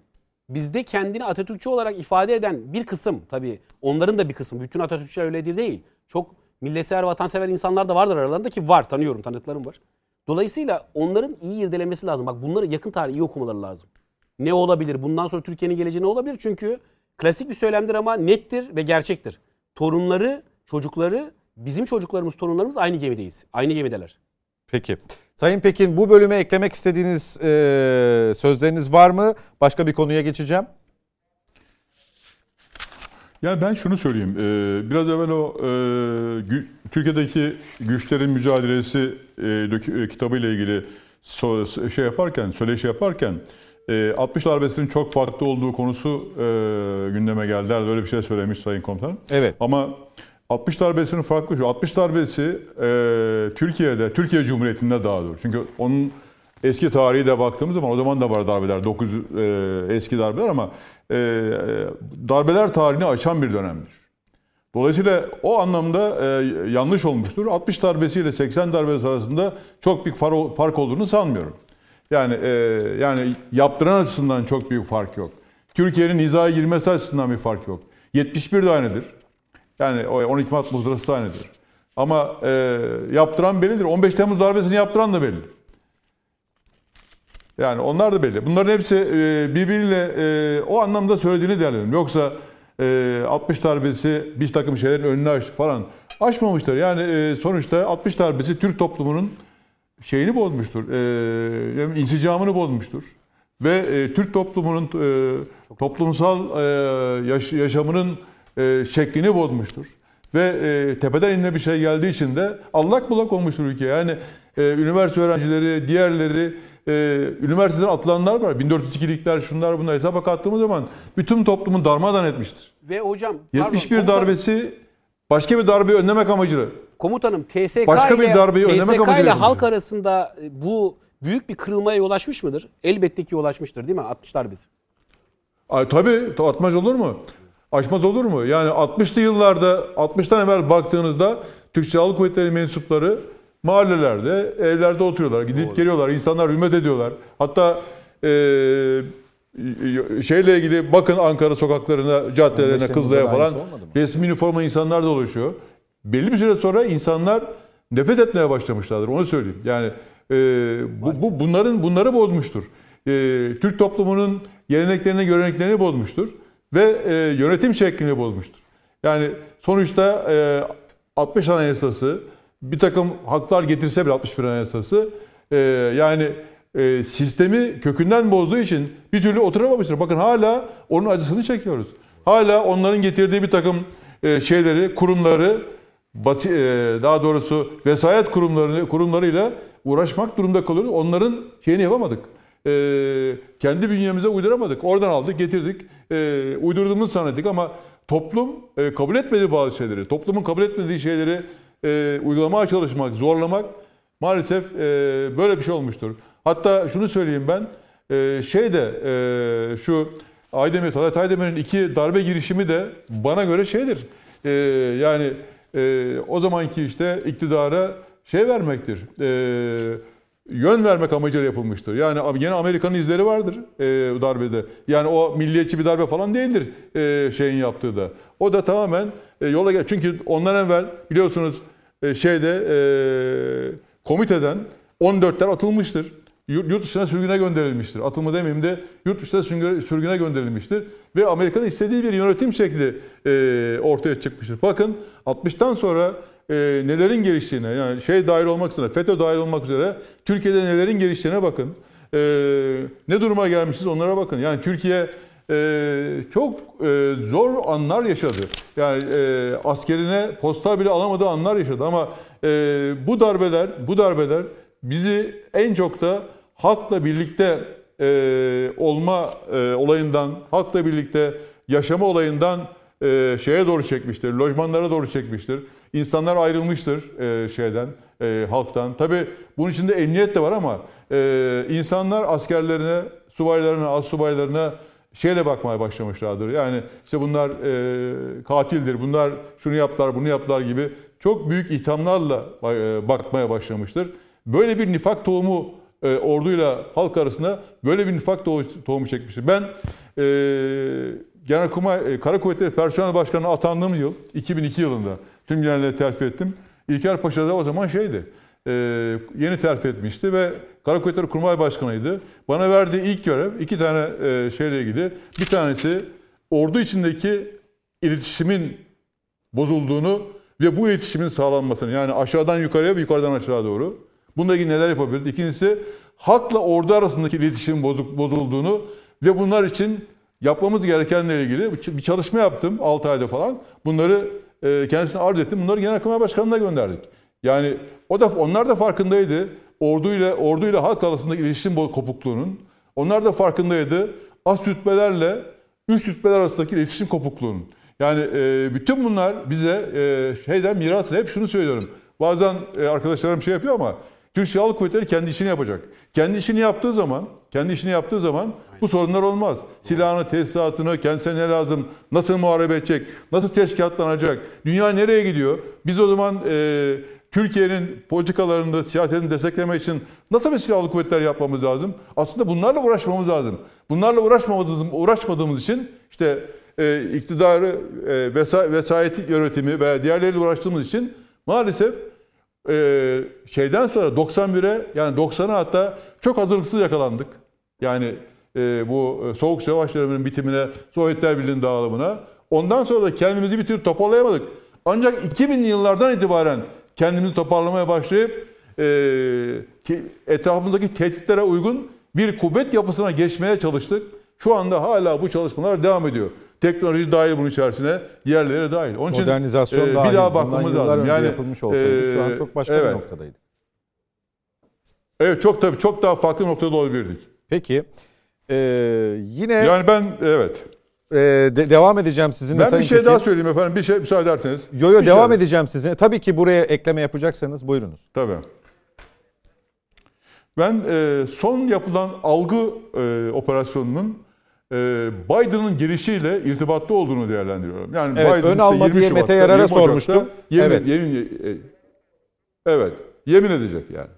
bizde kendini Atatürkçü olarak ifade eden bir kısım tabii onların da bir kısmı. Bütün Atatürkçüler öyledir değil. Çok milletsever, vatansever insanlar da vardır aralarında ki var tanıyorum tanıdıklarım var. Dolayısıyla onların iyi irdelemesi lazım. Bak bunları yakın tarih iyi okumaları lazım. Ne olabilir? Bundan sonra Türkiye'nin geleceği ne olabilir? Çünkü klasik bir söylemdir ama nettir ve gerçektir. Torunları, çocukları, bizim çocuklarımız, torunlarımız aynı gemideyiz. Aynı gemideler. Peki. Sayın Pekin bu bölüme eklemek istediğiniz e, sözleriniz var mı? Başka bir konuya geçeceğim. Yani ben şunu söyleyeyim. Ee, biraz evvel o e, gü- Türkiye'deki güçlerin mücadelesi e, e, kitabı ile ilgili so- şey yaparken, söyleşi yaparken e, 60 darbesinin çok farklı olduğu konusu e, gündeme geldi. Öyle bir şey söylemiş Sayın Komutanım. Evet. Ama 60 darbesinin farklı şu. 60 darbesi e, Türkiye'de, Türkiye Cumhuriyeti'nde daha doğrusu. Çünkü onun eski tarihi de baktığımız zaman o zaman da var darbeler. 9 e, eski darbeler ama e, darbeler tarihini açan bir dönemdir. Dolayısıyla o anlamda e, yanlış olmuştur. 60 darbesiyle 80 darbesi arasında çok büyük far- fark olduğunu sanmıyorum. Yani e, yani yaptıran açısından çok büyük fark yok. Türkiye'nin hizaya girmesi açısından bir fark yok. 71 de aynıdır. Yani o 12 Mart muhtırası aynıdır. Ama e, yaptıran bellidir. 15 Temmuz darbesini yaptıran da belli. Yani onlar da belli. Bunların hepsi e, birbiriyle e, o anlamda söylediğini değerlendiriyorum. Yoksa e, 60 darbesi bir takım şeylerin önünü açtı falan. Açmamışlar. Yani e, sonuçta 60 darbesi Türk toplumunun şeyini bozmuştur. E, insicamını bozmuştur. Ve e, Türk toplumunun e, toplumsal e, yaş- yaşamının e, şeklini bozmuştur. Ve e, tepeden inme bir şey geldiği için de allak bullak olmuştur ülke. Yani e, üniversite öğrencileri, diğerleri, e, üniversiteden atılanlar var. 1402'likler, şunlar bunlar hesaba kattığımız zaman bütün toplumun darmadan etmiştir. Ve hocam pardon, 71 komutanım- darbesi başka bir darbeyi önlemek amacıyla. Komutanım TSK Başka bir ile, darbeyi önlemek TSK amacıyla ile halk arasında e, bu büyük bir kırılmaya yol açmış mıdır? Elbette ki yol açmıştır değil mi? 60 darbesi. Ay, tabii atmaz olur mu? Açmaz olur mu? Yani 60'lı yıllarda 60'tan evvel baktığınızda Türk Silahlı Kuvvetleri mensupları mahallelerde, evlerde oturuyorlar. Gidip geliyorlar. insanlar hürmet ediyorlar. Hatta eee, şeyle ilgili bakın Ankara sokaklarına, caddelerine, Kızılay'a da falan resmi üniforma insanlar dolaşıyor. Belli bir süre sonra insanlar nefret etmeye başlamışlardır. Onu söyleyeyim. Yani eee, bu, bu bunların bunları bozmuştur. Eee, Türk toplumunun geleneklerini, göreneklerini bozmuştur ve eee, yönetim şeklini bozmuştur. Yani sonuçta eee 60 Anayasası bir takım haklar getirse bile 61 Anayasası eee, yani eee, sistemi kökünden bozduğu için bir türlü oturamamıştır. Bakın hala onun acısını çekiyoruz. Hala onların getirdiği bir takım eee, şeyleri, kurumları, batı, eee, daha doğrusu vesayet kurumlarını kurumlarıyla uğraşmak durumda kalıyoruz. Onların şeyini yapamadık. Eee, kendi bünyemize uyduramadık. Oradan aldık, getirdik. Eee uydurduğumuzu sanıyorduk ama toplum eee, kabul etmedi bazı şeyleri. Toplumun kabul etmediği şeyleri eee, uygulamaya çalışmak, zorlamak maalesef eee, böyle bir şey olmuştur. Hatta şunu söyleyeyim ben. Eee şey de eee, şu Aydemir, Talat Aydemir'in iki darbe girişimi de bana göre şeydir. Eee, yani eee, o zamanki işte iktidara şey vermektir. Eee yön vermek amacıyla yapılmıştır. Yani gene Amerika'nın izleri vardır e, darbede. Yani o milliyetçi bir darbe falan değildir e, şeyin yaptığı da. O da tamamen e, yola gel. Çünkü ondan evvel biliyorsunuz e, şeyde e, komiteden 14'ler atılmıştır. Yurt, yurt dışına sürgüne gönderilmiştir. Atılma demeyeyim de yurt dışına sürgüne, sürgüne gönderilmiştir. Ve Amerika'nın istediği bir yönetim şekli e, ortaya çıkmıştır. Bakın 60'tan sonra e, nelerin geliştiğine yani şey dahil olmak üzere, FETÖ dahil olmak üzere Türkiye'de nelerin geliştiğine bakın. E, ne duruma gelmişiz onlara bakın. Yani Türkiye e, çok e, zor anlar yaşadı. Yani e, askerine posta bile alamadığı anlar yaşadı ama e, bu darbeler, bu darbeler bizi en çok da halkla birlikte e, olma e, olayından, halkla birlikte yaşama olayından e, şeye doğru çekmiştir, lojmanlara doğru çekmiştir. İnsanlar ayrılmıştır e, şeyden, e, halktan. Tabii bunun içinde emniyet de var ama e, insanlar askerlerine, subaylarına, az subaylarına şeyle bakmaya başlamışlardır. Yani işte bunlar e, katildir, bunlar şunu yaptılar, bunu yaptılar gibi çok büyük ithamlarla e, bakmaya başlamıştır. Böyle bir nifak tohumu e, orduyla halk arasında böyle bir nifak tohumu, çekmiştir. Ben e, Genelkurmay e, Kara Kuvvetleri Personel Başkanı atandığım yıl 2002 yılında tüm generalleri terfi ettim. İlker Paşa da o zaman şeydi. e, yeni terfi etmişti ve Kara Kuvvetleri Kurmay Başkanıydı. Bana verdiği ilk görev iki tane e, şeyle ilgili. Bir tanesi ordu içindeki iletişimin bozulduğunu ve bu iletişimin sağlanmasını yani aşağıdan yukarıya ve yukarıdan aşağı doğru. Bununla ilgili neler yapabiliriz? İkincisi halkla ordu arasındaki iletişimin bozuk, bozulduğunu ve bunlar için yapmamız gerekenlerle ilgili bir çalışma yaptım 6 ayda falan. Bunları e, kendisine arz ettim. Bunları Genelkurmay Başkanı'na gönderdik. Yani o da onlar da farkındaydı. Orduyla orduyla halk arasındaki iletişim kopukluğunun. Onlar da farkındaydı. Az rütbelerle üst rütbeler arasındaki iletişim kopukluğunun. Yani e, bütün bunlar bize e, şeyden miras hep şunu söylüyorum. Bazen e, arkadaşlarım şey yapıyor ama Türk Silahlı Kuvvetleri kendi işini yapacak. Kendi işini yaptığı zaman, kendi işini yaptığı zaman bu sorunlar olmaz. Silahını, tesisatını, kendisine ne lazım, nasıl muharebe edecek, nasıl teşkilatlanacak, dünya nereye gidiyor? Biz o zaman e, Türkiye'nin politikalarında, siyasetini desteklemek için nasıl bir silahlı kuvvetler yapmamız lazım? Aslında bunlarla uğraşmamız lazım. Bunlarla uğraşmadığımız, uğraşmadığımız için işte e, iktidarı, e, vesa, vesayet yönetimi ve diğerleriyle uğraştığımız için maalesef e, şeyden sonra 91'e yani 90'a hatta çok hazırlıksız yakalandık. Yani e, bu e, Soğuk Savaş döneminin bitimine, Sovyetler Birliği'nin dağılımına. Ondan sonra da kendimizi bir türlü toparlayamadık. Ancak 2000'li yıllardan itibaren kendimizi toparlamaya başlayıp e, ki etrafımızdaki tehditlere uygun bir kuvvet yapısına geçmeye çalıştık. Şu anda hala bu çalışmalar devam ediyor. Teknoloji dahil bunun içerisine, diğerleri dahil. Onun için Modernizasyon e, dahil. bir daha bakmamız lazım. Yani yapılmış olsaydı şu an e, çok başka evet. bir noktadaydı. Evet çok tabii çok daha farklı noktada olabilirdik. Peki. Ee, yine Yani ben evet. e, de- devam edeceğim sizinle Ben bir Sayın şey Tekin. daha söyleyeyim efendim. Bir şey müsaade ederseniz. Yo yo Bir devam şey- edeceğim sizinle. Tabii ki buraya ekleme yapacaksanız buyurunuz. Tabii. Ben e, son yapılan algı e, operasyonunun e, Biden'ın girişiyle irtibatlı olduğunu değerlendiriyorum. Yani Evet, Biden ön alma diye Şubat'ta, Mete Yarar'a 20 sormuştum. Yemin, Evet. yemin, e, evet, yemin edecek yani.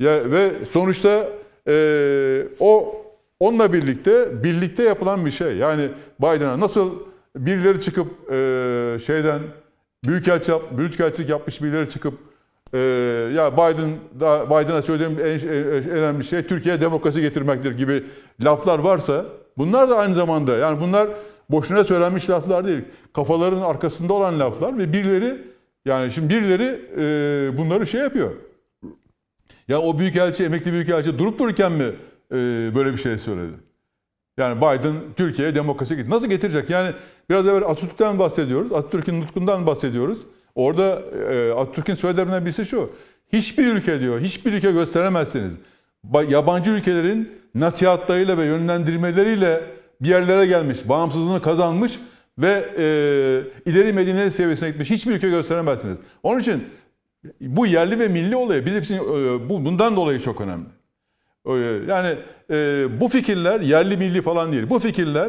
Ya ve sonuçta e, o onunla birlikte birlikte yapılan bir şey. Yani Biden'a nasıl birileri çıkıp e, şeyden büyükelçi yap, büyükelçilik yapmış birileri çıkıp e, ya Biden Biden'a söylediğim en, en önemli şey Türkiye'ye demokrasi getirmektir gibi laflar varsa bunlar da aynı zamanda yani bunlar boşuna söylenmiş laflar değil. Kafaların arkasında olan laflar ve birileri yani şimdi birileri e, bunları şey yapıyor. Ya o büyükelçi, emekli büyükelçi durup dururken mi e, böyle bir şey söyledi? Yani Biden Türkiye'ye demokrasi get- nasıl getirecek? Yani biraz evvel Atatürk'ten bahsediyoruz. Atatürk'ün nutkundan bahsediyoruz. Orada e, Atatürk'ün söylediklerinden birisi şu. Hiçbir ülke diyor, hiçbir ülke gösteremezsiniz. Ba- Yabancı ülkelerin nasihatlarıyla ve yönlendirmeleriyle bir yerlere gelmiş, bağımsızlığını kazanmış ve e, ileri medeniyet seviyesine gitmiş hiçbir ülke gösteremezsiniz. Onun için bu yerli ve milli olayı bizim için e, bu bundan dolayı çok önemli. E, Yani e, bu fikirler yerli milli falan değil. Bu fikirler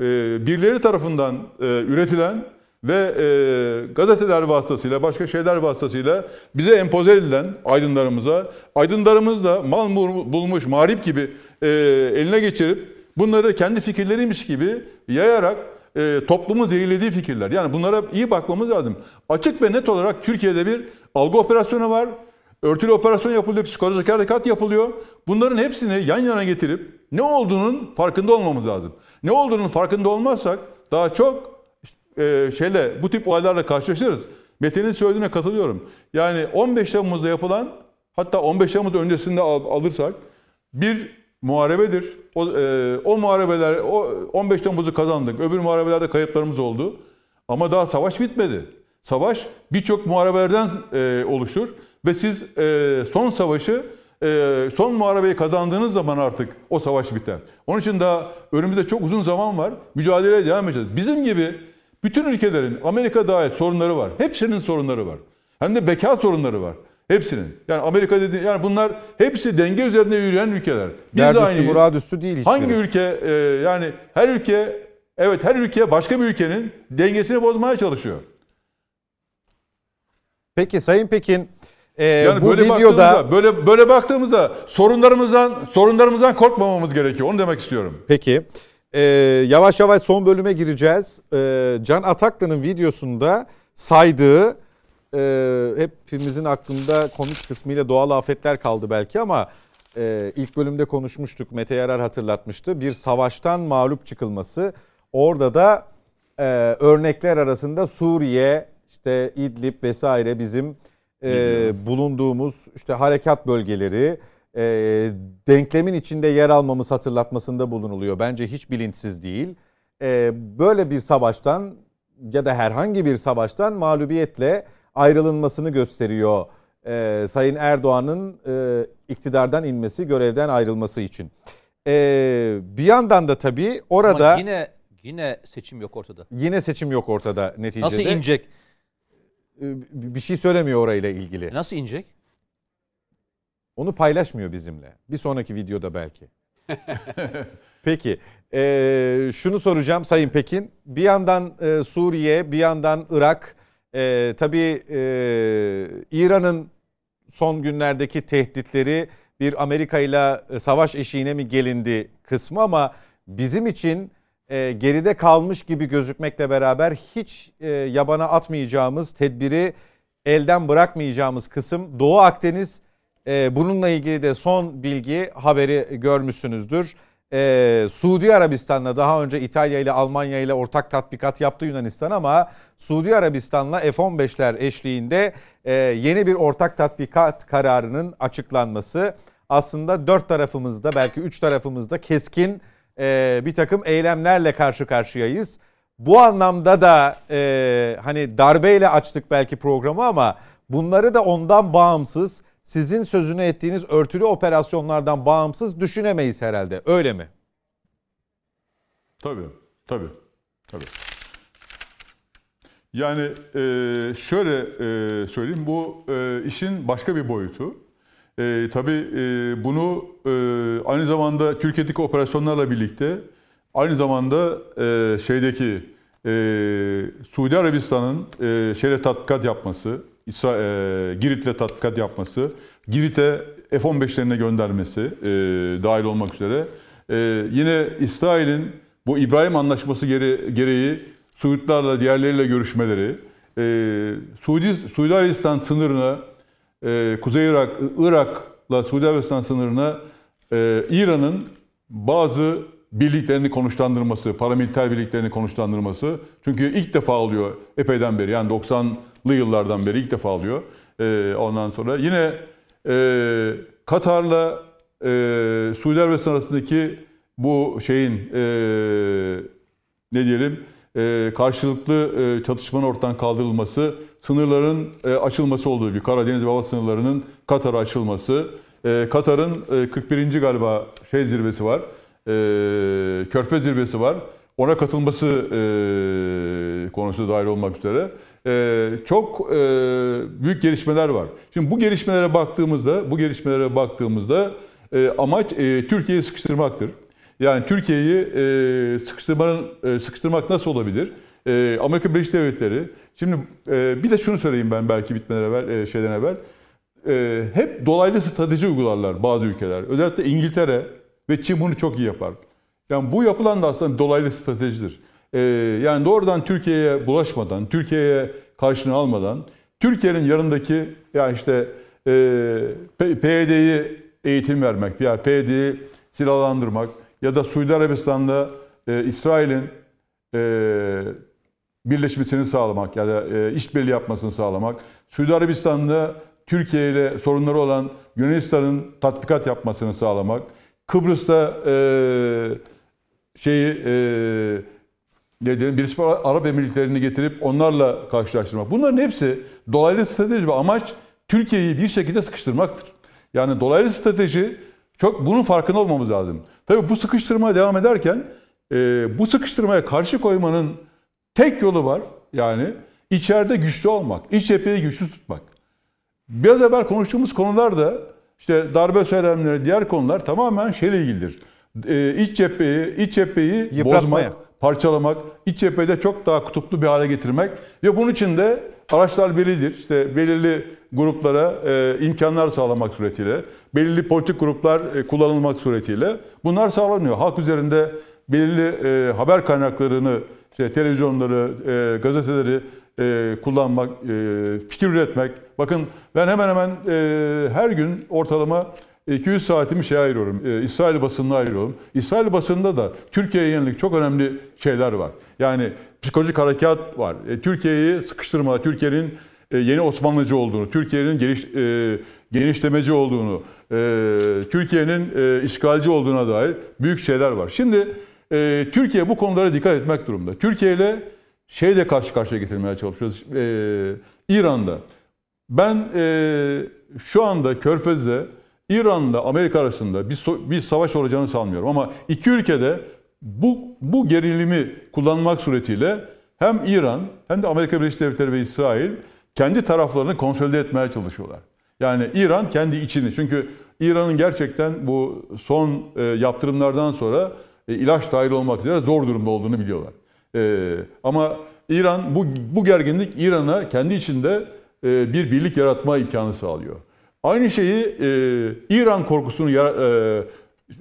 e, birileri tarafından e, üretilen ve e, gazeteler vasıtasıyla, başka şeyler vasıtasıyla bize empoze edilen aydınlarımıza, aydınlarımız da mal bul- bulmuş marip gibi e, eline geçirip bunları kendi fikirleriymiş gibi yayarak e, toplumu zehirlediği fikirler. Yani bunlara iyi bakmamız lazım. Açık ve net olarak Türkiye'de bir algı operasyonu var. Örtülü operasyon yapılıyor, psikolojik harekat yapılıyor. Bunların hepsini yan yana getirip ne olduğunun farkında olmamız lazım. Ne olduğunun farkında olmazsak daha çok e, şeyle bu tip olaylarla karşılaşırız. Mete'nin söylediğine katılıyorum. Yani 15 Temmuz'da yapılan hatta 15 Temmuz öncesinde al- alırsak bir muharebedir. O, e, o muharebeler o 15 Temmuz'u kazandık. Öbür muharebelerde kayıplarımız oldu. Ama daha savaş bitmedi. Savaş birçok muharebelerden e, oluşur ve siz e, son savaşı e, son muharebeyi kazandığınız zaman artık o savaş biter. Onun için daha önümüzde çok uzun zaman var. Mücadeleye devam edeceğiz. Bizim gibi bütün ülkelerin Amerika dahil sorunları var. Hepsinin sorunları var. Hem de beka sorunları var. Hepsinin. Yani Amerika dedi yani bunlar hepsi denge üzerinde yürüyen ülkeler. Biz de Derdüstü aynıyız. muradüstü değil hiçbiri. Hangi ülke e, yani her ülke evet her ülke başka bir ülkenin dengesini bozmaya çalışıyor. Peki Sayın Pekin e, Yani bu böyle videoda böyle böyle baktığımızda sorunlarımızdan sorunlarımızdan korkmamamız gerekiyor. Onu demek istiyorum. Peki. Ee, yavaş yavaş son bölüme gireceğiz. Ee, Can Ataklı'nın videosunda saydığı e, hepimizin aklında komik kısmıyla doğal afetler kaldı belki ama e, ilk bölümde konuşmuştuk. Mete Yarar hatırlatmıştı. Bir savaştan mağlup çıkılması. Orada da e, örnekler arasında Suriye, işte İdlib vesaire bizim e, bulunduğumuz işte harekat bölgeleri e, denklemin içinde yer almamız hatırlatmasında bulunuluyor. Bence hiç bilinçsiz değil. E, böyle bir savaştan ya da herhangi bir savaştan mağlubiyetle ayrılınmasını gösteriyor e, Sayın Erdoğan'ın e, iktidardan inmesi, görevden ayrılması için. E, bir yandan da tabii orada Ama yine, yine yine seçim yok ortada. seçim yok ortada neticede. Nasıl inecek? E, Bir şey söylemiyor orayla ilgili. Nasıl inecek? Onu paylaşmıyor bizimle. Bir sonraki videoda belki. Peki. Ee, şunu soracağım Sayın Pekin. Bir yandan e, Suriye, bir yandan Irak. E, tabii e, İran'ın son günlerdeki tehditleri bir Amerika ile savaş eşiğine mi gelindi kısmı ama bizim için e, geride kalmış gibi gözükmekle beraber hiç e, yabana atmayacağımız, tedbiri elden bırakmayacağımız kısım Doğu Akdeniz. E, bununla ilgili de son bilgi haberi görmüşsünüzdür. E, Suudi Arabistan'la daha önce İtalya ile Almanya ile ortak tatbikat yaptı Yunanistan ama Suudi Arabistan'la F-15'ler eşliğinde e, yeni bir ortak tatbikat kararının açıklanması aslında dört tarafımızda belki üç tarafımızda keskin e, bir takım eylemlerle karşı karşıyayız. Bu anlamda da e, hani darbeyle açtık belki programı ama bunları da ondan bağımsız sizin sözünü ettiğiniz örtülü operasyonlardan bağımsız düşünemeyiz herhalde. Öyle mi? Tabii, tabii, tabii. Yani e, şöyle e, söyleyeyim, bu e, işin başka bir boyutu. E, tabii e, bunu e, aynı zamanda Türkiye'deki operasyonlarla birlikte, aynı zamanda e, şeydeki e, Suudi Arabistan'ın e, şeyle tatbikat yapması, İsra, e, Girit'le tatbikat yapması, Girit'e F-15'lerine göndermesi e, dahil olmak üzere. E, yine İsrail'in bu İbrahim Anlaşması gere, gereği Suudlarla diğerleriyle görüşmeleri, e, Suudi, Suudi Arabistan sınırına, e, Kuzey Irak, Irak'la Suudi Arabistan sınırına e, İran'ın bazı birliklerini konuşlandırması, paramiliter birliklerini konuşlandırması. Çünkü ilk defa oluyor epeyden beri yani 90'lı yıllardan beri ilk defa oluyor. E, ondan sonra yine e, Katar'la e, Suudi Arabistan arasındaki bu şeyin e, ne diyelim e, karşılıklı e, çatışmanın ortadan kaldırılması, sınırların e, açılması olduğu bir Karadeniz ve hava sınırlarının Katar'a açılması, e, Katar'ın e, 41. galiba şey zirvesi var, e, Körfez zirvesi var. Ona katılması e, konusu dahil olmak üzere e, çok e, büyük gelişmeler var. Şimdi bu gelişmelere baktığımızda, bu gelişmelere baktığımızda e, amaç e, Türkiye'yi sıkıştırmaktır. Yani Türkiye'yi e, sıkıştırmanın e, sıkıştırmak nasıl olabilir? E, Amerika Birleşik Devletleri. Şimdi e, bir de şunu söyleyeyim ben belki bitmeden evvel, e, şeyden evvel. E, hep dolaylı strateji uygularlar bazı ülkeler. Özellikle İngiltere ve Çin bunu çok iyi yapar. Yani bu yapılan da aslında dolaylı stratejidir. E, yani doğrudan Türkiye'ye bulaşmadan, Türkiye'ye karşını almadan, Türkiye'nin yanındaki ya işte e, PYD'yi eğitim vermek veya PYD'yi silahlandırmak ya da Suudi Arabistan'da e, İsrail'in e, birleşmesini sağlamak ya da e, işbirliği yapmasını sağlamak. Suudi Arabistan'da Türkiye ile sorunları olan Yunanistan'ın tatbikat yapmasını sağlamak. Kıbrıs'ta e, şeyi e, ne diyelim Birleşik Arap Emirlikleri'ni getirip onlarla karşılaştırmak. Bunların hepsi dolaylı strateji ve amaç Türkiye'yi bir şekilde sıkıştırmaktır. Yani dolaylı strateji çok bunun farkında olmamız lazım. Tabii bu sıkıştırmaya devam ederken e, bu sıkıştırmaya karşı koymanın tek yolu var. Yani içeride güçlü olmak, iç cepheyi güçlü tutmak. Biraz evvel konuştuğumuz konular da işte darbe söylemleri, diğer konular tamamen şeyle ilgilidir. Ee, iç cepheyi, iç cepheyi Yıpratmaya. bozmak, parçalamak, iç cepheyi de çok daha kutuplu bir hale getirmek ve bunun için de araçlar bellidir. İşte belirli gruplara e, imkanlar sağlamak suretiyle, belirli politik gruplar e, kullanılmak suretiyle bunlar sağlanıyor. Halk üzerinde belirli e, haber kaynaklarını, işte televizyonları, e, gazeteleri e, kullanmak, e, fikir üretmek. Bakın ben hemen hemen e, her gün ortalama 200 saatimi şey ayırıyorum. E, İsrail basınına ayırıyorum. İsrail basınında da Türkiye'ye yönelik çok önemli şeyler var. Yani psikolojik harekat var. E, Türkiye'yi sıkıştırma, Türkiye'nin e, yeni Osmanlıcı olduğunu, Türkiye'nin geniş, e, genişlemeci olduğunu, e, Türkiye'nin e, işgalci olduğuna dair büyük şeyler var. Şimdi e, Türkiye bu konulara dikkat etmek durumunda. Türkiye ile şeyle karşı karşıya getirmeye çalışıyoruz. E, İran'da. Ben e, şu anda Körfez'de İran'la Amerika arasında bir, so- bir savaş olacağını sanmıyorum. Ama iki ülkede bu, bu gerilimi kullanmak suretiyle hem İran hem de Amerika Birleşik Devletleri ve İsrail kendi taraflarını konsolide etmeye çalışıyorlar. Yani İran kendi içini çünkü İran'ın gerçekten bu son e, yaptırımlardan sonra e, ilaç dahil olmak üzere zor durumda olduğunu biliyorlar. E, ama İran bu, bu gerginlik İran'a kendi içinde e, bir birlik yaratma imkanı sağlıyor. Aynı şeyi e, İran korkusunu yara-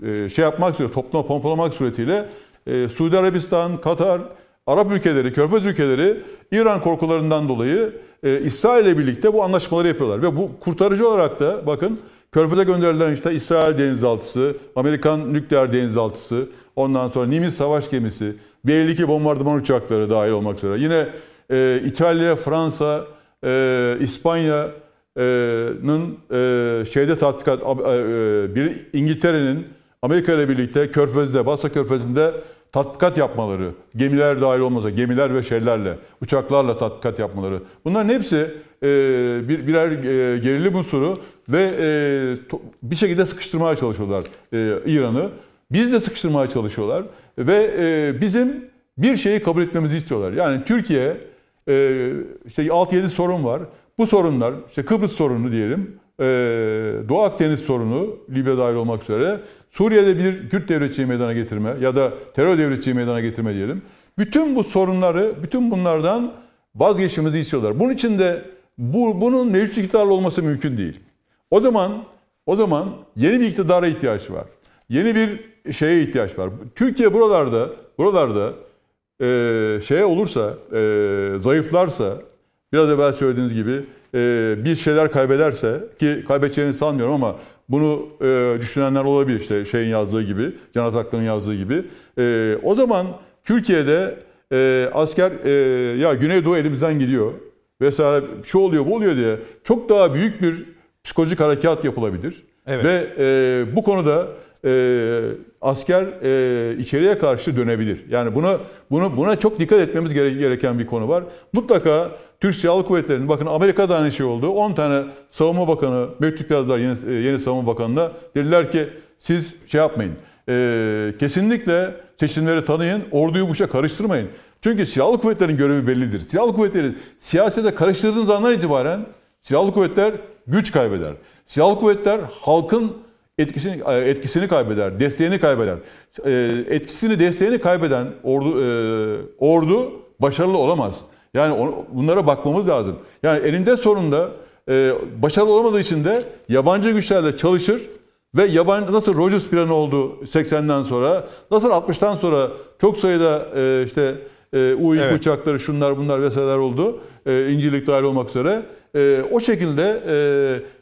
e, e, şey yapmak suretiyle, topluma pompalamak suretiyle e, Suudi Arabistan, Katar, Arap ülkeleri, Körfez ülkeleri İran korkularından dolayı e, İsrail ile birlikte bu anlaşmaları yapıyorlar. Ve bu kurtarıcı olarak da bakın Körfez'e gönderilen işte İsrail denizaltısı, Amerikan nükleer denizaltısı, ondan sonra Nimitz savaş gemisi, B-52 bombardıman uçakları dahil olmak üzere. Yine e, İtalya, Fransa, e, İspanya'nın e, şeyde tatbikat, e, e, bir İngiltere'nin Amerika ile birlikte Körfez'de, Basra Körfezi'nde tatbikat yapmaları, gemiler dahil olmasa gemiler ve şeylerle, uçaklarla tatbikat yapmaları. Bunların hepsi e, bir birer e, gerilim unsuru ve e, to- bir şekilde sıkıştırmaya çalışıyorlar e, İran'ı. Biz de sıkıştırmaya çalışıyorlar ve e, bizim bir şeyi kabul etmemizi istiyorlar. Yani Türkiye e, işte 6-7 sorun var. Bu sorunlar işte Kıbrıs sorunu diyelim, e, Doğu Akdeniz sorunu Libya dahil olmak üzere Suriye'de bir Kürt devletçiyi meydana getirme ya da terör devletçiyi meydana getirme diyelim. Bütün bu sorunları, bütün bunlardan vazgeçmemizi istiyorlar. Bunun için de bu, bunun mevcut iktidarla olması mümkün değil. O zaman o zaman yeni bir iktidara ihtiyaç var. Yeni bir şeye ihtiyaç var. Türkiye buralarda buralarda e, şeye olursa, e, zayıflarsa, biraz evvel söylediğiniz gibi e, bir şeyler kaybederse ki kaybedeceğini sanmıyorum ama bunu e, düşünenler olabilir işte şeyin yazdığı gibi, Can Ataklı'nın yazdığı gibi. E, o zaman Türkiye'de e, asker e, ya Güneydoğu elimizden gidiyor vesaire şu oluyor bu oluyor diye çok daha büyük bir psikolojik harekat yapılabilir. Evet. Ve e, bu konuda e, asker e, içeriye karşı dönebilir. Yani buna bunu buna çok dikkat etmemiz gere- gereken bir konu var. Mutlaka Türk Silahlı Kuvvetleri'nin bakın Amerika'da aynı şey oldu. 10 tane savunma bakanı mektup yazdılar yeni, e, yeni savunma bakanına. Dediler ki siz şey yapmayın. e, kesinlikle seçimleri tanıyın. Orduyu bu işe karıştırmayın. Çünkü Silahlı Kuvvetlerin görevi bellidir. Silahlı Kuvvetleri siyasete karıştırdığınız andan itibaren Silahlı Kuvvetler güç kaybeder. Silahlı Kuvvetler halkın etkisini e, etkisini kaybeder, desteğini kaybeder. E, Etkisini, desteğini kaybeden ordu e, ordu başarılı olamaz. Yani onu- bunlara bakmamız lazım. Yani elinde sonunda e, başarılı olamadığı için de yabancı güçlerle çalışır ve yabancı nasıl Rogers planı oldu 80'den sonra, nasıl 60'tan sonra çok sayıda e, işte e, U-2 Evet. uçakları şunlar bunlar vesaireler oldu. E, İncirlik dahil olmak üzere. E, o şekilde e,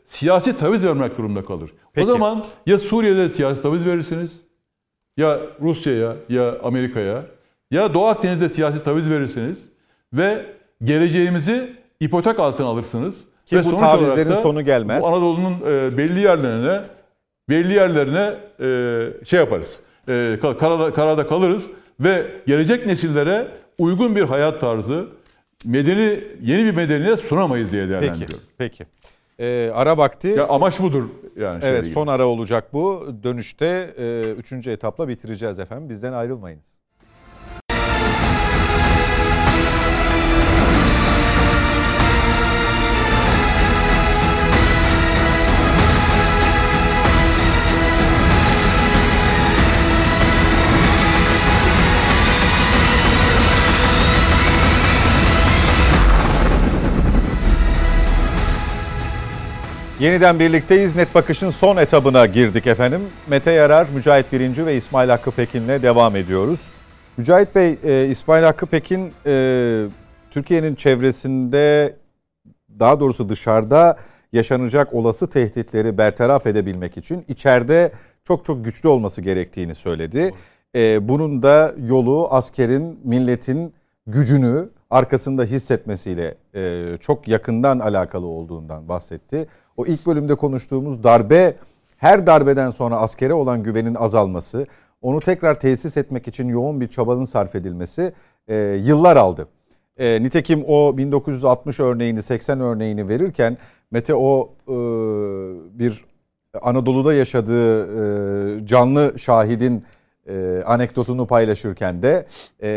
siyasi taviz vermek durumunda kalır. Peki. O zaman ya Suriye'de siyasi taviz verirsiniz, ya Rusya'ya ya Amerika'ya ya Doğu Akdeniz'de siyasi taviz verirsiniz ve geleceğimizi ipotek altına alırsınız. Ki ve bu sonuç olarak da sonu gelmez. Bu Anadolu'nun e, belli yerlerine belli yerlerine e, şey yaparız. E, ka- karada, karada kalırız ve gelecek nesillere uygun bir hayat tarzı, medeni yeni bir medeniyet sunamayız diye Peki. değerlendiriyorum. Peki. Ee, ara vakti. Ya amaç budur yani. evet gibi. son ara olacak bu. Dönüşte e, üçüncü etapla bitireceğiz efendim. Bizden ayrılmayınız. Yeniden birlikteyiz. Net Bakış'ın son etabına girdik efendim. Mete Yarar, Mücahit Birinci ve İsmail Hakkı Pekin'le devam ediyoruz. Mücahit Bey, e, İsmail Hakkı Pekin e, Türkiye'nin çevresinde daha doğrusu dışarıda yaşanacak olası tehditleri bertaraf edebilmek için içeride çok çok güçlü olması gerektiğini söyledi. E, bunun da yolu askerin, milletin gücünü arkasında hissetmesiyle e, çok yakından alakalı olduğundan bahsetti. O ilk bölümde konuştuğumuz darbe, her darbeden sonra askere olan güvenin azalması, onu tekrar tesis etmek için yoğun bir çabanın sarf edilmesi e, yıllar aldı. E, nitekim o 1960 örneğini, 80 örneğini verirken Mete o e, bir Anadolu'da yaşadığı e, canlı şahidin e, anekdotunu paylaşırken de e,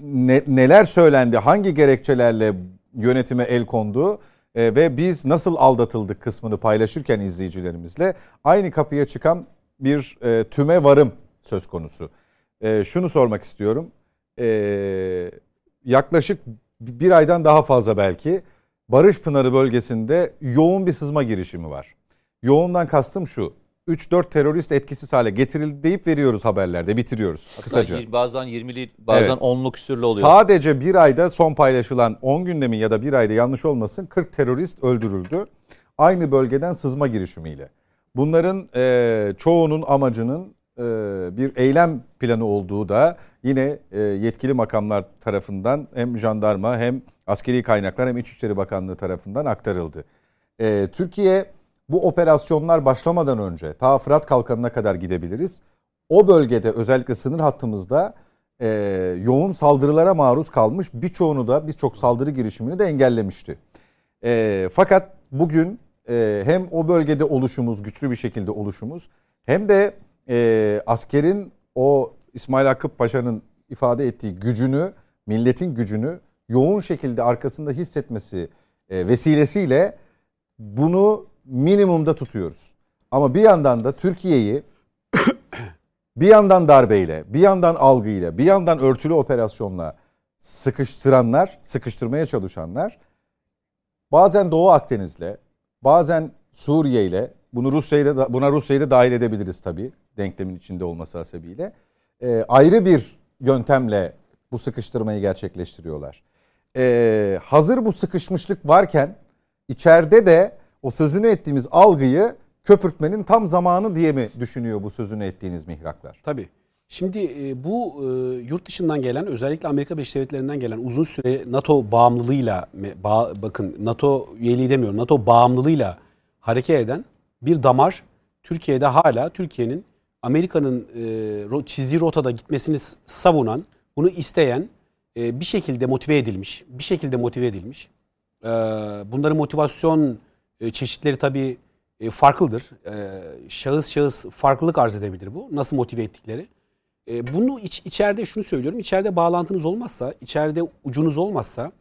ne, neler söylendi, hangi gerekçelerle yönetime el kondu e, ve biz nasıl aldatıldık kısmını paylaşırken izleyicilerimizle aynı kapıya çıkan bir e, tüme varım söz konusu. E, şunu sormak istiyorum. E, yaklaşık bir aydan daha fazla belki Barış Pınarı bölgesinde yoğun bir sızma girişimi var. Yoğundan kastım şu. 3-4 terörist etkisiz hale getirildi deyip veriyoruz haberlerde bitiriyoruz kısaca. Hatta bazen 20'li bazen Evet. 10'luk küsürlü oluyor. Sadece bir ayda son paylaşılan 10 günde mi ya da bir ayda yanlış olmasın 40 terörist öldürüldü. Aynı bölgeden sızma girişimiyle. Bunların e, çoğunun amacının e, bir eylem planı olduğu da yine e, yetkili makamlar tarafından hem jandarma hem askeri kaynaklar hem İçişleri Bakanlığı tarafından aktarıldı. E, Türkiye bu operasyonlar başlamadan önce ta Fırat Kalkanı'na kadar gidebiliriz. O bölgede özellikle sınır hattımızda e, yoğun saldırılara maruz kalmış birçoğunu da birçok saldırı girişimini de engellemişti. E, fakat bugün e, hem o bölgede oluşumuz güçlü bir şekilde oluşumuz hem de e, askerin o İsmail Hakkı Paşa'nın ifade ettiği gücünü, milletin gücünü yoğun şekilde arkasında hissetmesi e, vesilesiyle bunu minimumda tutuyoruz. Ama bir yandan da Türkiye'yi bir yandan darbeyle, bir yandan algıyla, bir yandan örtülü operasyonla sıkıştıranlar, sıkıştırmaya çalışanlar bazen Doğu Akdeniz'le, bazen Suriye'yle, bunu Rusya'yı da buna Rusya'yı da dahil edebiliriz tabii denklemin içinde olması hasebiyle. e, ayrı bir yöntemle bu sıkıştırmayı gerçekleştiriyorlar. E, hazır bu sıkışmışlık varken içeride de o sözünü ettiğimiz algıyı köpürtmenin tam zamanı diye mi düşünüyor bu sözünü ettiğiniz mihraklar? Tabii. Şimdi e, bu e, yurt dışından gelen özellikle Amerika Birleşik Devletleri'nden gelen uzun süre NATO bağımlılığıyla bakın NATO üyeliği demiyorum NATO bağımlılığıyla hareket eden bir damar Türkiye'de hala Türkiye'nin Amerika'nın e, çizdiği rotada gitmesini savunan, bunu isteyen bir şekilde motive edilmiş, bir şekilde motive edilmiş. Bunların motivasyon e, çeşitleri tabii e, farklıdır. E, şahıs şahıs farklılık arz edebilir bu. Nasıl motive ettikleri. Bunu iç, içeride şunu söylüyorum. içeride bağlantınız olmazsa, içeride ucunuz olmazsa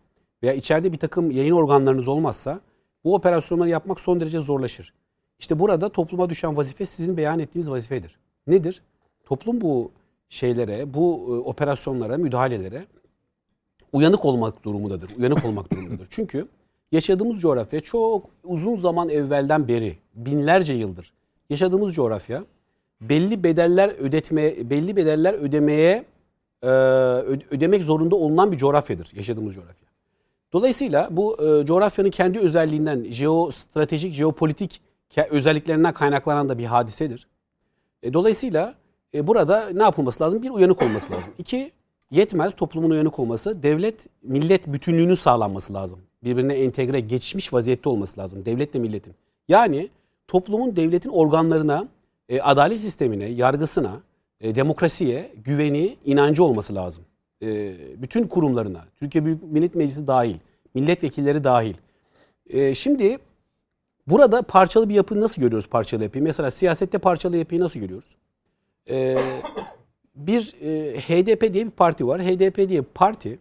veya içeride bir takım yayın organlarınız olmazsa bu operasyonları yapmak son derece zorlaşır. İşte burada topluma düşen vazife sizin beyan ettiğiniz vazifedir. Nedir? Toplum bu şeylere, bu operasyonlara, müdahalelere uyanık olmak durumundadır. Uyanık olmak durumundadır. Çünkü yaşadığımız coğrafya çok uzun zaman evvelden beri, binlerce yıldır yaşadığımız coğrafya belli bedeller ödetme, belli bedeller ödemeye e, ödemek zorunda olunan bir coğrafyadır yaşadığımız coğrafya. Dolayısıyla bu e, coğrafyanın kendi özelliğinden, jeostratejik, jeopolitik özelliklerinden kaynaklanan da bir hadisedir. E, dolayısıyla burada ne yapılması lazım? Bir uyanık olması lazım. İki, yetmez toplumun uyanık olması. Devlet millet bütünlüğünün sağlanması lazım. Birbirine entegre geçmiş vaziyette olması lazım. Devletle milletin. Yani toplumun devletin organlarına, e, adalet sistemine, yargısına, e, demokrasiye güveni, inancı olması lazım. E, bütün kurumlarına, Türkiye Büyük Millet Meclisi dahil, milletvekilleri dahil. E, şimdi burada parçalı bir yapı nasıl görüyoruz parçalı yapıyı? Mesela siyasette parçalı yapıyı nasıl görüyoruz? E, bir e, HDP diye bir parti var. HDP diye bir parti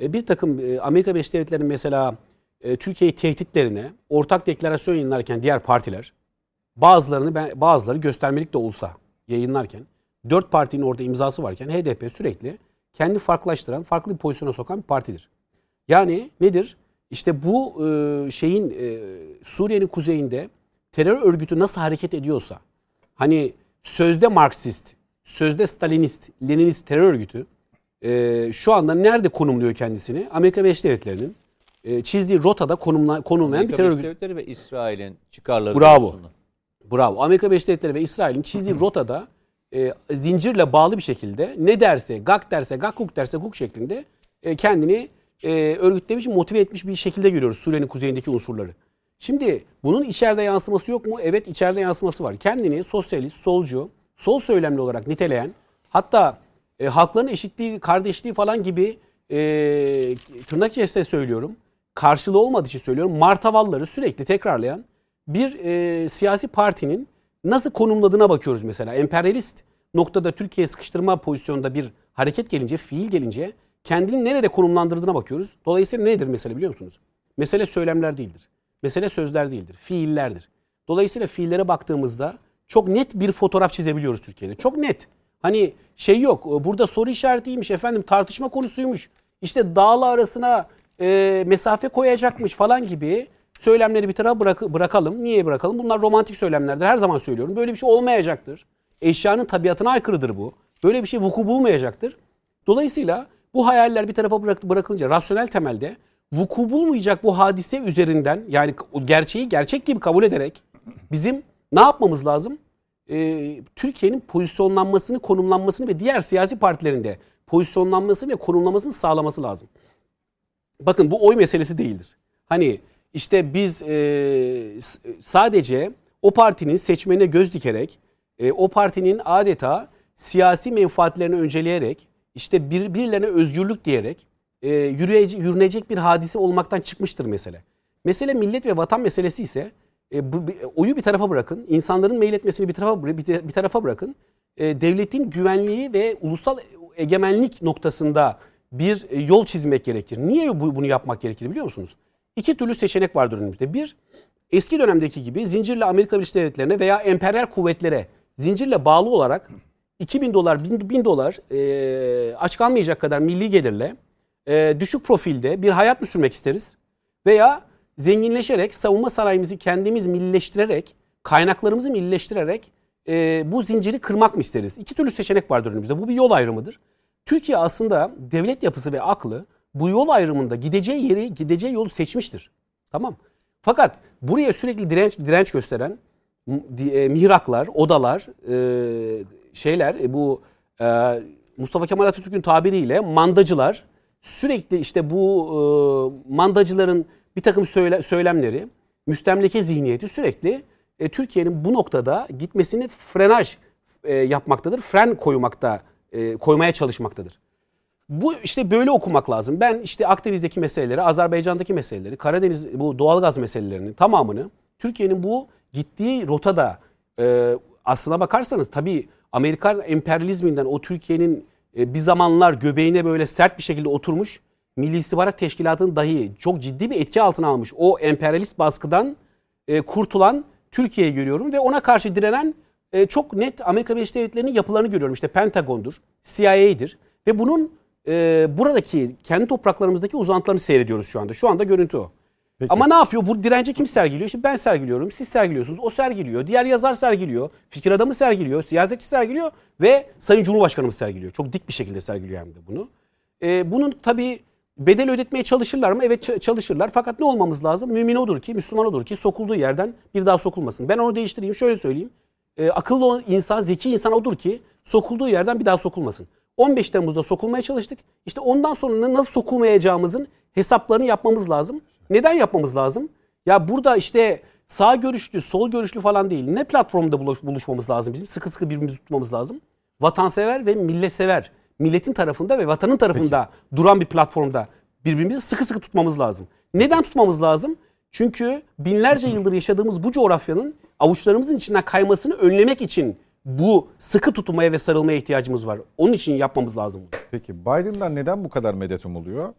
bir takım e, Amerika Birleşik Devletleri'nin mesela e, Türkiye'yi tehditlerine ortak deklarasyon yayınlarken diğer partiler bazılarını ben, bazıları göstermelik de olsa yayınlarken dört partinin orada imzası varken HDP sürekli kendi farklılaştıran, farklı bir pozisyona sokan bir partidir. Yani nedir? İşte bu e, şeyin e, Suriye'nin kuzeyinde terör örgütü nasıl hareket ediyorsa hani sözde Marksist, sözde Stalinist, Leninist terör örgütü e, şu anda nerede konumluyor kendisini? Amerika Birleşik Devletleri'nin e, çizdiği rotada konumla, konumlayan bir Amerika terör Birleşik örgütü. Devletleri ve İsrail'in çıkarları Bravo. Bravo. Amerika Birleşik Devletleri ve İsrail'in çizdiği rotada e, zincirle bağlı bir şekilde ne derse, gak derse, gak huk derse huk şeklinde e, kendini e, örgütlemiş, motive etmiş bir şekilde görüyoruz Suriye'nin kuzeyindeki unsurları. Şimdi bunun içeride yansıması yok mu? Evet içeride yansıması var. Kendini sosyalist, solcu, sol söylemli olarak niteleyen hatta e, halkların eşitliği, kardeşliği falan gibi e, tırnak içerisinde söylüyorum. Karşılığı olmadığı için söylüyorum. Martavalları sürekli tekrarlayan bir e, siyasi partinin nasıl konumladığına bakıyoruz mesela. Emperyalist noktada Türkiye sıkıştırma pozisyonunda bir hareket gelince, fiil gelince kendini nerede konumlandırdığına bakıyoruz. Dolayısıyla nedir mesele biliyor musunuz? Mesele söylemler değildir. Mesele sözler değildir. Fiillerdir. Dolayısıyla fiillere baktığımızda çok net bir fotoğraf çizebiliyoruz Türkiye'de. Çok net. Hani şey yok. Burada soru işaretiymiş efendim tartışma konusuymuş. İşte dağla arasına e, mesafe koyacakmış falan gibi söylemleri bir tarafa bırak, bırakalım. Niye bırakalım? Bunlar romantik söylemlerdir. Her zaman söylüyorum. Böyle bir şey olmayacaktır. Eşyanın tabiatına aykırıdır bu. Böyle bir şey vuku bulmayacaktır. Dolayısıyla bu hayaller bir tarafa bırak, bırakılınca rasyonel temelde vuku bulmayacak bu hadise üzerinden yani gerçeği gerçek gibi kabul ederek bizim ne yapmamız lazım? Ee, Türkiye'nin pozisyonlanmasını, konumlanmasını ve diğer siyasi partilerinde pozisyonlanması ve konumlamasını sağlaması lazım. Bakın bu oy meselesi değildir. Hani işte biz e, sadece o partinin seçmenine göz dikerek, e, o partinin adeta siyasi menfaatlerini önceleyerek, işte bir, birilerine özgürlük diyerek e, yürüyece, yürünecek bir hadise olmaktan çıkmıştır mesele. Mesele millet ve vatan meselesi ise e, bu, bir- oyu bir tarafa bırakın, insanların meyletmesini bir tarafa bir, tarafa bırakın. E, devletin güvenliği ve ulusal egemenlik noktasında bir e, yol çizmek gerekir. Niye bu, bunu yapmak gerekir biliyor musunuz? İki türlü seçenek vardır önümüzde. Bir, eski dönemdeki gibi zincirle Amerika Birleşik Devletleri'ne veya emperyal kuvvetlere zincirle bağlı olarak 2000 dolar, 1000, 1000 dolar e, aç kalmayacak kadar milli gelirle e, düşük profilde bir hayat mı sürmek isteriz? Veya zenginleşerek, savunma sanayimizi kendimiz millileştirerek, kaynaklarımızı millileştirerek e, bu zinciri kırmak mı isteriz? İki türlü seçenek vardır önümüzde. Bu bir yol ayrımıdır. Türkiye aslında devlet yapısı ve aklı bu yol ayrımında gideceği yeri, gideceği yolu seçmiştir. Tamam. Fakat buraya sürekli direnç direnç gösteren e, mihraklar, odalar, e, şeyler e, bu e, Mustafa Kemal Atatürk'ün tabiriyle mandacılar sürekli işte bu e, mandacıların bir takım söyle, söylemleri, müstemleke zihniyeti sürekli e, Türkiye'nin bu noktada gitmesini frenaj e, yapmaktadır. Fren koymakta, e, koymaya çalışmaktadır. Bu işte böyle okumak lazım. Ben işte Akdeniz'deki meseleleri, Azerbaycan'daki meseleleri, Karadeniz bu doğalgaz meselelerinin tamamını Türkiye'nin bu gittiği rotada e, aslına bakarsanız tabii Amerikan emperyalizminden o Türkiye'nin e, bir zamanlar göbeğine böyle sert bir şekilde oturmuş Milli İstihbarat Teşkilatı'nın dahi çok ciddi bir etki altına almış o emperyalist baskıdan e, kurtulan Türkiye'yi görüyorum ve ona karşı direnen e, çok net Amerika Birleşik Devletleri'nin yapılarını görüyorum. İşte Pentagon'dur, CIA'dir ve bunun e, buradaki kendi topraklarımızdaki uzantılarını seyrediyoruz şu anda. Şu anda görüntü o. Ama ne yapıyor? Bu direnci kim sergiliyor? Şimdi ben sergiliyorum, siz sergiliyorsunuz, o sergiliyor, diğer yazar sergiliyor, fikir adamı sergiliyor, siyasetçi sergiliyor ve Sayın Cumhurbaşkanımız sergiliyor. Çok dik bir şekilde sergiliyor hem de bunu. E, bunun tabii bedel ödetmeye çalışırlar mı? Evet çalışırlar. Fakat ne olmamız lazım? Mümin odur ki, Müslüman odur ki sokulduğu yerden bir daha sokulmasın. Ben onu değiştireyim. Şöyle söyleyeyim. E, akıllı insan, zeki insan odur ki sokulduğu yerden bir daha sokulmasın. 15 Temmuz'da sokulmaya çalıştık. İşte ondan sonra nasıl sokulmayacağımızın hesaplarını yapmamız lazım. Neden yapmamız lazım? Ya burada işte sağ görüşlü, sol görüşlü falan değil. Ne platformda buluş, buluşmamız lazım bizim? Sıkı sıkı birbirimizi tutmamız lazım. Vatansever ve milletsever. Milletin tarafında ve vatanın tarafında duran bir platformda birbirimizi sıkı sıkı tutmamız lazım. Neden tutmamız lazım? Çünkü binlerce yıldır yaşadığımız bu coğrafyanın avuçlarımızın içinden kaymasını önlemek için bu sıkı tutmaya ve sarılmaya ihtiyacımız var. Onun için yapmamız lazım. bunu. Peki Biden'dan neden bu kadar medet umuluyor?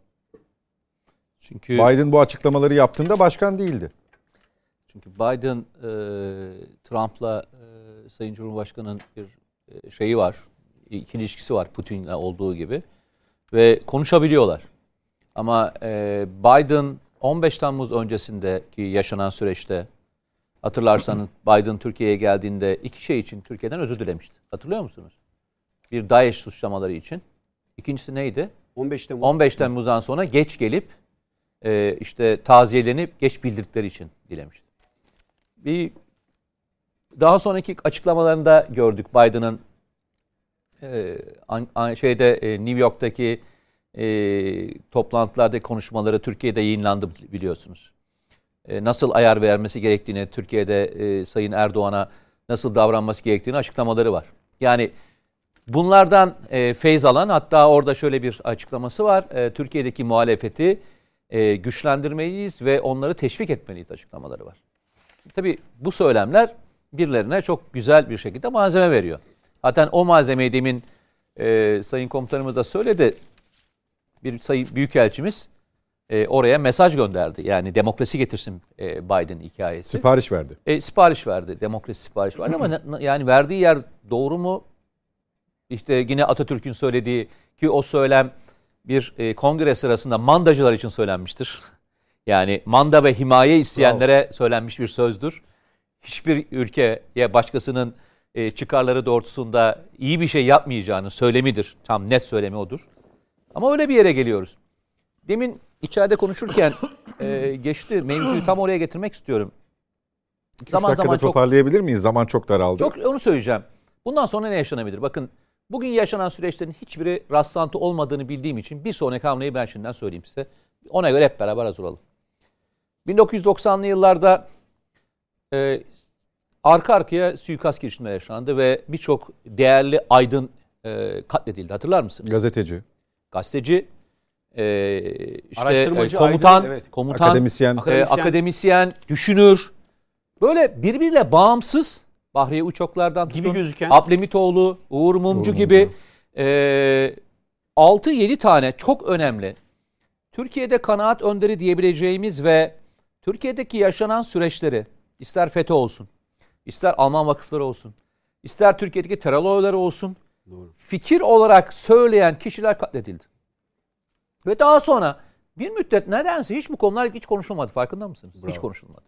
Çünkü Biden bu açıklamaları yaptığında başkan değildi. Çünkü Biden e, Trump'la e, Sayın Cumhurbaşkanı'nın bir e, şeyi var. İkili ilişkisi var Putin'le olduğu gibi. Ve konuşabiliyorlar. Ama e, Biden 15 Temmuz öncesindeki yaşanan süreçte hatırlarsanız Biden Türkiye'ye geldiğinde iki şey için Türkiye'den özür dilemişti. Hatırlıyor musunuz? Bir DAEŞ suçlamaları için. İkincisi neydi? 15 Temmuz. 15 Temmuz'dan sonra geç gelip e, işte taziyelenip geç bildirdikleri için dilemişti. Bir daha sonraki açıklamalarında gördük Biden'ın e, an- şeyde e, New York'taki e, toplantılarda konuşmaları Türkiye'de yayınlandı biliyorsunuz. E, nasıl ayar vermesi gerektiğini, Türkiye'de e, Sayın Erdoğan'a nasıl davranması gerektiğini açıklamaları var. Yani bunlardan e, feyz alan hatta orada şöyle bir açıklaması var. E, Türkiye'deki muhalefeti e, güçlendirmeliyiz ve onları teşvik etmeliyiz açıklamaları var. Tabii bu söylemler birilerine çok güzel bir şekilde malzeme veriyor. Zaten o malzemeyi demin e, Sayın Komutanımız da söyledi. Bir sayın büyükelçimiz e, oraya mesaj gönderdi. Yani demokrasi getirsin e, Biden hikayesi. Sipariş verdi. E, sipariş verdi. Demokrasi sipariş verdi ama ne- ne- yani verdiği yer doğru mu? İşte yine Atatürk'ün söylediği ki o söylem bir e, kongre sırasında mandacılar için söylenmiştir. Yani manda ve himaye isteyenlere söylenmiş bir sözdür. Hiçbir ülkeye başkasının e, çıkarları doğrultusunda iyi bir şey yapmayacağının söylemidir. Tam net söylemi odur. Ama öyle bir yere geliyoruz. Demin içeride konuşurken e, geçti. Mevzuyu tam oraya getirmek istiyorum. 3 dakikada çok toparlayabilir miyiz? Zaman çok daraldı. çok onu söyleyeceğim. Bundan sonra ne yaşanabilir? Bakın bugün yaşanan süreçlerin hiçbiri rastlantı olmadığını bildiğim için bir sonraki hamleyi ben şimdiden söyleyeyim size. Ona göre hep beraber hazır olalım. 1990'lı yıllarda e, arka arkaya suikast girişimleri yaşandı ve birçok değerli aydın e, katledildi. Hatırlar mısınız? Gazeteci, Gazeteci, e, işte Araştırmacı, e, komutan, aydın, evet. komutan, akademisyen. e, Akademisyen. akademisyen, düşünür. Böyle birbiriyle bağımsız Bahriye Uçoklar'dan Gibi tutun, gözüken. Ablemitoğlu, Uğur Mumcu gibi e, 6-7 tane çok önemli Türkiye'de kanaat önderi diyebileceğimiz ve Türkiye'deki yaşanan süreçleri ister FETÖ olsun, ister Alman vakıfları olsun, ister Türkiye'deki terör olayları olsun fikir olarak söyleyen kişiler katledildi. Ve daha sonra bir müddet nedense hiç bu konular hiç konuşulmadı. Farkında mısınız? Hiç konuşulmadı.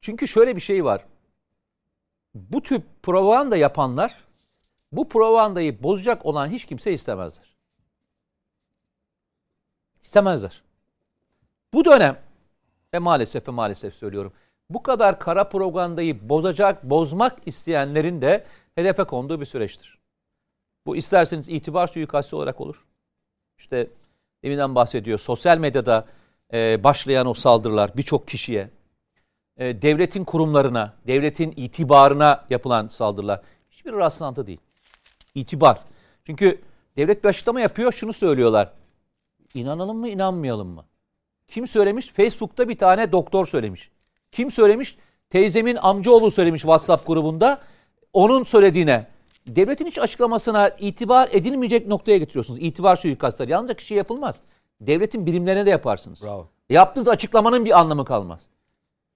Çünkü şöyle bir şey var. Bu tür propaganda yapanlar bu propagandayı bozacak olan hiç kimse istemezler. İstemezler. Bu dönem ve maalesef ve maalesef söylüyorum. Bu kadar kara propagandayı bozacak, bozmak isteyenlerin de hedefe konduğu bir süreçtir. Bu isterseniz itibar suikastı olarak olur. İşte deminden bahsediyor. Sosyal medyada e, başlayan o saldırılar birçok kişiye, e, devletin kurumlarına, devletin itibarına yapılan saldırılar hiçbir rastlantı değil. İtibar. Çünkü devlet bir açıklama yapıyor, şunu söylüyorlar. İnanalım mı, inanmayalım mı? Kim söylemiş? Facebook'ta bir tane doktor söylemiş. Kim söylemiş? Teyzemin amcaoğlu söylemiş WhatsApp grubunda. Onun söylediğine devletin hiç açıklamasına itibar edilmeyecek noktaya getiriyorsunuz. İtibar suikastları. Yalnızca kişi yapılmaz. Devletin birimlerine de yaparsınız. Bravo. Yaptığınız açıklamanın bir anlamı kalmaz.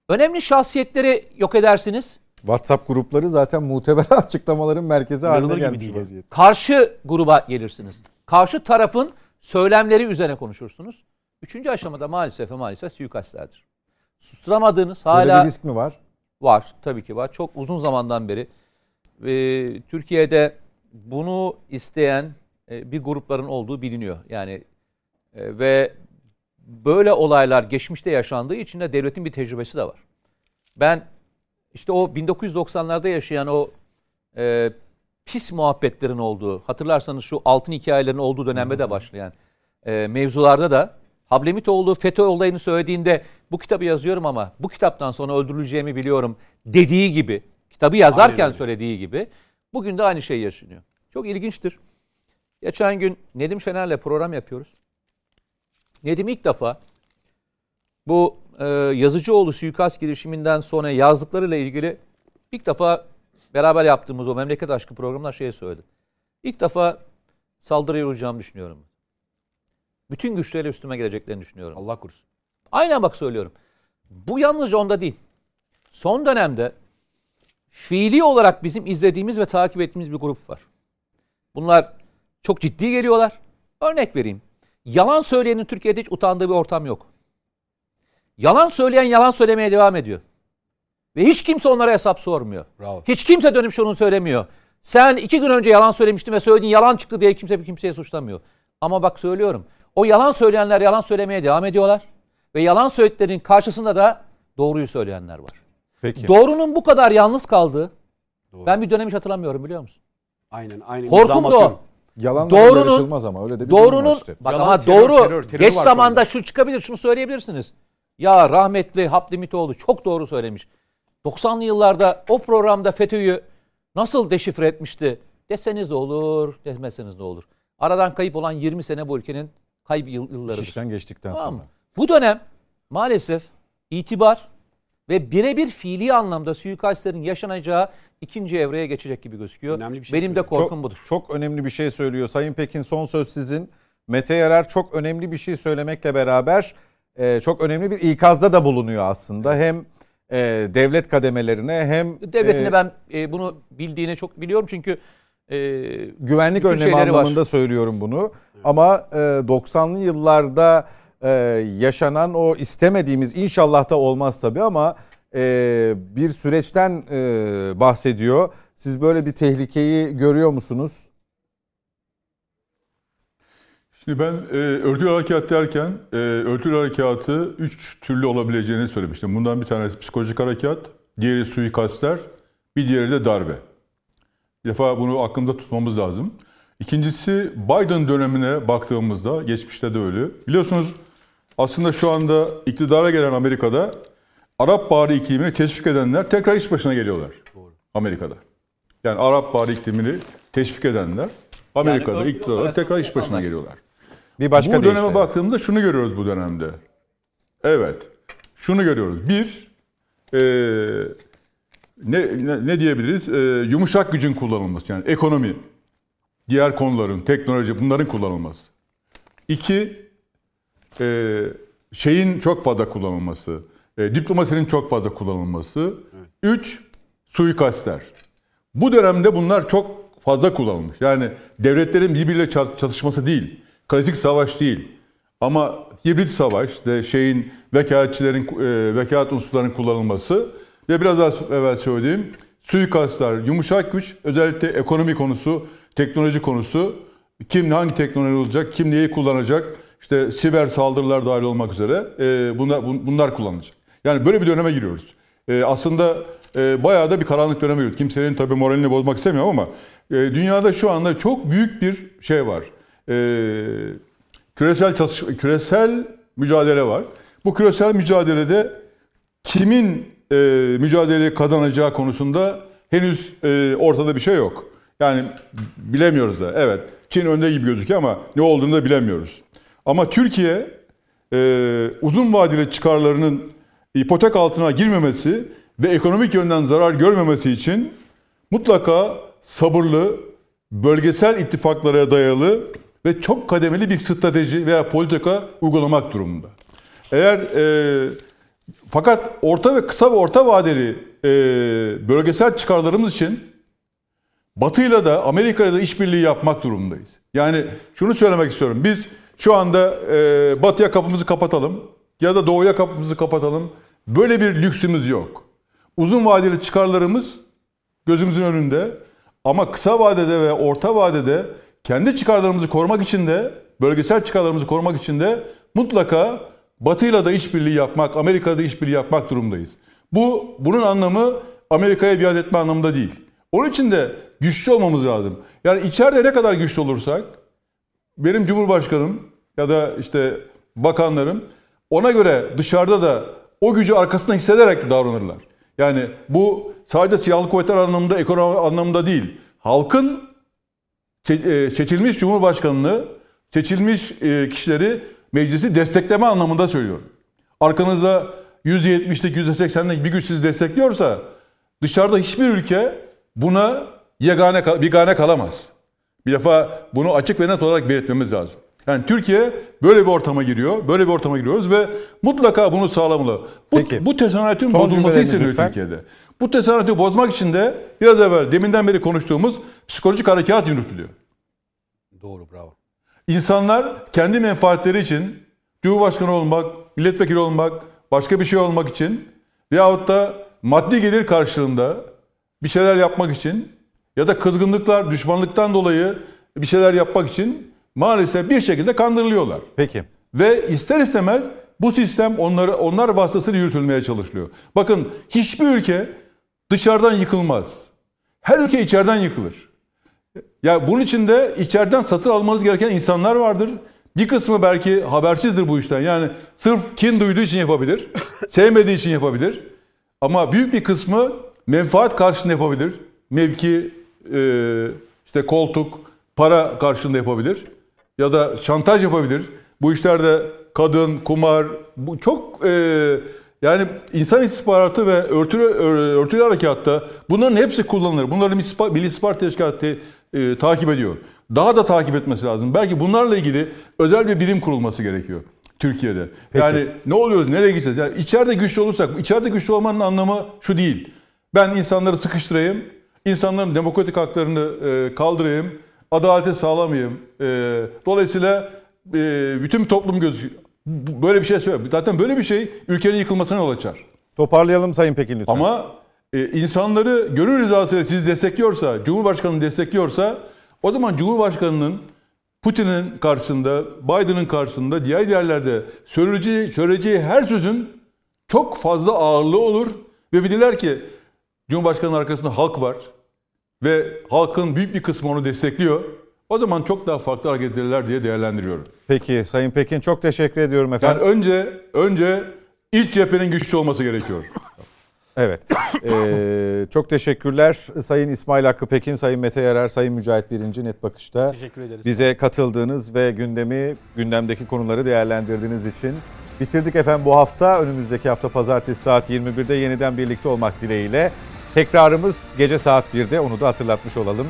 Önemli şahsiyetleri yok edersiniz. WhatsApp grupları zaten muteber açıklamaların merkezi haline gelmiş değil. vaziyette. Karşı gruba gelirsiniz. Karşı tarafın söylemleri üzerine konuşursunuz. Üçüncü aşamada maalesef maalesef suikastlerdir. Susturamadığınız Böyle hala bir risk mi var? Var tabii ki var. Çok uzun zamandan beri e, Türkiye'de bunu isteyen e, bir grupların olduğu biliniyor. Yani e, ve böyle olaylar geçmişte yaşandığı için de devletin bir tecrübesi de var. Ben işte o 1990'larda yaşayan o e, pis muhabbetlerin olduğu, hatırlarsanız şu altın hikayelerin olduğu dönemde de başlayan e, mevzularda da Hablemitoğlu FETÖ olayını söylediğinde bu kitabı yazıyorum ama bu kitaptan sonra öldürüleceğimi biliyorum dediği gibi, kitabı yazarken öyle. söylediği gibi bugün de aynı şey yaşanıyor. Çok ilginçtir. Geçen gün Nedim Şener'le program yapıyoruz. Nedim ilk defa bu e, Yazıcıoğlu suikast girişiminden sonra yazdıklarıyla ilgili ilk defa beraber yaptığımız o memleket aşkı programında şey söyledi. İlk defa saldırıya uğrayacağımı düşünüyorum. Bütün güçleriyle üstüme geleceklerini düşünüyorum. Allah korusun. Aynen bak söylüyorum. Bu yalnızca onda değil. Son dönemde fiili olarak bizim izlediğimiz ve takip ettiğimiz bir grup var. Bunlar çok ciddi geliyorlar. Örnek vereyim. Yalan söyleyenin Türkiye'de hiç utandığı bir ortam yok. Yalan söyleyen yalan söylemeye devam ediyor. Ve hiç kimse onlara hesap sormuyor. Bravo. Hiç kimse dönüp şunu söylemiyor. Sen iki gün önce yalan söylemiştin ve söylediğin yalan çıktı diye kimse kimseye suçlamıyor. Ama bak söylüyorum. O yalan söyleyenler yalan söylemeye devam ediyorlar. Ve yalan söylediklerinin karşısında da doğruyu söyleyenler var. Peki. Doğrunun bu kadar yalnız kaldığı ben bir dönem hiç hatırlamıyorum biliyor musun? Aynen aynen. Korkum da o. Yalanla Doğrunun- ama öyle de bir Doğrunun işte. bak Yalan, ama terör, doğru terör, terör geç zamanda şu anda. şu çıkabilir şunu söyleyebilirsiniz. Ya rahmetli Hablimitoğlu çok doğru söylemiş. 90'lı yıllarda o programda FETÖ'yü nasıl deşifre etmişti deseniz de olur, demeseniz de olur. Aradan kayıp olan 20 sene bu ülkenin kayıp yıl, yıllarıdır. İşten geçtikten Tamam sonra. Bu dönem maalesef itibar ve birebir fiili anlamda suikastlerin yaşanacağı ikinci evreye geçecek gibi gözüküyor. Önemli bir şey Benim de söylüyor. korkum çok, budur. Çok önemli bir şey söylüyor. Sayın Pekin son söz sizin. Mete Yarar çok önemli bir şey söylemekle beraber e, çok önemli bir ikazda da bulunuyor aslında. Hem e, devlet kademelerine hem Devletini e, ben e, bunu bildiğini çok biliyorum çünkü güvenlik bütün önlemi şeyleri var. anlamında söylüyorum bunu. Ama e, 90'lı yıllarda e, yaşanan o istemediğimiz inşallah da olmaz tabii ama e, bir süreçten e, bahsediyor. Siz böyle bir tehlikeyi görüyor musunuz? Şimdi ben e, örtülü harekat derken e, örtülü harekatı üç türlü olabileceğini söylemiştim. Bundan bir tanesi psikolojik harekat, diğeri suikastler, bir diğeri de darbe. Bir defa bunu aklımda tutmamız lazım. İkincisi Biden dönemine baktığımızda, geçmişte de öyle. Biliyorsunuz aslında şu anda iktidara gelen Amerika'da Arap Baharı iklimini teşvik edenler tekrar iş başına geliyorlar. Amerika'da. Yani Arap Baharı iklimini teşvik edenler Amerika'da örgütlü iktidara tekrar iş başına var. geliyorlar. Bir başka bu döneme deyişle. baktığımızda şunu görüyoruz bu dönemde. Evet. Şunu görüyoruz. Bir, eee, ne, ne, ne diyebiliriz? Eee, yumuşak gücün kullanılması. Yani ekonomi, diğer konuların, teknoloji bunların kullanılması. İki, eee, şeyin çok fazla kullanılması. eee, diplomasinin çok fazla kullanılması. Üç, suikastler. Bu dönemde bunlar çok fazla kullanılmış. Yani devletlerin birbiriyle çat- çatışması değil. Klasik savaş değil. Ama hibrit savaş, de şeyin vekaletçilerin, e, vekalet unsurlarının kullanılması ve biraz daha evvel söylediğim suikastlar, yumuşak güç, özellikle ekonomi konusu, teknoloji konusu, kim hangi teknoloji olacak, kim neyi kullanacak, işte siber saldırılar dahil olmak üzere e, bunlar bun- bunlar kullanılacak. Yani böyle bir döneme giriyoruz. E, aslında e, bayağı da bir karanlık döneme giriyoruz. Kimsenin tabii moralini bozmak istemiyorum ama e, dünyada şu anda çok büyük bir şey var. E, küresel çatışma, küresel mücadele var. Bu küresel mücadelede kimin e, mücadeleyi kazanacağı konusunda henüz e, ortada bir şey yok. Yani bilemiyoruz da. Evet, Çin önde gibi gözüküyor ama ne olduğunu da bilemiyoruz. Ama Türkiye e, uzun vadeli çıkarlarının ipotek altına girmemesi ve ekonomik yönden zarar görmemesi için mutlaka sabırlı, bölgesel ittifaklara dayalı ve çok kademeli bir strateji veya politika uygulamak durumunda. Eğer e, fakat orta ve kısa ve orta vadeli e, bölgesel çıkarlarımız için Batı'yla da Amerika'yla da işbirliği yapmak durumundayız. Yani şunu söylemek istiyorum. Biz şu anda e, Batı'ya kapımızı kapatalım ya da Doğu'ya kapımızı kapatalım. Böyle bir lüksümüz yok. Uzun vadeli çıkarlarımız gözümüzün önünde ama kısa vadede ve orta vadede kendi çıkarlarımızı korumak için de bölgesel çıkarlarımızı korumak için de mutlaka Batı'yla da işbirliği yapmak, Amerika'da işbirliği yapmak durumundayız. Bu bunun anlamı Amerika'ya biat etme anlamında değil. Onun için de güçlü olmamız lazım. Yani içeride ne kadar güçlü olursak benim cumhurbaşkanım ya da işte bakanlarım ona göre dışarıda da o gücü arkasında hissederek davranırlar. Yani bu sadece silahlı kuvvetler anlamında, ekonomi anlamında değil. Halkın e, seçilmiş cumhurbaşkanını, seçilmiş e, kişileri meclisi destekleme anlamında söylüyorum. Arkanızda %70'lik, %80'lik bir güç sizi destekliyorsa dışarıda hiçbir ülke buna yegane, bigane kalamaz. Bir defa bunu açık ve net olarak belirtmemiz lazım. Yani Türkiye böyle bir ortama giriyor, böyle bir ortama giriyoruz ve mutlaka bunu sağlamalı. Bu, Peki. bu tesanütün Son bozulması isteniyor lütfen. Türkiye'de. Bu tesanütü bozmak için de biraz evvel deminden beri konuştuğumuz psikolojik harekat yürütülüyor. Doğru bravo. İnsanlar kendi menfaatleri için Cumhurbaşkanı olmak, milletvekili olmak, başka bir şey olmak için veyahut da maddi gelir karşılığında bir şeyler yapmak için ya da kızgınlıklar, düşmanlıktan dolayı bir şeyler yapmak için maalesef bir şekilde kandırılıyorlar. Peki. Ve ister istemez bu sistem onları onlar vasıtasıyla yürütülmeye çalışılıyor. Bakın hiçbir ülke dışarıdan yıkılmaz. Her ülke içeriden yıkılır. Ya bunun için de içeriden satır almanız gereken insanlar vardır. Bir kısmı belki habersizdir bu işten. Yani sırf kin duyduğu için yapabilir. sevmediği için yapabilir. Ama büyük bir kısmı menfaat karşılığında yapabilir. Mevki, e, işte koltuk, para karşılığında yapabilir. Ya da şantaj yapabilir. Bu işlerde kadın, kumar, bu çok e, yani insan istihbaratı ve örtülü, ör- örtülü harekatta bunların hepsi kullanılır. Bunları Milli İstihbarat- Milli İstihbarat Teşkilatı e, takip ediyor. Daha da takip etmesi lazım. Belki bunlarla ilgili özel bir birim kurulması gerekiyor Türkiye'de. Yani ne oluyoruz, nereye gideceğiz? Yani içeride güçlü olursak, içeride güçlü olmanın anlamı şu değil. Ben insanları sıkıştırayım, insanların demokratik haklarını e, kaldırayım, adaleti sağlamayayım. E, dolayısıyla e, bütün toplum gözü böyle bir şey söylüyor. Zaten böyle bir şey ülkenin yıkılmasına yol açar. Toparlayalım Sayın Pekin lütfen. Ama e, insanları gönül rızasıyla sizi destekliyorsa, Cumhurbaşkanı'nı destekliyorsa o zaman Cumhurbaşkanı'nın Putin'in karşısında, Biden'ın karşısında, diğer yerlerde söyleyeceği, söyleyeceği her sözün çok fazla ağırlığı olur ve bilirler ki Cumhurbaşkanı'nın arkasında halk var ve halkın büyük bir kısmı onu destekliyor. O zaman çok daha farklı hareket ederler diye değerlendiriyorum. Peki Sayın Pekin çok teşekkür ediyorum Yani efendim. önce önce ilk cephenin güçlü olması gerekiyor. Evet. Ee, çok teşekkürler Sayın İsmail Hakkı Pekin, Sayın Mete Yarar, Sayın Mücahit Birinci Net Bakış'ta. Teşekkür ederiz. Bize katıldığınız ve gündemi, gündemdeki konuları değerlendirdiğiniz için. Bitirdik efendim bu hafta. Önümüzdeki hafta pazartesi saat 21'de yeniden birlikte olmak dileğiyle. Tekrarımız gece saat 1'de onu da hatırlatmış olalım.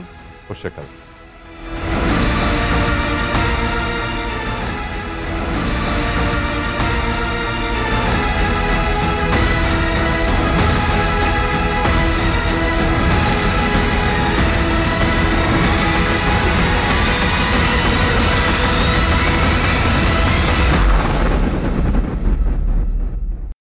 Hoşçakalın.